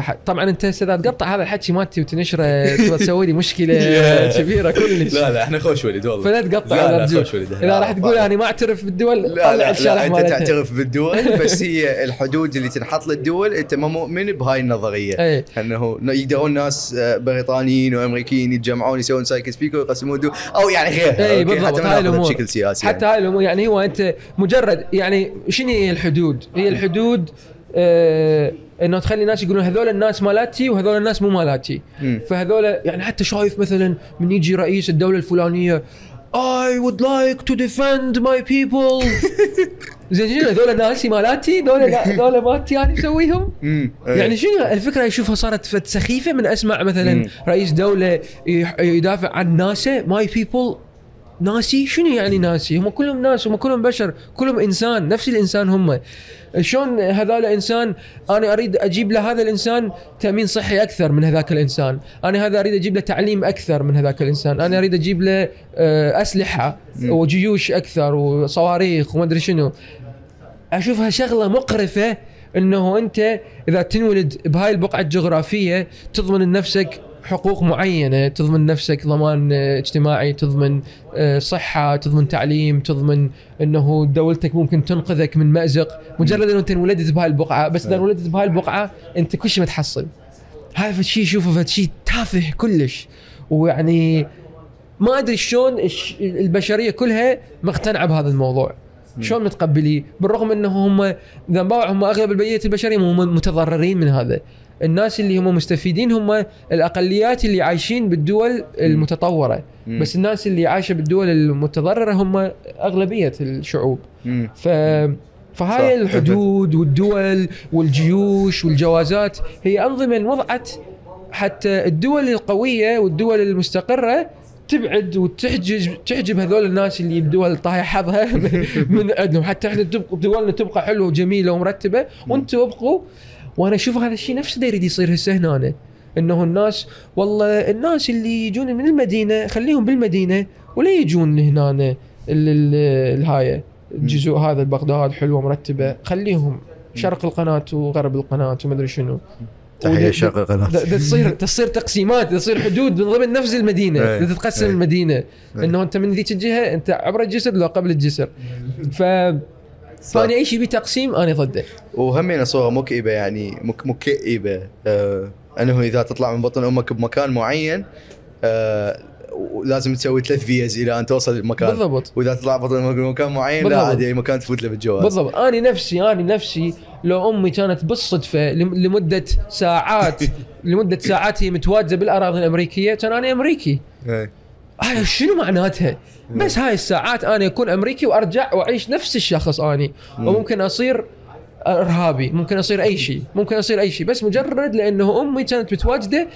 ح- طبعا أنت أستاذ تقطع هذا الحكي مالتي وتنشره تسوي لي مشكلة كبيرة كلش لا لا إحنا خوش ولد والله فلا تقطع لا لا. خوش ولد إذا راح تقول أنا ما أعترف بالدول لا لا, لا أنت. تعترف بالدول بس هي الحدود اللي تنحط للدول أنت ما مؤمن بهاي النظرية إيه إنه يقدرون ناس آه، بريطانيين وأمريكيين يتجمعون يسوون سايكس بيكو ويقسمون دول أو يعني غيرها اي؟ بالضبط حتى هاي الأمور بشكل سياسي حتى يعني. هاي الأمور يعني هو أنت مجرد يعني شنو هي الحدود؟ هي الحدود آه إنه تخلي الناس يقولون هذول الناس مالاتي وهذول الناس مو مالاتي مم. فهذول يعني حتى شايف مثلا من يجي رئيس الدولة الفلانية I would like to defend my people زين شنو هذول ناسي مالاتي هذول هذول مالتي أنا مسويهم. إيه. يعني شنو الفكرة اشوفها صارت سخيفة من أسمع مثلا. رئيس دولة يدافع عن ناسه my people ناسي؟ شنو يعني ناسي؟ هم كلهم ناس هم كلهم بشر كلهم إنسان نفس الإنسان هم. شلون هذول إنسان؟ أنا أريد أجيب لهذا الإنسان تأمين صحي أكثر من هذاك الإنسان. أنا هذا أريد أجيب له تعليم أكثر من هذاك الإنسان. أنا أريد أجيب له آه، أسلحة وجيوش أكثر وصواريخ وما أدري شنو. أشوفها شغلة مقرفة إنه أنت إذا تنولد بهاي البقعة الجغرافية تضمن لنفسك حقوق معينة تضمن نفسك ضمان آه، اجتماعي تضمن آه، صحة تضمن تعليم تضمن إنه دولتك ممكن تنقذك من مأزق. مجرد إنه أنت انولدت بهاي البقعة بس إذا انولدت بهاي البقعة أنت كل شيء متحصل. هذا الشيء شوفه شيء تافه كلش. ويعني ما أدري شلون البشرية كلها مقتنعة بهذا الموضوع. شلون متقبليه؟ بالرغم إنه هم إذا هم أغلب البقيه البشرية هم متضررين من هذا. الناس اللي هم مستفيدين هم الأقليات اللي عايشين بالدول المتطورة مم. بس الناس اللي عايشة بالدول المتضررة هم أغلبية الشعوب مم. ف فهاي صح. الحدود والدول والجيوش والجوازات هي أنظمة وضعت حتى الدول القوية والدول المستقرة تبعد وتحجب تحجب هذول الناس اللي بدول طايح حظها من عندهم حتى إحنا دولنا تبقى حلوة وجميلة ومرتبة وأنتم أبقوا وأنا أشوف هذا الشيء نفسه دا يريد يصير هسه هنا إنه الناس والله الناس اللي يجون من المدينة خليهم بالمدينة ولا يجون هنا ال- ال- الهايه الجزء هذا بغداد حلوة مرتبة. خليهم. شرق القناة وغرب القناة وما أدري شنو. تحية شرق القناة. تصير تصير تقسيمات تصير حدود من ضمن نفس المدينة. إيه. تتقسم إيه. المدينة. إيه. إنه أنت من ذيك الجهة أنت عبر الجسر لو قبل الجسر. ف فانا اي شيء بيه تقسيم؟ أنا ضده وهمين صوره مكئبه يعني مك مكئبه آه أنه إذا تطلع من بطن أمك بمكان معين آه لازم تسوي ثلاث فيز إلى أن توصل للمكان بالضبط. وإذا تطلع بطن أمك بمكان معين لا بالضبط. عادي أي مكان تفوت له بالجواز بالضبط. أنا نفسي أنا نفسي لو أمي كانت بالصدفة لم- لمدة ساعات لمدة ساعات هي متواجدة بالأراضي الأمريكية كان أنا أمريكي. إيه. هاي شنو معناتها؟ بس هاي الساعات أنا اكون أمريكي وأرجع وأعيش نفس الشخص أني وممكن أصير إرهابي ممكن أصير أي شيء ممكن أصير أي شيء بس مجرد لأنه أمي كانت متواجدة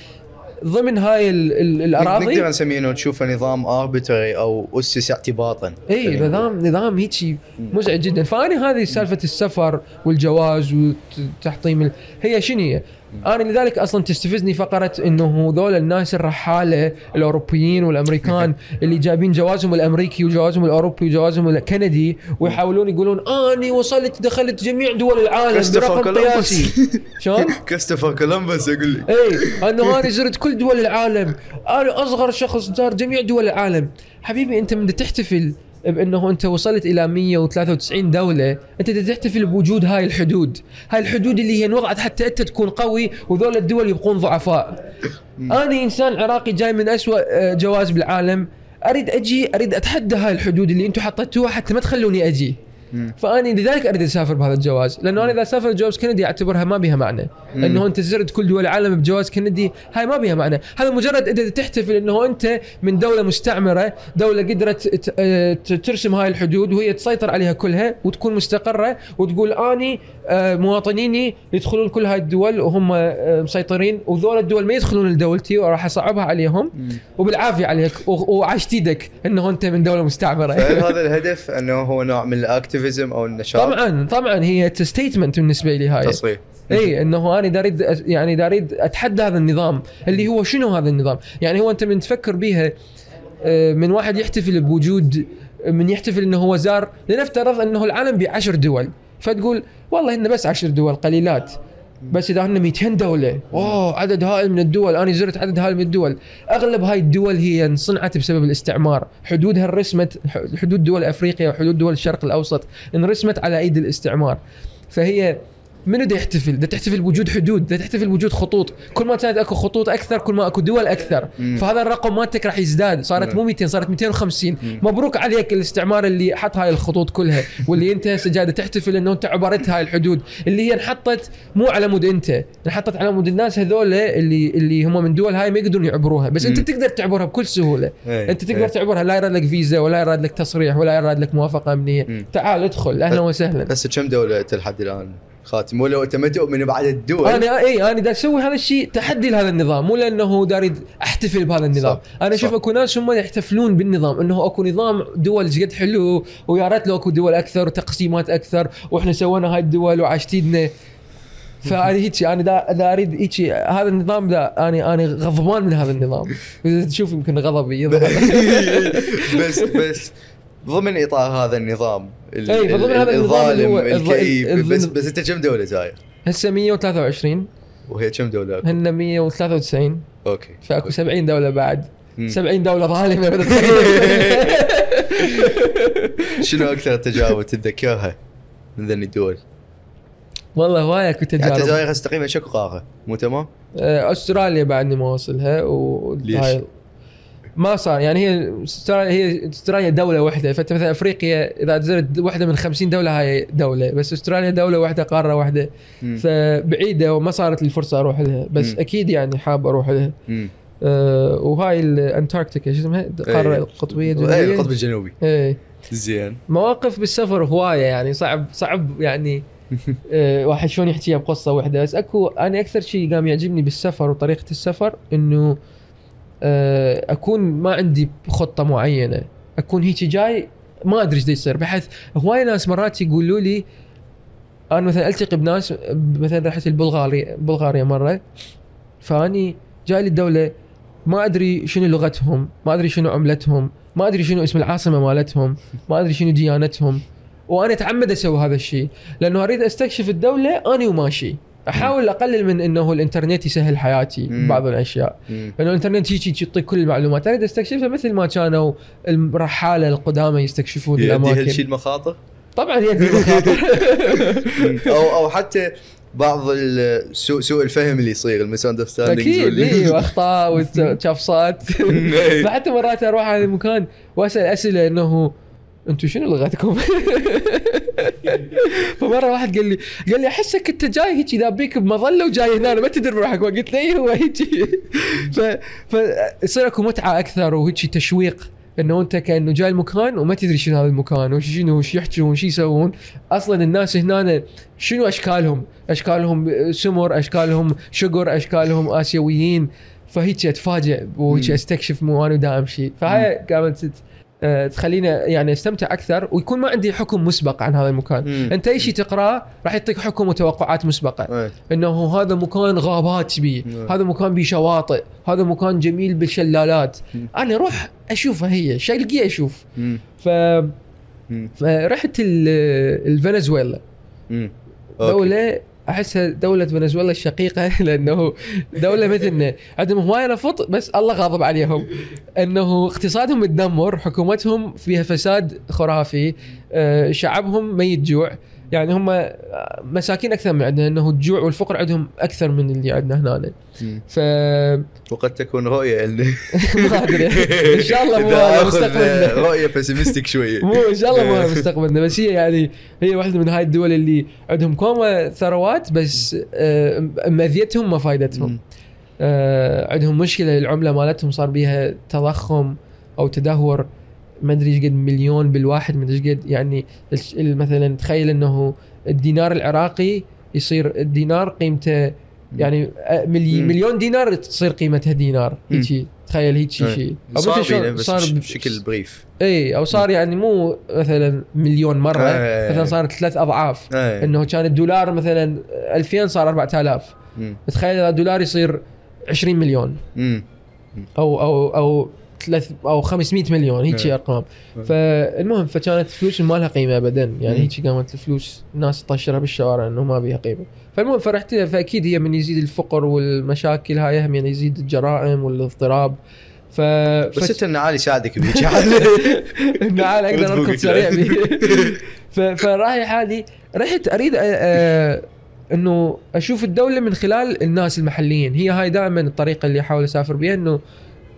ضمن هاي ال ال الأراضي نقدر نسميه إنه تشوفه نظام arbitrary أو أسس اعتباطا إي نظام نظام هيك مزعج جدا فأنا هذه سالفة السفر والجواز وتحطيم. هي شنو هي؟ أنا لذلك أصلا تستفزني فقرة إنه ذول الناس الرحاله الأوروبيين والأمريكان اللي جايبين جوازهم الأمريكي وجوازهم الأوروبي وجوازهم الكندي ويحاولون يقولون أني وصلت دخلت جميع دول العالم برقم. قياسي شلون؟ كريستوفر كولومبوس أقول لك اي أنه أنا زرت كل دول العالم أنا أصغر شخص زار جميع دول العالم حبيبي أنت من تحتفل بأنه أنت وصلت إلى 193 دولة أنت تحتفل بوجود هاي الحدود. هاي الحدود اللي هي وضعت حتى أنت تكون قوي وذول الدول يبقون ضعفاء. أنا إنسان عراقي جاي من أسوأ آه، جواز بالعالم أريد أجي أريد أتحدى هاي الحدود اللي أنتم حطيتوها حتى ما تخلوني أجي. فأني لذلك أريد أسافر بهذا الجواز لأنه أنا إذا سافر جواز كندي أعتبرها ما بها معنى. إنه أنت زرت كل دول العالم بجواز كندي هاي ما بها معنى. هذا مجرد انت تحتفل إنه أنت من دولة مستعمرة دولة قدرت ترسم هاي الحدود وهي تسيطر عليها كلها وتكون مستقرة وتقول أني آه، مواطنيني يدخلون كل هاي الدول وهم آه، مسيطرين وذول الدول ما يدخلون لدولتي وراح أصعبها عليهم وبالعافية عليك وعشت إيدك إنه أنت من دولة مستعمرة. هذا الهدف أنه هو نوع من ال activism أو النشاط؟ طبعا طبعا هي statement بالنسبة لي هاي. تصريح اي إنه أنا دا أريد أ- يعني دا أريد أتحدى هذا النظام اللي هو شنو هذا النظام؟ يعني هو أنت من تفكر بيها آه، من واحد يحتفل بوجود من يحتفل إنه هو زار لنفترض إنه العالم بعشر دول فتقول والله هن بس عشر دول قليلات. بس إذا هن 200 دولة. أوه عدد هائل من الدول. أنا زرت عدد هائل من الدول. أغلب هاي الدول هي انصنعت بسبب الاستعمار. حدودها انرسمت حدود دول أفريقيا وحدود دول الشرق الأوسط انرسمت على ايد الاستعمار. فهي منو دا يحتفل؟ دا تحتفل بوجود حدود، دا تحتفل بوجود خطوط، كل ما كانت أكو خطوط أكثر كل ما أكو دول أكثر، مم. فهذا الرقم مالتك راح يزداد، صارت. مو 200 صارت 250 مم. مبروك عليك الاستعمار اللي حط هاي الخطوط كلها واللي أنت جاي تحتفل إنه أنت عبرت هاي الحدود اللي هي انحطت مو على مود أنت انحطت على مود الناس هذول اللي اللي هم من دول هاي ما يقدرون يعبروها بس أنت مم. تقدر تعبرها بكل سهولة إيه، أنت تقدر إيه. تعبرها لا يراد لك فيزا ولا يراد لك تصريح ولا يراد لك موافقة أمنية. تعال ادخل أهلا وسهلا هسه كم دولة انت لحد الآن خاتم أنت ما تؤمن بعد الدول. أنا إي أنا دا أسوي هذا الشيء تحدي لهذا النظام مو لأنه دا اريد أحتفل بهذا النظام. صح، أنا أشوف. أكو ناس هم يحتفلون بالنظام إنه أكو نظام دول قد حلو ويا ريت لو أكو دول أكثر وتقسيمات أكثر وإحنا سوينا هاي الدول وعاشتيدنا فأنا هيك أنا دا, دا أريد هيك هذا النظام دا أنا أنا غضبان من هذا النظام. تشوف يمكن غضبي بس بس. ضمن إطار هذا النظام ال- فضمن هذا النظام الظالم الكئيب بس بس أنت كم دولة زاير؟ هسه 123 وهي كم دولة؟ هن 193 okay فأكو 70 دولة بعد مم. 70 دولة ظالمة شنو أكثر تجارب تتذكرها من ذني الدول؟ والله هواي اكو يعني تجارب زاير هسه تقريبا شكو قاره مو تمام؟ آه، أستراليا بعدني ما وصلها و ليش؟ ما صار. يعني هي استراليا هي استراليا دولة واحدة. فانت مثلا أفريقيا إذا زرت واحدة من 50 دولة هاي دولة. بس أستراليا دولة واحدة قارة واحدة. فبعيدة وما صارت لي الفرصة أروح لها. بس مم. أكيد يعني حاب أروح لها. أه وهاي الانتاركتيكا شو اسمها؟ القاره إيه. القطبية اي الجنوبية. القطب الجنوبي. إيه. زين. مواقف بالسفر هواية يعني. صعب صعب يعني آه، واحد شلون يحكيها بقصة واحدة. بس اكو أنا أكثر شيء قام يعجبني بالسفر وطريقة السفر إنه أكون ما عندي خطة معينة. أكون هيك جاي ما أدري إيش يصير. بحيث هواي ناس مرات يقولوا لي أنا مثلا ألتقي بناس مثلا رحت البلغاريا بلغاريا مرة فأني جاي لي الدولة ما أدري شنو لغتهم ما أدري شنو عملتهم ما أدري شنو اسم العاصمة مالتهم ما أدري شنو ديانتهم وأنا أتعمد أسوي هذا الشيء. لأنه أريد أستكشف الدولة اني وماشي. أحاول أقلل من إنه الإنترنت يسهل حياتي مم. بعض الأشياء. مم. لأنه الإنترنت يجي يعطيك كل المعلومات. اريد استكشفها مثل ما كانوا الرحالة القدامى يستكشفون هذي الأماكن. هالشيء المخاطر؟ طبعا يدي مخاطر أو أو حتى بعض ال- سوء سوء الفهم اللي يصير ال misunderstanding أكيد اي وأخطاء وشفصات فحتى مرات أروح على المكان وأسأل أسئلة إنه أنتم شنو لغتكم؟ فمرة واحد قال لي قال لي أحسك انت جاي هيك إذا بيك بمظلة وجاي هنا ما تدري روحك قلت له اي هو هيك فيصير أكو متعة أكثر وهيك تشويق إنه أنت كأنه جاي المكان وما تدري شنو هذا المكان وشنو وش يحجون وش يسوون أصلا الناس هنا شنو أشكالهم؟ أشكالهم سمر، أشكالهم شقر، أشكالهم آسيويين فهيك أتفاجئ وهيك. أستكشف مو أنا ودا امشي فهاي آه، تخليني يعني استمتع أكثر ويكون ما عندي حكم مسبق عن هذا المكان مم. أنت أي شيء تقرأه راح يعطيك حكم وتوقعات مسبقة إنه هذا مكان غابات بيه نعم. هذا مكان بيه شواطئ هذا مكان جميل بالشلالات مم. أنا أروح أشوفها هي شيء القيه أشوف مم. ف مم. فرحت ال- الفنزويلا مم. احسها دولة فنزويلا الشقيقة لأنه دولة مثلنا عندهم هواية نفط بس الله غاضب عليهم. إنه اقتصادهم متدمر حكومتهم فيها فساد خرافي آه، شعبهم ميت جوع. يعني هم مساكين أكثر من عندنا انه الجوع والفقر عندهم أكثر من اللي عندنا هنا. ف وقد تكون رؤية اللي ما أدري. إن شاء الله مو مستقبلنا. رؤية pessimistic شوية. مو إن شاء الله مو مستقبلنا. بس هي يعني هي واحدة من هاي الدول اللي عندهم كوما ثروات بس آه، مأذيتهم ما فايدتهم. مم. آه، عندهم مشكلة العملة مالتهم صار بيها تضخم أو تدهور. ما أدري إيش قد مليون بالواحد ما أدري إيش قد يعني مثلا تخيل إنه الدينار العراقي يصير الدينار قيمته يعني آه، ملي. مليون دينار تصير قيمتها دينار. هيجي تخيل هيك. شيء صار صار بشكل بريف اي أو صار يعني مو مثلا مليون مرة إيه. مثلا صارت ثلاث أضعاف إيه. إنه كان الدولار مثلا 2000 صار 4000 مم. تخيل اذا الدولار يصير 20 مليون مم. أو أو أو ثلاث أو 500 مليون هيك إيه. أرقام. إيه. فالمهم فكانت الفلوس ما لها قيمة ابدا. يعني مم. هيك قامت الفلوس الناس تطشرها بالشوارع إنه ما بيها قيمة. فالمهم فرحت لها. فأكيد هي من يزيد الفقر والمشاكل هاي هم يعني يزيد الجرائم والاضطراب. ف بس أنت النعال يساعدك بهيك النعال أقدر أركض سريع ف- فرايح هذه رحت أريد أ- أ- إنه أشوف الدولة من خلال الناس المحليين. هي هاي دائما الطريقة اللي أحاول أسافر بها إنه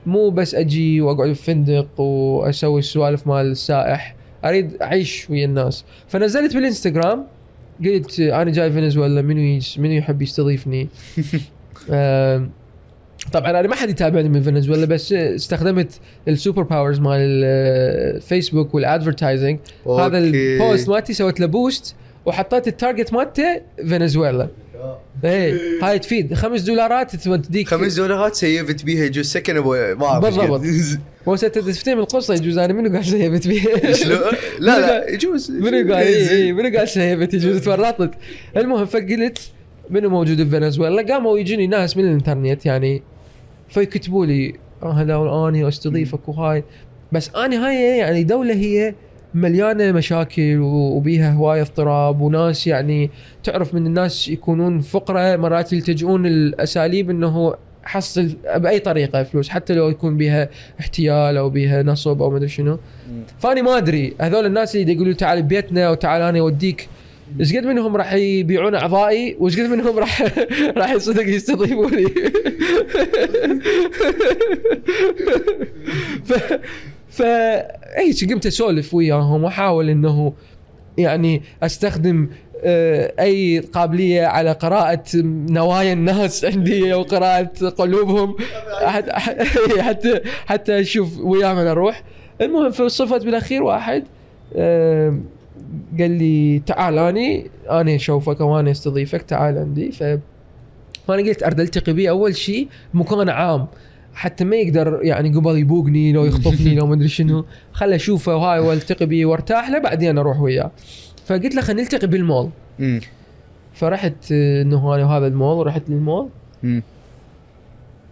مو بس أجي وأقعد بفندق وأسوي السوالف مال السائح أريد أعيش ويا الناس. فنزلت بالإنستغرام قلت أنا جاي فنزويلا منو منو يحب يستضيفني؟ آم، طبعا أنا ما حد يتابعني من فنزويلا بس استخدمت ال super powers مال الفيسبوك والادفرتايزنج هذا. البوست مالتي سويت له بوست وحطيت التارجت مالته فنزويلا. إيه هاي تفيد. خمس دولارات توديك خمس دولارات سيفت بيها يجوز سكن ابو ما اعرف بالضبط. هو تفتهم القصة يجوز أنا منو قاعد سيبت بيه شلون؟ لا لا يجوز. منو قال إيه إيه، منو قال سيبت يجوز؟ تورطت. المهم فقلت منو موجود بفنزويلا قاموا يجوني ناس من الانترنت يعني فيكتبوا لي هذا اني أستضيفك وهاي. بس أنا هاي يعني دولة هي مليانة مشاكل وبيها هوايه اضطراب وناس يعني تعرف من الناس يكونون فقراء مرات يلتجؤون الاساليب إنه حصل بأي طريقة فلوس حتى لو يكون بيها احتيال أو بيها نصب أو ما أدري شنو. فأني ما أدري هذول الناس اللي يقولوا تعال بيتنا وتعال أنا اوديك إيش قد منهم راح يبيعون أعضائي وإيش قد منهم راح راح صدق يستضيفوني؟ ف ف هيك قمت أسولف وياهم وأحاول إنه يعني أستخدم آه، أي قابلية على قراءة نوايا الناس عندي أو قراءه قلوبهم حتى حتى أشوف وياهم أنا أروح. المهم فصفت بالأخير واحد آه، قال لي تعال اني أنا أشوفك أو أنا أستضيفك تعال عندي. ف فانا قلت أرد ألتقي بيه أول شيء بمكان عام. حتى ما يقدر يعني قبل يبوقني لو يخطفني لو ما أدري شنو. خل أشوفه وهاي والتقي بيه وارتاح له بعدين أروح وياه. فقلت له خلينا نلتقي بالمول. فرحت آه، إنه أنا هذا المول ورحت للمول.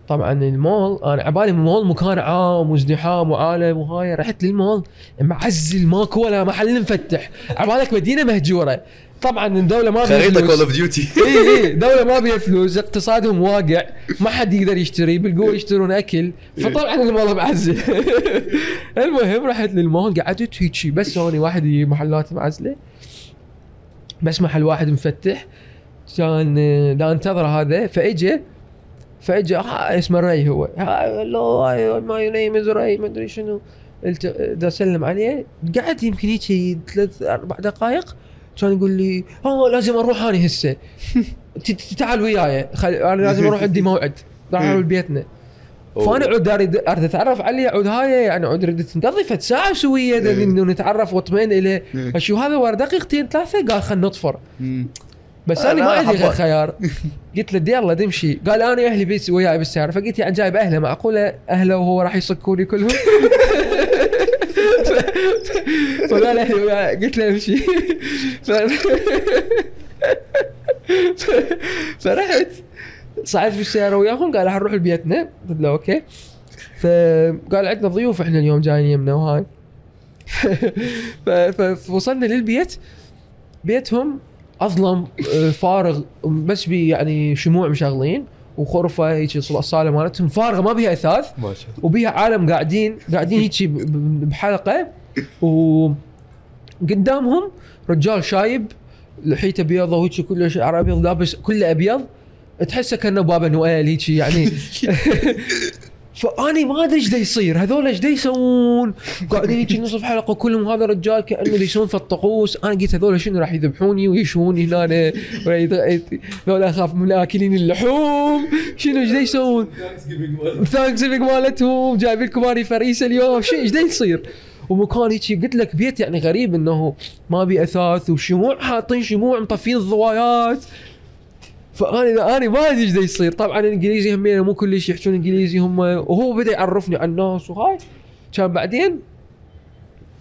طبعا المول أنا عبالي مول مكان عام وازدحام وعالم وهاي. رحت للمول معزل ماكو ولا محل مفتح. عبالك مدينة مهجورة. طبعا الدولة ما بيها خريطة Call of Duty اي اي دولة ما بيها فلوس اقتصادهم واقع ما حد يقدر يشتري بالقوه يشترون أكل فطبعا المول معزل المهم رحت للمول قعدت هيك بس هوني واحد محلات معزلة. بس محل واحد مفتح. كان دا انتظر هذا. فاجى فاجى آه اسمه ري هو. hello my name is ري ما أدري شنو. قلت دا أسلم عليه. قعد يمكن هيك ثلاث أربع دقائق. كان يقول لي آه لازم أروح أنا هسه. تعال وياي. خل... أنا لازم أروح عندي موعد. راح أروح بيتنا. فأنا عود أريد أريد أتعرف عليه عود هاي يعني عود ردت نقضي فد ساعه سويه إيه. إنه نتعرف وأطمئن إليه. إيه. أشو هذا ورا دقيقتين ثلاثة قال خلينا نطفر. بس أنا ما عندي غير. خيار. قلت له يلا دمشي قال أنا أهلي بيس وياي بالسيارة. فقلت يعني جايب أهله معقولة أهله وهو راح يصكوني كلهم؟ فقال أهلي وياي قلت له امشي. فرحت. صعدت بالسياره وياهم قال راح نروح لبيتنا قلت له okay. فقال عندنا ضيوف إحنا اليوم جايين يمنا وهاي. فوصلنا للبيت. بيتهم أظلم آه، فارغ بس بي يعني شموع مشغلين وغرفه هيك الصالة مالتهم. فارغة ما بيها إثاث. ما شاء الله. وبيها عالم قاعدين. قاعدين هيك بحلقة. وقدامهم رجال شايب لحيته بيضة وهيك كله شعر ابيض لابس كله أبيض. تحسه كأنه بابا نويل هيك يعني. فأني ما أدري إيش يصير. هذول إيش يسوون؟ قاعدين هيك نصف حلقة كلهم هذا الرجال كأنه يسوون في الطقوس. أنا قلت هذول شنو راح يذبحوني ويشوني هنا هذول أخاف من اكلين اللحوم. شنو إيش يسوون؟ thanks مالتهم. جايبين لكم اني فريسة اليوم. شو إيش يصير؟ ومكان هيك قلت لك بيت يعني غريب إنه ما بي أثاث وشموع حاطين شموع مطفين الضوايات فأنا أنا ما أدري إيش يصير. طبعا الانجليزي همين مو كلش يحجون إنجليزي هم وهو بدأ يعرفني على الناس وهاي. كان بعدين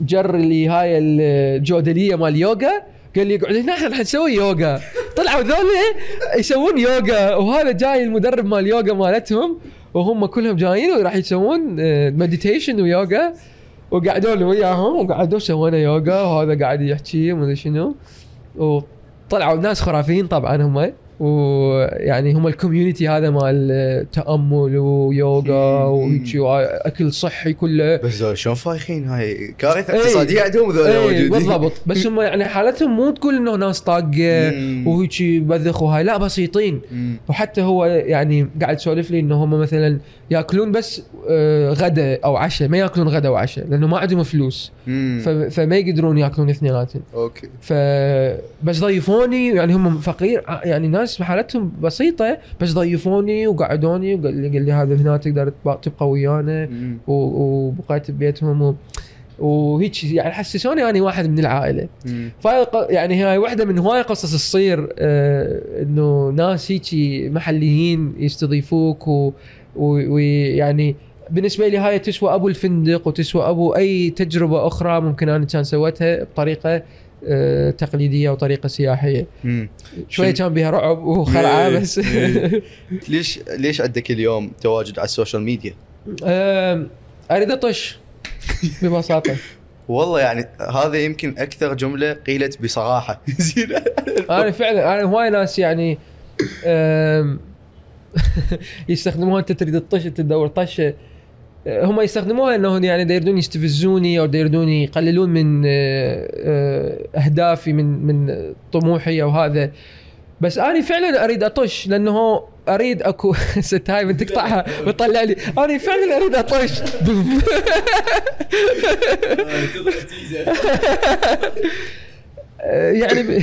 جر لي هاي الجودلية مال يوغا قال لي اقعد هنا إحنا نسوي يوغا. طلعوا ذول يسوون يوغا وهذا جاي المدرب مال يوغا مالتهم وهم كلهم جايين وراح يسوون meditation ويوغا. وقعدوا له وياهم وقعدوا سوينا يوغا وهذا قاعد يحكي وما شنو. وطلعوا ناس خرافيين طبعا هم. ويعني هم ال community هذا مال تأمل ويوغا وهيك وأكل صحي كله. بس ذول شلون فايخين هاي؟ كارثة إيه. اقتصادية عندهم ذول اي موجودين. بالضبط. بس هم يعني حالتهم مو تقول إنه ناس طاقة. وهيك بذخ وهاي لا بسيطين. وحتى هو يعني قاعد يسولف لي إنه هم مثلا يأكلون بس آه، غدا أو عشاء ما يأكلون غدا وعشاء لأنه ما عندهم فلوس. فما يقدرون يأكلون اثنيناتهم. أوكي. ف بس ضيفوني يعني هم فقير يعني ناس حالتهم بسيطة بس ضيفوني وقعدوني وقال لي هذا هنا تقدر تبقى ويانا وبقيت ببيتهم و... وهيك يعني حسسوني أني واحد من العائلة. فهاي ق- يعني هاي واحدة من هواي قصص تصير آه إنه ناس هيك محليين يستضيفوك و- ويعني بالنسبة لي هاي تسوى أبو الفندق وتسوى أبو أي تجربة أخرى ممكن أنا كان سويتها بطريقة تقليدية وطريقة سياحية. شوية كان بها رعب وخرعه إيه، بس إيه. ليش ليش عندك اليوم تواجد على ال social media؟ آه أريد أطش ببساطة والله يعني هذا يمكن أكثر جملة قيلت بصراحة زين أنا فعلا أنا هواي ناس يعني يستخدموها أنت تريد الطش تدور طشة هم يستخدموها انهم يعني دا يردون يستفزوني أو دا يردون يقللون من أه، أه، أهدافي من من طموحي أو هذا. بس أنا فعلا أريد أطش لأنه أريد أكو ست هاي من تقطعها وتطلع لي. أنا فعلا أريد أطش. يعني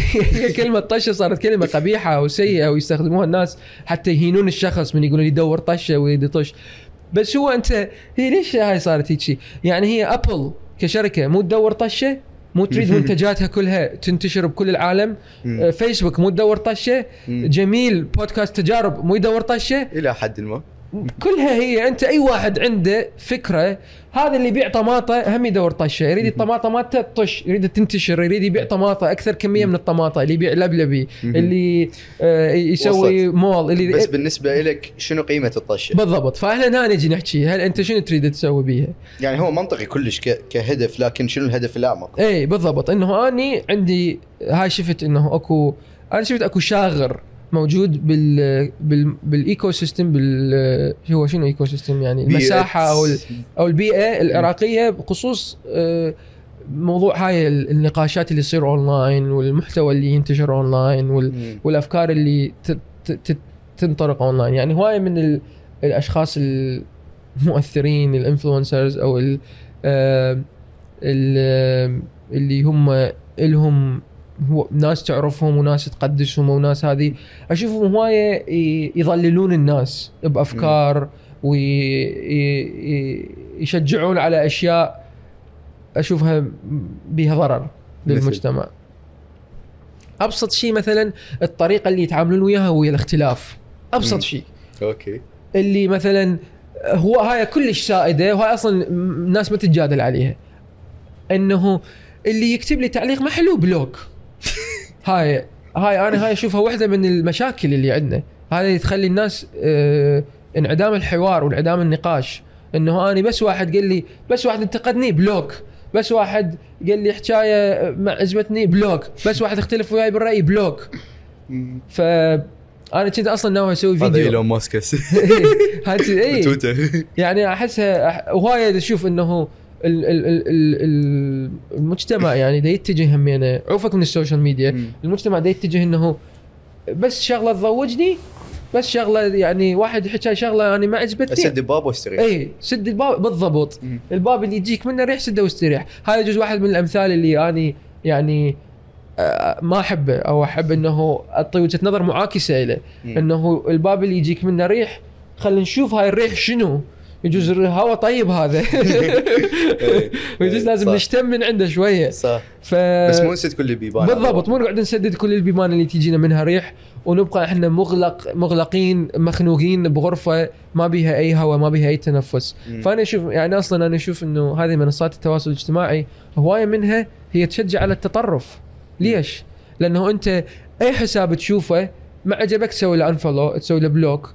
كلمة طشة صارت كلمة قبيحة وسيئة ويستخدموها الناس حتى يهينون الشخص من يقولون يدور طشة ويريد يطش بس هو أنت هي ليش هاي صارت هيك شيء؟ يعني هي ابل كشركة مو تدور طشة مو تريد منتجاتها كلها تنتشر بكل العالم. آه، فيسبوك مو تدور طشة. مم. جميل بودكاست تجارب مو يدور طشة. إلى حد ما. كلها هي أنت أي واحد عنده فكرة هذا اللي يبيع طماطة هم يدور طشه يريد الطماطة مالته تطش يريد تنتشر يريد يبيع طماطة أكثر كمية من الطماطة اللي يبيع لبلبي. اللي آه، يسوي وصلت. مول اللي بس بالنسبة لك شنو قيمة الطشه؟ بالضبط فاحنا هنا نجي نحكي هل أنت شنو تريد تسوي بيها؟ يعني هو منطقي كلش. كهدف لكن شنو الهدف الأعمق؟ اي بالضبط إنه أني عندي هاي شفت إنه أكو أنا شفت أكو شاغر موجود بال بال بال ecosystem بال هو شنو ecosystem يعني المساحة أو أو البيئة العراقية بخصوص آه، موضوع هاي ال- النقاشات اللي تصير أونلاين والمحتوى اللي ينتشر أونلاين. والأفكار اللي تنطلق أونلاين. يعني هواي من ال- الأشخاص المؤثرين ال influencers أو ال آه، ال- اللي هم إلهم هو ناس تعرفهم وناس تقدسهم وناس هذه. أشوفهم هواية يضللون الناس بأفكار ويشجعون على أشياء أشوفها بها ضرر؟ للمجتمع. أبسط شيء مثلا الطريقة اللي يتعاملون وياها ويا الاختلاف. أبسط شيء. okay. اللي مثلا هو هاي كلش سائدة وهاي أصلا الناس ما تتجادل عليها. إنه اللي يكتب لي تعليق ما حلو block. هاي هاي أنا هاي أشوفها واحدة من المشاكل اللي عندنا. هذا اللي تخلي الناس آه انعدام الحوار وانعدام النقاش. إنه أنا بس واحد قال لي بس واحد انتقدني block. بس واحد قال لي حكاية ما عجبتني block. بس واحد اختلف وياي بالرأي block. ف أنا كنت أصلا ناوي أسوي هذا فيديو. إيلون ماسك. هاي اي تويتر. يعني أحسها وهاي أشوف إنه المجتمع يعني دا يتجه همينه عوفك من ال social media. المجتمع دا يتجه إنه بس شغلة تضوجني بس شغلة يعني واحد حكى شغلة يعني ما عجبتني. أسد الباب واستريح اي سد الباب بالضبط. مم. الباب اللي يجيك منه ريح سده واستريح. هذا يجوز واحد من الأمثال اللي أني يعني آه، ما أحبه أو أحب إنه أعطي وجهة نظر معاكسة له. إنه الباب اللي يجيك منه ريح خلينا نشوف هاي الريح شنو. يجوز الهواء طيب هذا. ويجوز لازم صح. نشتم من عنده شوية. صح. ف بس مو نسد كل البيبان. بالضبط مو نقعد نسدد كل البيبان اللي تجينا منها ريح ونبقى إحنا مغلق مغلقين مخنوقين بغرفة ما بيها أي هواء ما بيها أي تنفس. مم. فأنا أشوف يعني أصلا أنا أشوف إنه هذه منصات التواصل الاجتماعي هواية منها هي تشجع على التطرف. ليش؟ لأنه أنت أي حساب تشوفه ما عجبك تسوي له unfollow تسوي له block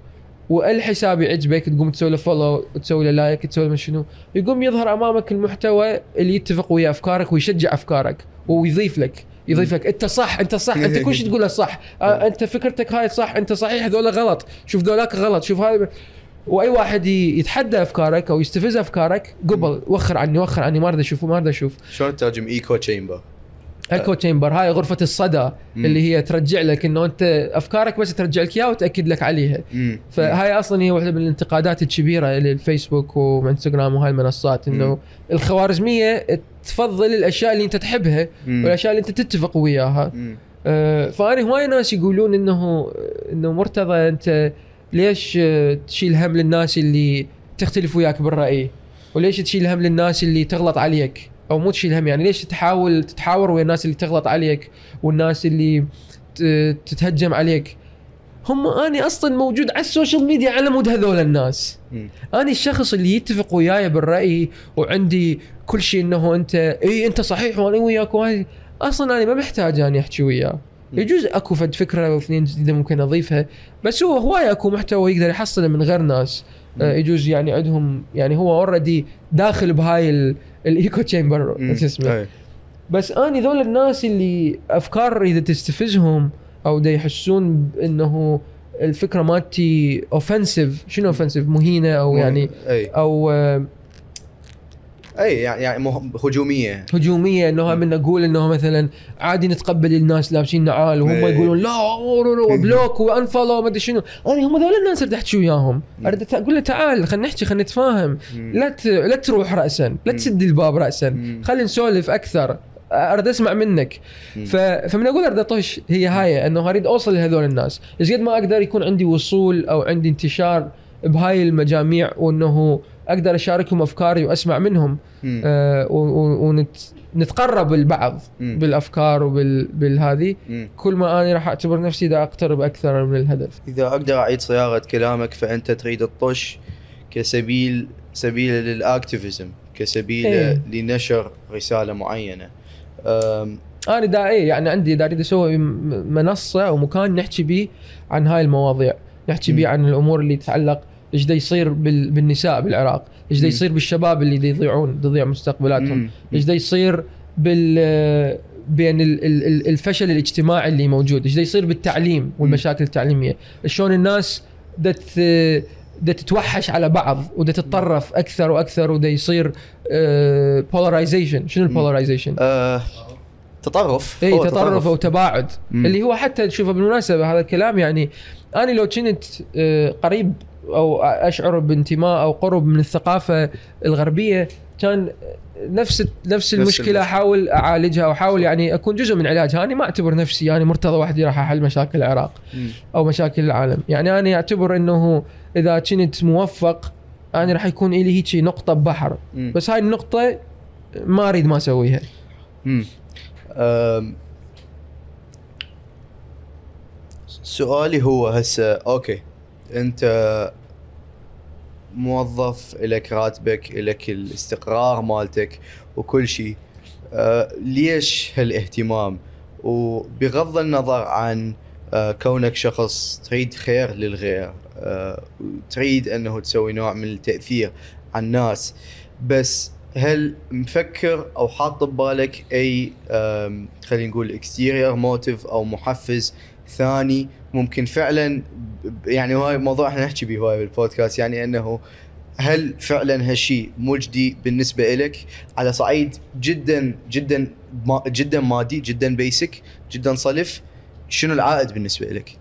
والحساب يعجبك تقوم تسوي له follow تسوي له like تسوي له شنو. يقوم يظهر أمامك المحتوى اللي يتفق ويا أفكارك ويشجع أفكارك ويضيف لك يضيف لك. أنت صح أنت صح. أنت كل شيء تقوله صح. آه أنت فكرتك هاي صح أنت صحيح هذول غلط. شوف ذولاك غلط. شوف هاي وأي واحد يتحدى أفكارك أو يستفز أفكارك قبل وخر عني وخر عني ما أريد أشوف ما أريد أشوف. شلون تترجم إيكو تشامبر ايكو تشامبر هاي غرفة الصدى مم. اللي هي ترجع لك إنه أنت أفكارك بس ترجع لك إياها وتأكد لك عليها. فهاي أصلا هي واحدة من الانتقادات الكبيرة للفيسبوك وإنستغرام وهاي المنصات إنه مم. الخوارزمية تفضل الأشياء اللي أنت تحبها والأشياء اللي أنت تتفق وياها. آه، فأنا هواي ناس يقولون إنه إنه مرتضى أنت ليش تشيل هم للناس اللي تختلف وياك بالرأي؟ وليش تشيل هم للناس اللي تغلط عليك؟ أو مو تشيل هم يعني ليش تحاول تتحاور ويا الناس اللي تغلط عليك والناس اللي تتهجم عليك؟ هم اني أصلا موجود على ال social media على مود هذول الناس. أنا الشخص اللي يتفق وياي بالرأي وعندي كل شيء إنه أنت إي أنت صحيح وأنا وياك أصلا أنا ما محتاج أني أحكي وياه. يجوز أكو فد فكرة أو اثنين جديدة ممكن أضيفها بس هو هواي أكو محتوى يقدر يحصله من غير ناس. يجوز يعني عندهم يعني هو already داخل بهاي ال- ال echo chamber شو اسمه. بس أني ذول الناس اللي أفكار إذا تستفزهم أو دا يحسون إنه الفكرة مالتي offensive شنو offensive مهينة أو يعني أو آه، اي يعني هجومية. هجومية إنه من نقول إنه مثلا عادي نتقبل الناس لابسين نعال وهم إيه. يقولون لا block و unfollow ما أدري شنو. أنا هم ذول الناس اريد احكي وياهم أريد أقول له تعال خلينا نحكي خلينا نتفاهم. لا ت... لا تروح راسا لا. تسد الباب راسا. خلينا نسولف أكثر. أريد أسمع منك. ف... فمن أقول أريد أطش هي هاي إنه أريد أوصل لهذول الناس. إيش قد ما أقدر يكون عندي وصول أو عندي انتشار بهاي المجاميع وإنه أقدر أشاركهم أفكاري وأسمع منهم. آه ونتقرب البعض مم. بالأفكار وبالهذه. كل ما أنا راح أعتبر نفسي دا أقترب أكثر من الهدف إذا أقدر أعيد صياغة كلامك فأنت تريد الطش كسبيل سبيل للأكتيفيزم كسبيل إيه. لنشر رسالة معينة أنا دا إيه يعني عندي دا أريد أسوي م- منصة أو مكان نحكي به عن هاي المواضيع نحكي به. عن الأمور اللي تتعلق إيش دا يصير بال... بالنساء بالعراق؟ إيش دا. يصير بالشباب اللي دا يضيعون دا يضيع مستقبلاتهم. إيش دا يصير بال بين ال- ال- ال- الفشل الاجتماعي اللي موجود؟ إيش دا يصير بالتعليم والمشاكل التعليمية؟ شلون الناس دا ت- دا تتوحش على بعض ودا تتطرف أكثر وأكثر ودا يصير polarization شنو ال polarization آه، تطرف. إي تطرف أو تباعد. مم. اللي هو حتى تشوفه بالمناسبه هذا الكلام يعني أنا لو كنت آه، قريب أو أشعر بانتماء أو قرب من الثقافة الغربية كان نفس نفس المشكلة المشكلة. احاول أعالجها أو احاول يعني أكون جزء من علاجها أنا ما أعتبر نفسي يعني مرتضى وحدي راح أحل مشاكل العراق. أو مشاكل العالم. يعني أنا أعتبر إنه إذا كنت موفق أنا راح يكون لي هيك نقطة ببحر. بس هاي النقطة ما أريد ما أسويها. سؤالي هو هسه أوكي. انت موظف لك راتبك لك الاستقرار مالتك وكل شيء. أه ليش هالاهتمام؟ وبغض النظر عن أه كونك شخص تريد خير للغير أه تريد أنه تسوي نوع من التأثير على الناس بس هل مفكر أو حاط ببالك أي خلينا نقول ulterior motive أو محفز ثاني ممكن فعلا يعني هاي موضوع إحنا نحكي به هواي بالبودكاست يعني إنه هل فعلا هالشيء مجدي بالنسبة لك على صعيد جدا جدا ما جدا مادي جدا basic جدا صلف شنو العائد بالنسبة لك؟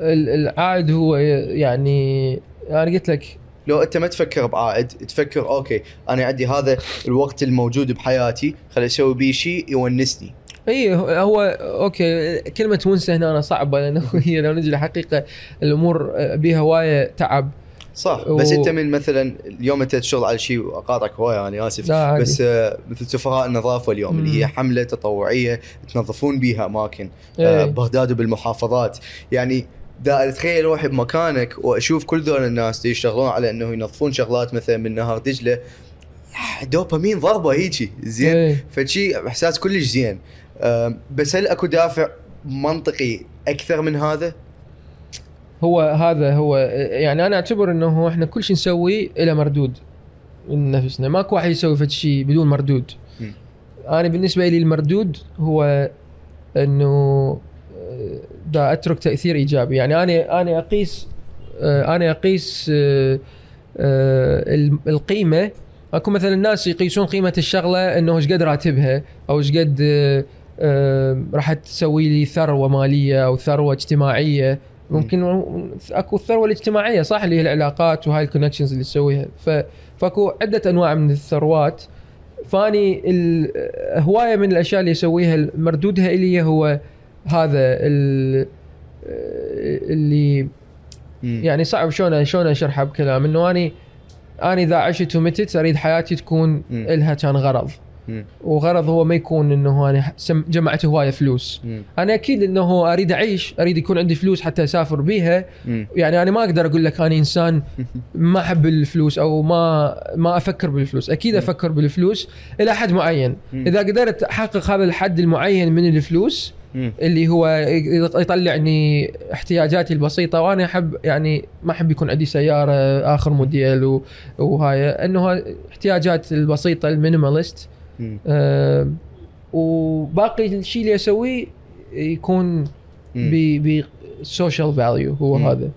ال- العائد هو يعني أنا قلت لك لو أنت ما تفكر بعائد تفكر okay أنا عندي هذا الوقت الموجود بحياتي خليني أسوي بيه شيء يونسني اي هو- okay كلمة ونسه هنا أنا صعبة لأنه هي لو نجي للحقيقه الأمور بيها هوايه تعب صح و- بس أنت من مثلا اليوم أنت تشتغل على شيء وأقاطعك هواية أنا آسف. بس آه، مثل سفراء النظافة اليوم اللي هي مم. حملة تطوعية تنظفون بيها أماكن. آه، بغداد وبالمحافظات يعني دا أتخيل روحي بمكانك وأشوف كل ذول الناس يشتغلون على إنه ينظفون شغلات مثلا من نهر دجلة دوبامين ضربة هيجي زين إيه. فشي إحساس كلش زين بس هل اكو دافع منطقي أكثر من هذا؟ هو هذا هو يعني أنا اعتبر انه إحنا كل شيء نسويه له مردود من نفسنا ماكو واحد يسوي فد شيء بدون مردود مم. أنا بالنسبة لي المردود هو انه آه، دا اترك تأثير إيجابي يعني أنا أنا أقيس آه، أنا أقيس آه، ال- القيمة أكو مثلا الناس يقيسون قيمة الشغلة إنه إيش قد راتبها أو إيش قد راح تسوي لي ثروة مالية أو ثروة اجتماعية. ممكن أكو الثروة الاجتماعية صح اللي هي العلاقات وهاي الكونكشنز اللي تسويها. فأكو عدة أنواع من الثروات. فأني هواية من الأشياء اللي اسويها مردودها إلي هو هذا ال- اللي يعني صعب شلون شلون اشرحها بكلام. إنه اني أنا إذا عشت ومتت أريد حياتي تكون مم. إلها كان غرض. وغرض هو ما يكون إنه أنا جمعت هواية فلوس مم. أنا أكيد إنه أريد أعيش أريد يكون عندي فلوس حتى أسافر بيها مم. يعني أنا ما أقدر أقول لك أنا إنسان ما أحب الفلوس أو ما ما أفكر بالفلوس أكيد أفكر بالفلوس إلى حد معين مم. إذا قدرت أحقق هذا الحد المعين من الفلوس مم. اللي هو يطلعني احتياجاتي البسيطة وأنا احب يعني ما أحب يكون عندي سيارة آخر موديل وهاي إنه احتياجات البسيطة ال minimalist مم. آه وباقي الشيء اللي أسويه يكون. ب social value هو مم. هذا.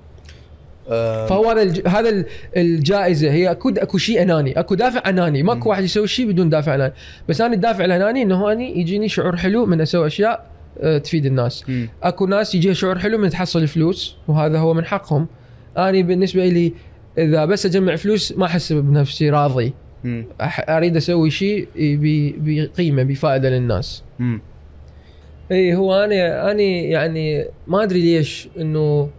آم، فهو هذا الج... هذا ال- الجائزة. هي اكو أكو شيء أناني. أكو دافع أناني. ماكو واحد يسوي شيء بدون دافع أناني. بس أنا الدافع الأناني إنه اني يجيني شعور حلو من أسوي أشياء آه، تفيد الناس. مم. أكو ناس يجيها شعور حلو من تحصل فلوس وهذا هو من حقهم. أنا بالنسبة لي إذا بس أجمع فلوس ما أحس بنفسي راضي. مم. أريد أسوي شيء بقيمة بفائدة للناس مم. اي هو أنا أنا يعني ما أدري ليش إنه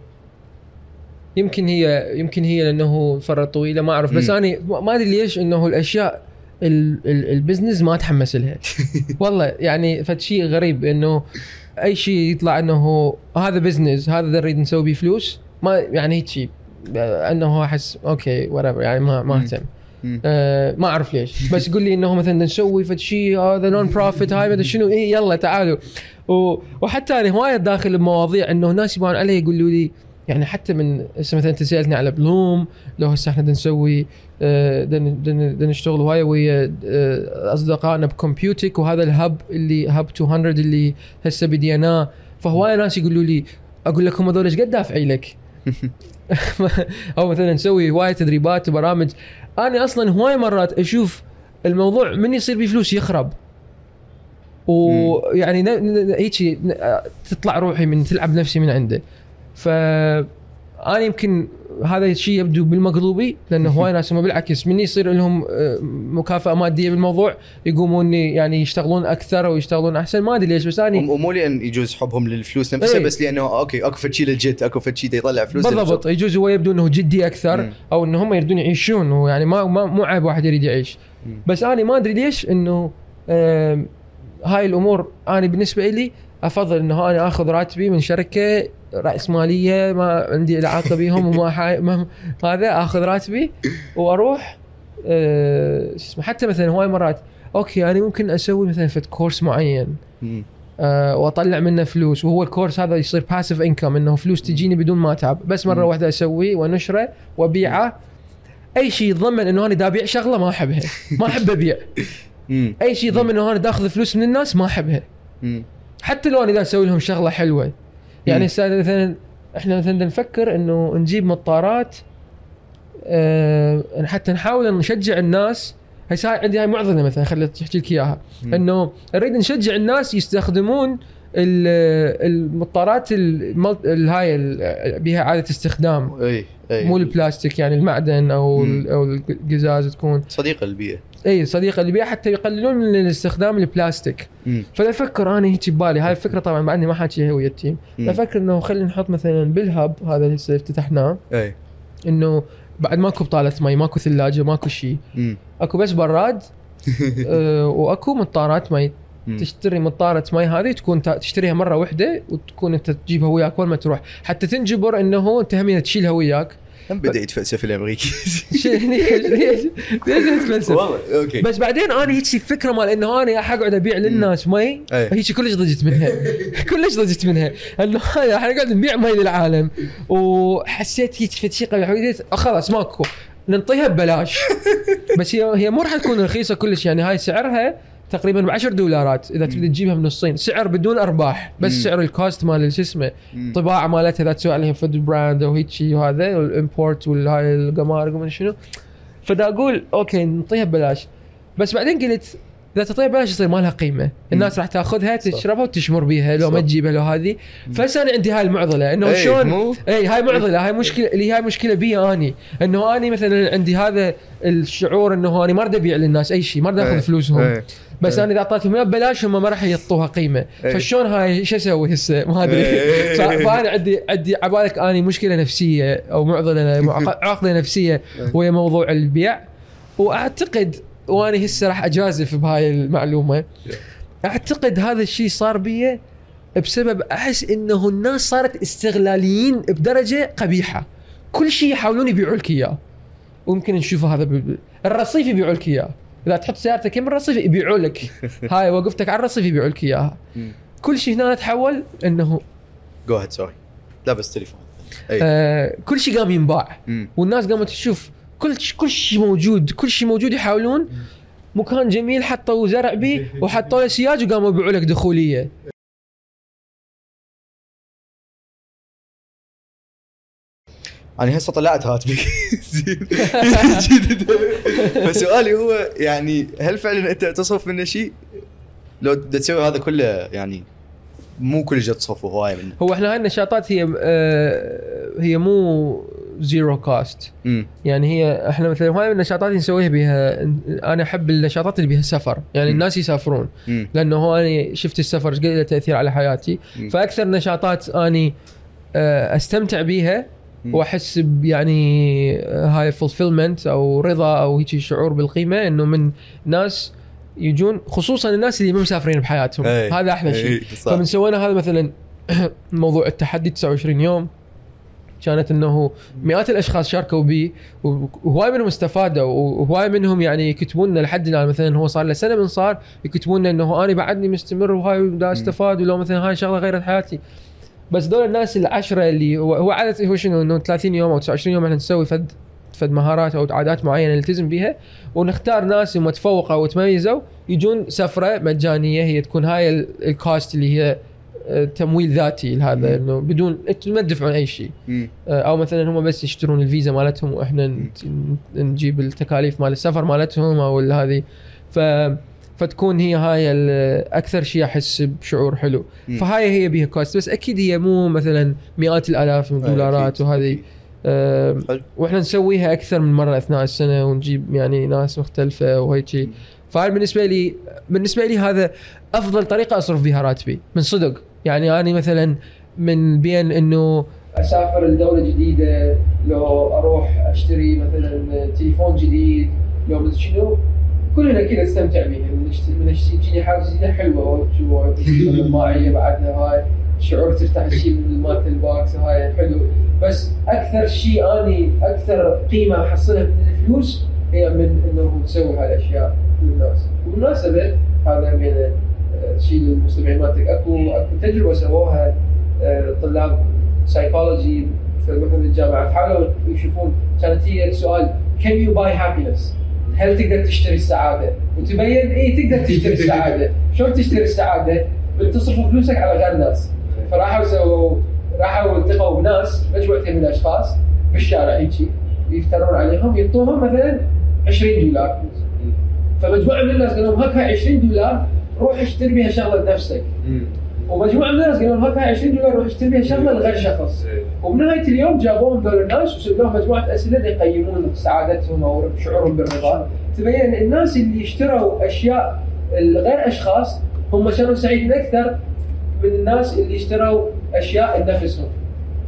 يمكن هي يمكن هي لأنه فترة طويلة ما أعرف بس. أنا ما أدري ليش إنه الأشياء ال- ال- ال business ما اتحمس لها والله يعني فد شيء غريب إنه أي شيء يطلع إنه هذا business هذا نريد نسوي بيه فلوس ما يعني هيك شيء أنه أحس okay whatever يعني ما ما. أهتم. آه ما أعرف ليش. بس قول لي إنه مثلا نسوي فد شيء هذا non-profit هاي مدري شنو. اي يلا تعالوا. و... وحتى أنا هواية داخل بمواضيع إنه ناس يبون علي يقولوا لي يعني حتى من هسه مثلا أنت سألتني على بلوم لو هسه إحنا نسوي آه، بدنا بدنا نشتغل هواية ويا آه، أصدقائنا بكمبيوتك وهذا الهب اللي هب 200 اللي هسه بديناه. فهواية ناس يقولوا لي أقول لكم هذول إيش قد دافعي لك؟ أو مثلا نسوي هوايه تدريبات وبرامج. أنا أصلا هوايه مرات أشوف الموضوع من يصير بيه فلوس يخرب. ويعني ن- تطلع روحي من تلعب نفسي من عنده. ف أنا يمكن هذا الشيء يبدو بالمقلوبي لأنه هواي ناس بالعكس من يصير لهم آه، مكافأة مادية بالموضوع يقومون يعني يشتغلون أكثر ويشتغلون أحسن ما أدري ليش بس اني ومو لأن يجوز حبهم للفلوس نفسها إيه. بس لأنه okay اكو شيء للجد اكو شيء يطلع فلوس بالضبط يجوز هو يبدو إنه جدي أكثر مم. أو ان هم يريدون يعيشون ويعني ما, ما مو عيب واحد يريد يعيش مم. بس أنا ما أدري ليش إنه هاي الأمور أنا بالنسبة لي أفضل إنه أنا آخذ راتبي من شركة رأس مالية ما عندي علاقة بيهم وما حا... ما هذا آخذ راتبي وأروح شو اسمه حتى مثلا هواي مرات okay أنا ممكن أسوي مثلا فد course معين. آه، وأطلع منه فلوس وهو ال course هذا يصير passive income إنه فلوس تجيني بدون ما أتعب بس مرة. واحدة اسويه وانشره وابيعه أي شيء يتضمن إنه أنا دا أبيع شغلة ما أحبها ما أحب أبيع. أي شيء يضمن إنه أنا دا أخذ فلوس من الناس ما أحبها. حتى لو أنا دا أسوي لهم شغلة حلوة يعني. هسه مثلا إحنا مثلا نفكر إنه نجيب مطارات آه حتى نحاول نشجع الناس. هسه هاي عندي هاي معضلة مثلا خليت أحكي لك إياها. إنه نريد نشجع الناس يستخدمون ال- المطارات هاي بها اعاده استخدام. إي إي. مو البلاستيك يعني المعدن أو أو القزاز تكون. صديق البيئه إي صديقه اللي بيها حتى يقللون من الاستخدام البلاستيك. فافكر أنا هيك ببالي هاي الفكرة طبعا بعدني ما حاكيها ويا ال team. أفكر إنه خلينا نحط مثلا بال hub هذا اللي هسه افتتحناه إي إنه بعد ماكو بطالة مي ماكو ثلاجة ماكو شيء. أكو بس براد آه، وأكو مطارات مي. تشتري مطارة مي هذه تكون تشتريها مرة واحدة وتكون أنت تجيبها وياك وين ما تروح حتى تنجبر إنه أنت هم تشيلها وياك هم بدأ يتفلسف الأمريكي. ليش ليش تتفلسف والله. okay. بس بعدين أنا هيك الفكرة مال إنه أنا حقعد أبيع للناس مي. هيك كلش ضجت منها. كلش ضجت منها. إنه هاي حنقعد نبيع مي للعالم. وحسيت هيك فد شيء حبيت خلاص ماكو. ننطيها ببلاش. بس هي هي مو راح تكون رخيصة كلش. يعني هاي سعرها تقريبا ب 10 دولارات إذا تريد تجيبها من الصين. سعر بدون أرباح بس مم. سعر ال cost مال شو اسمه مم. طباعة مالتها اذا تسوي عليها فد brand أو هيك شيء وهذا وال import والهاي القمارق وما شنو. فدا أقول okay نعطيها ببلاش. بس بعدين قلت إذا تعطيها ببلاش يصير ما لها قيمة الناس راح تاخذها تشربها وتشمر بيها لو ما. تجيبها لو هذه فهسه أنا عندي هاي المعضلة إنه إي، شلون؟ اي هاي معضلة هاي مشكله اللي هاي مشكلة بي أني إنه أني مثلا عندي هذا الشعور إنه أني ما اريد أبيع للناس أي شيء ما اريد أخذ إي، فلوسهم إي. بس إيه. أنا إذا أعطيتهم ببلاش هم ما راح يعطوها قيمة إيه. فشلون هاي شو أسوي هسه ما أدري إيه. فأنا عندي عندي عبالك أني مشكلة نفسية أو معضلة عقده نفسية وهي موضوع البيع وأعتقد وأنا هسه راح أجازف بهاي المعلومة. أعتقد هذا الشيء صار بي بسبب أحس إنه الناس صارت استغلاليين بدرجة قبيحة. كل شيء يحاولون يبيعوا لك إياه. ويمكن نشوفه هذا بال- الرصيف يبيعوا لك إياه. إذا تحط سيارتك يم الرصيف يبيعوا لك. هاي وقفتك على الرصيف يبيعوا لك إياها. مم. كل شيء هنا تحول إنه جو هيد سوري لا بس تليفون. آه كل شيء قام ينباع. مم. والناس قامت تشوف كل كل شيء موجود. كل شيء موجود يحاولون. مكان جميل. حطوا زرع بيه وحطوا له سياج وقاموا يبيعوا لك دخولية. أنا هسه طلعت راتبي زين. فسؤالي هو يعني هل فعلا أنت تصرف منه شيء؟ لو تسوي هذا كله يعني مو كل شيء تصرفه هوايه منه. هو إحنا هاي النشاطات هي آه هي مو zero cost امم يعني هي إحنا مثلا هاي النشاطات اللي نسويها بها أنا أحب النشاطات اللي بها سفر يعني مم. الناس يسافرون امم لأنه هو أنا شفت السفر إيش قد له تأثير على حياتي مم. فأكثر نشاطات أني آه، أستمتع بيها مم. وأحس يعني آه، هاي fulfillment أو رضا أو هيك شعور بالقيمة إنه من ناس يجون خصوصا الناس اللي مو مسافرين بحياتهم إي. هذا أحلى شيء إي، صح. فمن سوينا هذا مثلا موضوع التحدي 29 يوم كانت إنه مئات الأشخاص شاركوا بي وهواي منهم استفادوا وهواي منهم يعني يكتبون لنا لحد الآن مثلا هو صار له سنة من صار يكتبون لنا إنه أنا بعدني مستمر وهاي دا أستفاد ولو مثلا هاي شغلة غيرت حياتي. بس دول الناس العشرة اللي هو, هو عادة هو شنو؟ إنه 30 يوم أو 29 يوم إحنا نسوي فد فد مهارات أو عادات معينة نلتزم بها ونختار ناس هم تفوقوا وتميزوا يجون سفرة مجانية هي تكون هاي ال- ال cost اللي هي تمويل ذاتي لهذا إنه بدون أنتم ما تدفعون أي شيء. آه، أو مثلا هم بس يشترون الفيزا مالتهم وإحنا نجيب التكاليف مال السفر مالتهم أو هذه. ف فتكون هي هاي أكثر شيء أحس بشعور حلو. فهاي هي بيها cost بس أكيد هي مو مثلا مئات الآلاف من الدولارات وهذه. حلو. وإحنا نسويها أكثر من مرة اثناء السنة ونجيب يعني ناس مختلفة وهيك شيء. فهاي بالنسبة لي بالنسبة لي هذا أفضل طريقة أصرف بها راتبي من صدق. يعني أنا مثلا من بين إنه أسافر لدولة جديدة لو أروح أشتري مثلا تليفون جديد لو شنو كلنا كذا نستمتع بها من تجيني حاجة جديدة حلوة. وشو ماعيه بعدها هاي شعور تفتح الشيء من مالت ال box وهاي حلو. بس أكثر شيء أني أكثر قيمة أحصلها من الفلوس هي من إنه تسوي هاي الأشياء للناس وبالمناسبه هذا من شيء للمستمعين مالتك اكو أكو تجربة سووها آه، طلاب سايكولوجي في مثلا الجامعة. حاولوا يشوفون. كانت هي السؤال can you buy happiness هل تقدر تشتري السعادة؟ وتبين اي تقدر تشتري السعادة، شلون تشتري السعادة؟ بتصرف فلوسك على غير ناس فراحوا سووا راحوا التقوا بناس مجموعتين من الأشخاص بالشارع هيجي يفترون عليهم يعطوهم مثلا 20 دولار. فمجموعة من الناس قالوا لهم هاك هاي 20 دولار روح اشتري بها شغلة لنفسك. ومجموعة من الناس قالوا لهم هاي 20 دولار روح اشتري بها شغلة لغير شخص. وبنهاية اليوم جابوهم ذول الناس وسووا لهم مجموعة أسئلة يقيمون سعادتهم أو شعورهم بالرضا. تبين ان الناس اللي اشتروا أشياء غير أشخاص هم كانوا سعيدين أكثر من الناس اللي اشتروا أشياء لنفسهم.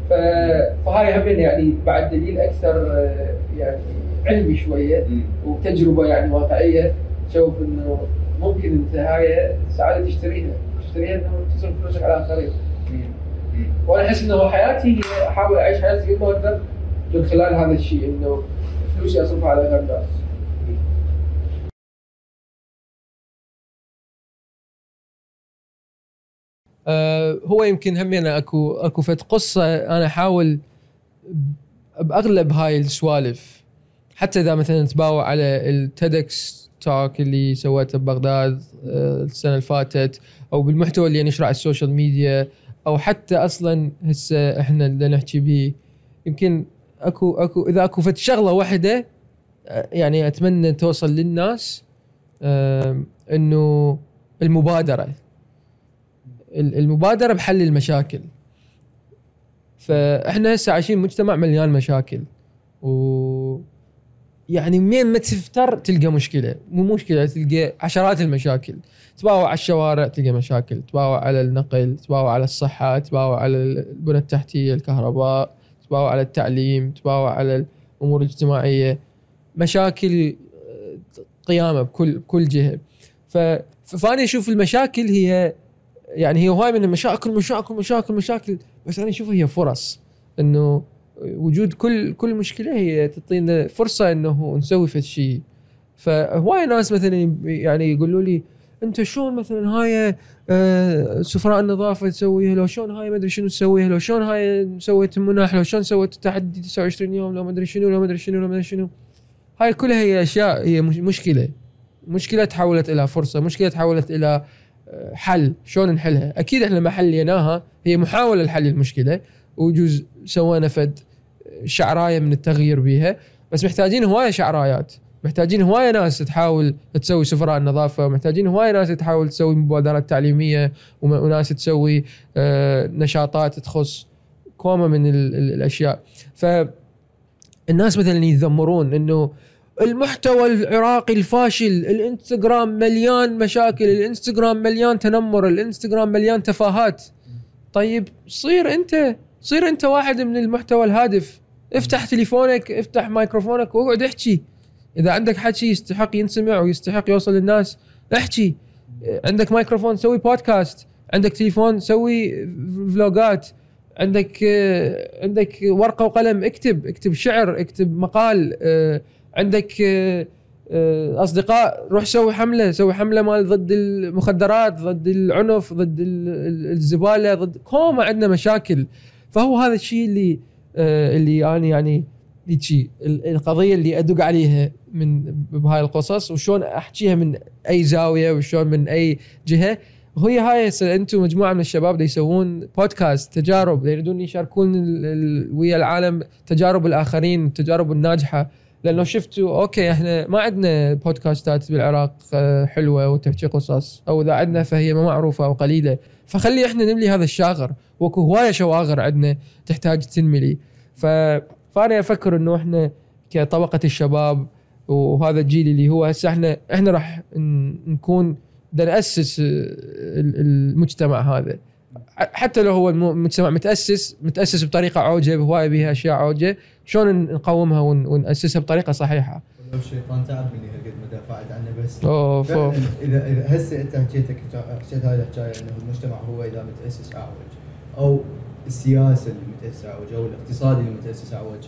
فهاي هم يعني بعد دليل أكثر آه، يعني علمي شوية وتجربة يعني واقعية. تشوف إنه ممكن انت هاي السعاده تشتريها. تشتريها إنه تصرف فلوسك على الاخرين وأنا أحس إنه حياتي هي أحاول أعيش حياتي قد ما أقدر من خلال هذا الشيء إنه فلوسي أصرفها على غير الناس. آه هو يمكن همينة أكو أكو فد قصة أنا أحاول بأغلب هاي السوالف. حتى إذا مثلا تباوع على ال TEDx talk اللي سويته ببغداد آه، السنة اللي فاتت أو بالمحتوى اللي نشره على ال social media أو حتى أصلا هسه إحنا اللي نحكي به يمكن أكو أكو إذا أكو فت شغلة واحدة آه، يعني أتمنى توصل للناس إنه المبادرة. ال- المبادرة بحل المشاكل. فإحنا هسه عايشين مجتمع مليان مشاكل و يعني منين ما تفتر تلقى مشكلة. مو مشكلة تلقى عشرات المشاكل. تباوع على الشوارع تلقى مشاكل تباوع على النقل تباوع على الصحة تباوع على البنى التحتية الكهرباء تباوع على التعليم تباوع على الأمور الاجتماعية. مشاكل آه، قيامة بكل بكل جهة. فاني أشوف المشاكل هي يعني هي هواي من المشاكل مشاكل مشاكل مشاكل. بس أنا أشوفها هي فرص. إنه وجود كل كل مشكلة هي تعطينا فرصة إنه نسوي فد شيء فهواي ناس مثلا يعني يقولوا لي أنت شلون مثلا هاي آه، سفراء النظافة تسويها؟ لو شلون هاي ما أدري شنو تسويها؟ لو شلون هاي سويت المناح لو شلون سويت التحدي 29 يوم؟ لو ما أدري شنو؟ لو ما أدري شنو؟ لو ما أدري شنو؟ هاي كلها هي أشياء هي مش- مشكلة. مشكلة تحولت إلى فرصة مشكلة تحولت إلى آه، حل. شلون نحلها؟ أكيد إحنا ما حليناها هي محاولة لحل المشكلة وجوز سوينا فد. شعراية من التغيير بيها بس محتاجين هواية شعرايات. محتاجين هواية ناس تحاول تسوي سفراء النظافة محتاجين هواية ناس تحاول تسوي مبادرات تعليمية وناس تسوي آه، نشاطات تخص كومة من ال- ال- الأشياء. ف الناس مثلا يتذمرون إنه المحتوى العراقي الفاشل الإنستغرام مليان مشاكل الإنستغرام مليان تنمر الإنستغرام مليان تفاهات. طيب صير أنت صير أنت واحد من المحتوى الهادف. افتح تليفونك افتح مايكروفونك واقعد احكي. إذا عندك حكي يستحق ينسمع ويستحق يوصل للناس احكي. عندك مايكروفون سوي بودكاست عندك تليفون سوي vlog ات عندك عندك ورقة وقلم اكتب اكتب شعر اكتب مقال آه، عندك آه، آه، أصدقاء روح سوي حملة سوي حملة مال ضد المخدرات ضد العنف ضد ال- ال- الزبالة ضد كومة عندنا مشاكل. فهو هذا الشيء اللي اللي أنا يعني هيجي ال- القضية اللي أدق عليها من بهاي القصص وشلون احكيها من أي زاوية وشلون من أي جهة. وهي هاي أنتم مجموعة من الشباب اللي يسوون بودكاست تجارب. يريدون يشاركون ويا العالم تجارب الآخرين التجارب الناجحة. لأنه شفتوا أوكي إحنا ما عندنا بودكاستات بالعراق آه، حلوة وتحكي قصص أو إذا عندنا فهي ما معروفة أو قليلة. فخلي إحنا نملي هذا الشاغر. واكو هواية شواغر عندنا تحتاج تنملي ف... فأنا أفكر إنه إحنا كطبقة الشباب وهذا الجيل اللي هو هسه إحنا إحنا راح ن- نكون بدنا نأسس ال- المجتمع هذا. حتى لو هو الم- المجتمع متأسس متأسس بطريقة عوجة هوايه بها أشياء عوجة شلون نقومها ون- ونأسسها بطريقة صحيحة؟ لو الشيطان تعب مني هالقد ما دافعت عنه بس. أوف أوف. اذا اذا هسه أنت حكيتك حكيت هاي الحكاية إنه المجتمع هو إذا متأسس أعوج. أو السياسة اللي متاسسه اعوج أو الاقتصاد اللي متاسس اعوج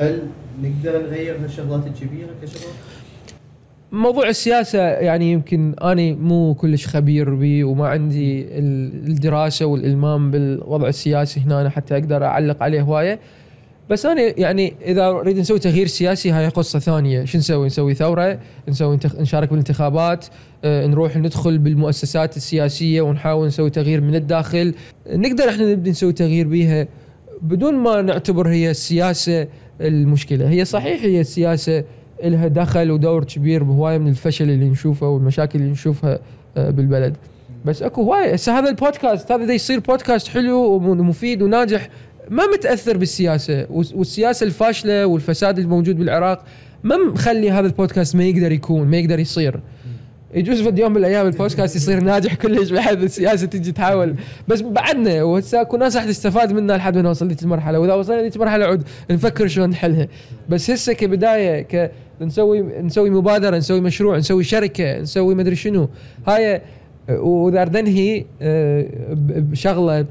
هل نقدر نغير هالشغلات الكبيرة كشباب؟ موضوع السياسة يعني يمكن أنا مو كلش خبير به وما عندي ال- الدراسة والإلمام بالوضع السياسي هنا أنا حتى أقدر أعلق عليه هواية بس أنا يعني إذا نريد نسوي تغيير سياسي هاي قصة ثانية. شو نسوي؟ نسوي ثورة نسوي. نشارك بالانتخابات آه، نروح ندخل بالمؤسسات السياسية ونحاول نسوي تغيير من الداخل. نقدر إحنا نبدي نسوي تغيير بيها بدون ما نعتبر هي السياسة المشكلة. هي صحيح هي السياسة لها دخل ودور كبير بهواية من الفشل اللي نشوفه والمشاكل اللي نشوفها آه، بالبلد. بس أكو هواية. هسه هذا البودكاست هذا يصير بودكاست حلو ومفيد وناجح ما متأثر بالسياسة والس- والسياسة الفاشلة والفساد الموجود بالعراق ما مخلي هذا البودكاست ما يقدر يكون ما يقدر يصير. يجوز في يوم من الأيام البودكاست يصير ناجح كلش بحيث السياسة تجي تحاول. بس بعدنا وهسه اكو ناس راح تستفاد منها لحد ما نوصل لذيك المرحلة وإذا وصلنا لذيك المرحلة عود نفكر شلون نحلها. بس هسه كبداية ك نسوي نسوي مبادرة نسوي مشروع نسوي شركة نسوي مدري شنو. هاي وإذا ننهي آه، بشغلة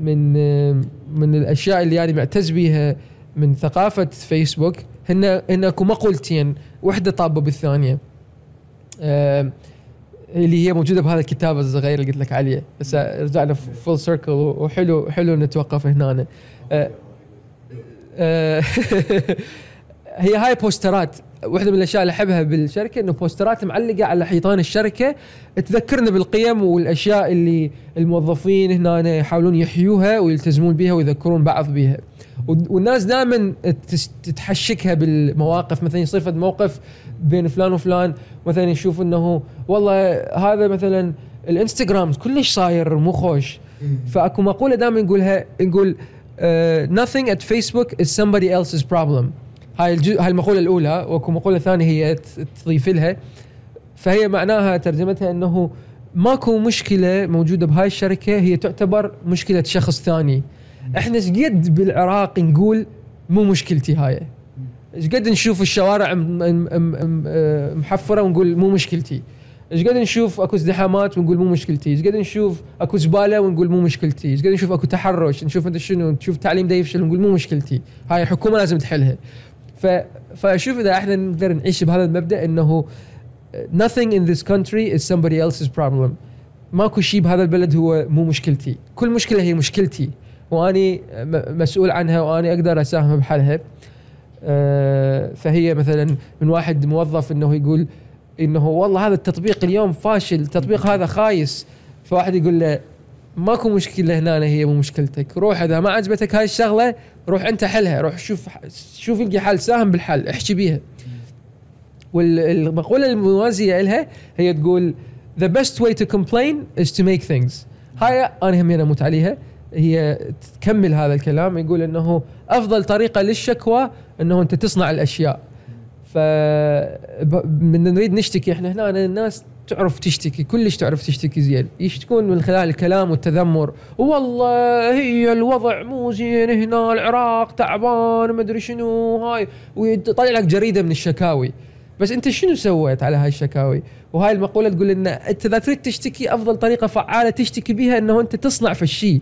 من آه، من الأشياء اللي أنا معتز بيها من ثقافة فيسبوك. هن هن اكو مقولتين وحدة طابة بالثانية. آه، اللي هي موجودة بهذا الكتاب الصغير اللي قلت لك عليه. بس رجعنا full circle وحلو حلو نتوقف هنا آه، آه، هي هاي poster ات. واحدة من الأشياء اللي أحبها بالشركة إنه poster ات معلقة على حيطان الشركة تذكرنا بالقيم والأشياء اللي الموظفين هنا يحاولون يحيوها ويلتزمون بها ويذكرون بعض بها والناس دائما تتحشكها بالمواقف مثلا يصير فد موقف بين فلان وفلان مثلا يشوف إنه والله هذا مثلا الإنستغرام كلش صاير مو خوش. فأكو مقولة دائما نقولها نقول uh, nothing at Facebook is somebody else's problem. هاي الجو هاي المقولة الأولى واكو مقولة ثانية هي تضيف لها. فهي معناها ترجمتها إنه ماكو مشكلة موجودة بهاي الشركة هي تعتبر مشكلة شخص ثاني. إحنا إيش قد بالعراق نقول مو مشكلتي هاي؟ إيش قد نشوف الشوارع محفرة ونقول مو مشكلتي؟ إيش قد نشوف أكو ازدحامات ونقول مو مشكلتي؟ إيش قد نشوف أكو زبالة ونقول مو مشكلتي؟ إيش قد نشوف أكو تحرش نشوف أنت شنو؟ نشوف تعليم دا يفشل ونقول مو مشكلتي. هاي الحكومة لازم تحلها. فاشوف اذا إحنا نقدر نعيش بهذا المبدأ إنه nothing in this country is somebody else's problem. ماكو شيء بهذا البلد هو مو مشكلتي. كل مشكلة هي مشكلتي. وأني مسؤول عنها وأني أقدر أساهم بحلها آه، فهي مثلا من واحد موظف إنه يقول إنه والله هذا التطبيق اليوم فاشل التطبيق هذا خايس. فواحد يقول له ماكو مشكلة هنا هي مو مشكلتك. روح إذا ما عجبتك هاي الشغلة روح أنت حلها. روح شوف شوف القى حل ساهم بالحل احكي بيها. والمقوله الموازية لها هي تقول the best way to complain is to make things. هاي أنا همين أموت عليها. هي تكمل هذا الكلام يقول إنه أفضل طريقة للشكوى إنه أنت تصنع الأشياء. ف نريد نشتكي إحنا هنا الناس تعرف تشتكي كلش تعرف تشتكي زين. يشتكون من خلال الكلام والتذمر؟ والله هي الوضع مو زين هنا العراق تعبان ما أدري شنو هاي. ويطلع لك جريدة من الشكاوي. بس أنت شنو سويت على هاي الشكاوي؟ وهاي المقولة تقول إن أنت إذا تريد تشتكي أفضل طريقة فعالة تشتكي بها إنه أنت تصنع في الشيء.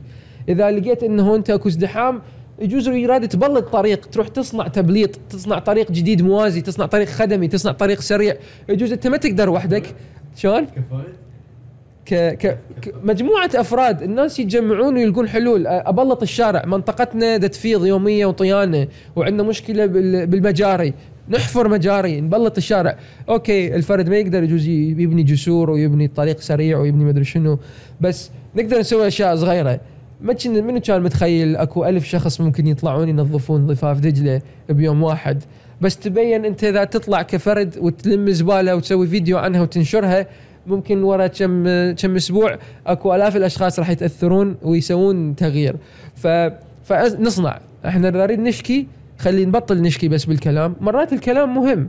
إذا لقيت إنه أنت أكو ازدحام يجوز يراد تبلط طريق تروح تصنع تبليط تصنع طريق جديد موازي تصنع طريق خدمي تصنع طريق سريع. يجوز أنت ما تقدر وحدك. شلون؟ ك... ك... مجموعة أفراد الناس يتجمعون ويلقون حلول. أ- أبلط الشارع منطقتنا تفيض يومية وطيانة وعندنا مشكلة بال... بالمجاري. نحفر مجاري نبلط الشارع. أوكي الفرد ما يقدر يجوز يبني جسور ويبني طريق سريع ويبني مدري شنو بس نقدر نسوي أشياء صغيرة. ما منو كان متخيل أكو ألف شخص ممكن يطلعون ينظفون ضفاف دجلة بيوم واحد؟ بس تبين انت اذا تطلع كفرد وتلم زبالة وتسوي فيديو عنها وتنشرها ممكن ورا كم كم أسبوع أكو آلاف الأشخاص راح يتأثرون ويسوون تغيير. ف فنصنع إحنا اذا نريد نشكي خلي نبطل نشكي بس بالكلام. مرات الكلام مهم.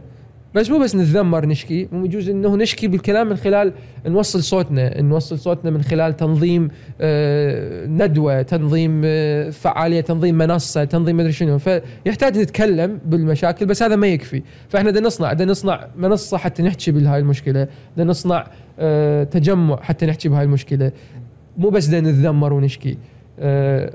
بس مو بس نتذمر نشكي يجوز إنه نشكي بالكلام من خلال نوصل صوتنا نوصل صوتنا من خلال تنظيم آه، ندوة تنظيم آه، فعالية تنظيم منصة تنظيم مدري شنو. فيحتاج نتكلم بالمشاكل بس هذا ما يكفي. فإحنا بدنا نصنع بدنا نصنع منصة حتى نحكي بهاي المشكلة بدنا نصنع آه، تجمع حتى نحكي بهاي المشكلة. مو بس بدنا نتذمر ونشكي.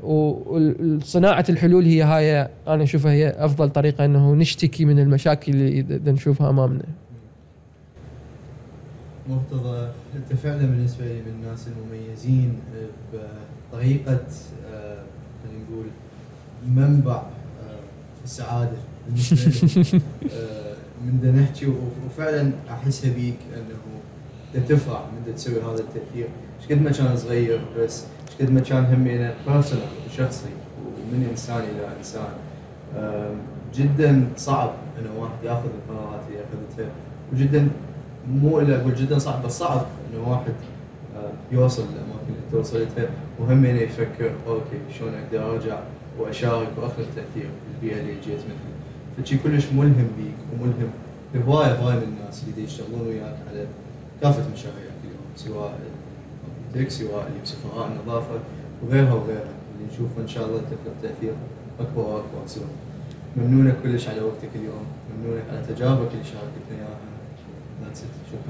وصناعه الحلول هي هاي أنا أشوفها هي أفضل طريقة إنه نشتكي من المشاكل اللي نشوفها أمامنا. مرتضى انت فعلا بالنسبة لي من الناس المميزين بطريقة آه، خلينا نقول منبع آه، السعادة. بالنسبة آه، من دا نحكي وف- وفعلا أحسها بيك إنه تفرح من تسوي هذا التأثير. إيش قد ما كان صغير بس قد ما كان همينه personal وشخصي ومن إنسان إلى إنسان. جدا صعب انه واحد يأخذ القرارات اللي أخذتها وجدا مو إلا أقول جدا صعب بس صعب انه واحد يوصل للاماكن اللي انت وصلتها وهم يعني يفكر okay شلون أقدر ارجع وأشارك واخلق تأثير في البيئة اللي جيت منها. فشي كلش ملهم بيك وملهم لهوايه هواية من الناس اللي يشتغلون وياك على كافة مشاريعك اليوم سواء التك سواء اللي بسفراء النظافة وغيرها وغيرها. اللي نشوفه إن شاء الله تخلق تأثير أكبر وأكبر سوا ممنونك كلش على وقتك اليوم. ممنونك على تجاربك اللي شاركتنا اياها. شكرا.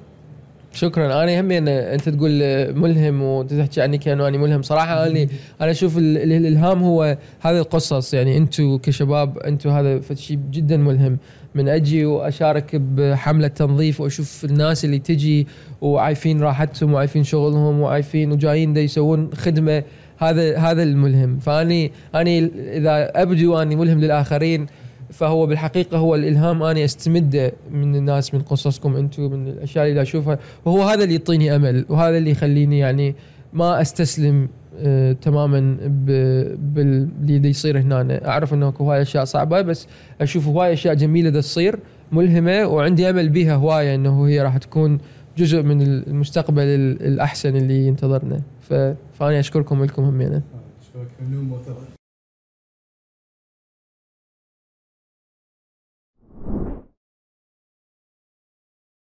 شكرا. أنا همي إن أنت تقول ملهم وتحكي عني كأنه اني ملهم. صراحة اني أنا أشوف ال- ال- الإلهام هو هذه القصص. يعني أنتم كشباب أنتم هذا شيء جدا ملهم. من أجي وأشارك بحملة تنظيف وأشوف الناس اللي تجي وعايفين راحتهم وعايفين شغلهم وعايفين وجايين دا يسوون خدمة هذا هذا الملهم. فأني أني إذا أبدو أني ملهم للآخرين فهو بالحقيقة هو الإلهام. أني استمده من الناس من قصصكم أنتم من الأشياء اللي أشوفها. وهو هذا اللي يعطيني أمل وهذا اللي يخليني يعني ما أستسلم تماما ب- باللي يصير هنا أعرف إنه هواي أشياء صعبة بس أشوف هواي أشياء جميلة تصير ملهمة وعندي أمل بها هواية إنه هي راح تكون جزء من المستقبل ال- الأحسن اللي ينتظرنا. فاني أشكركم لكم همينه مرتضى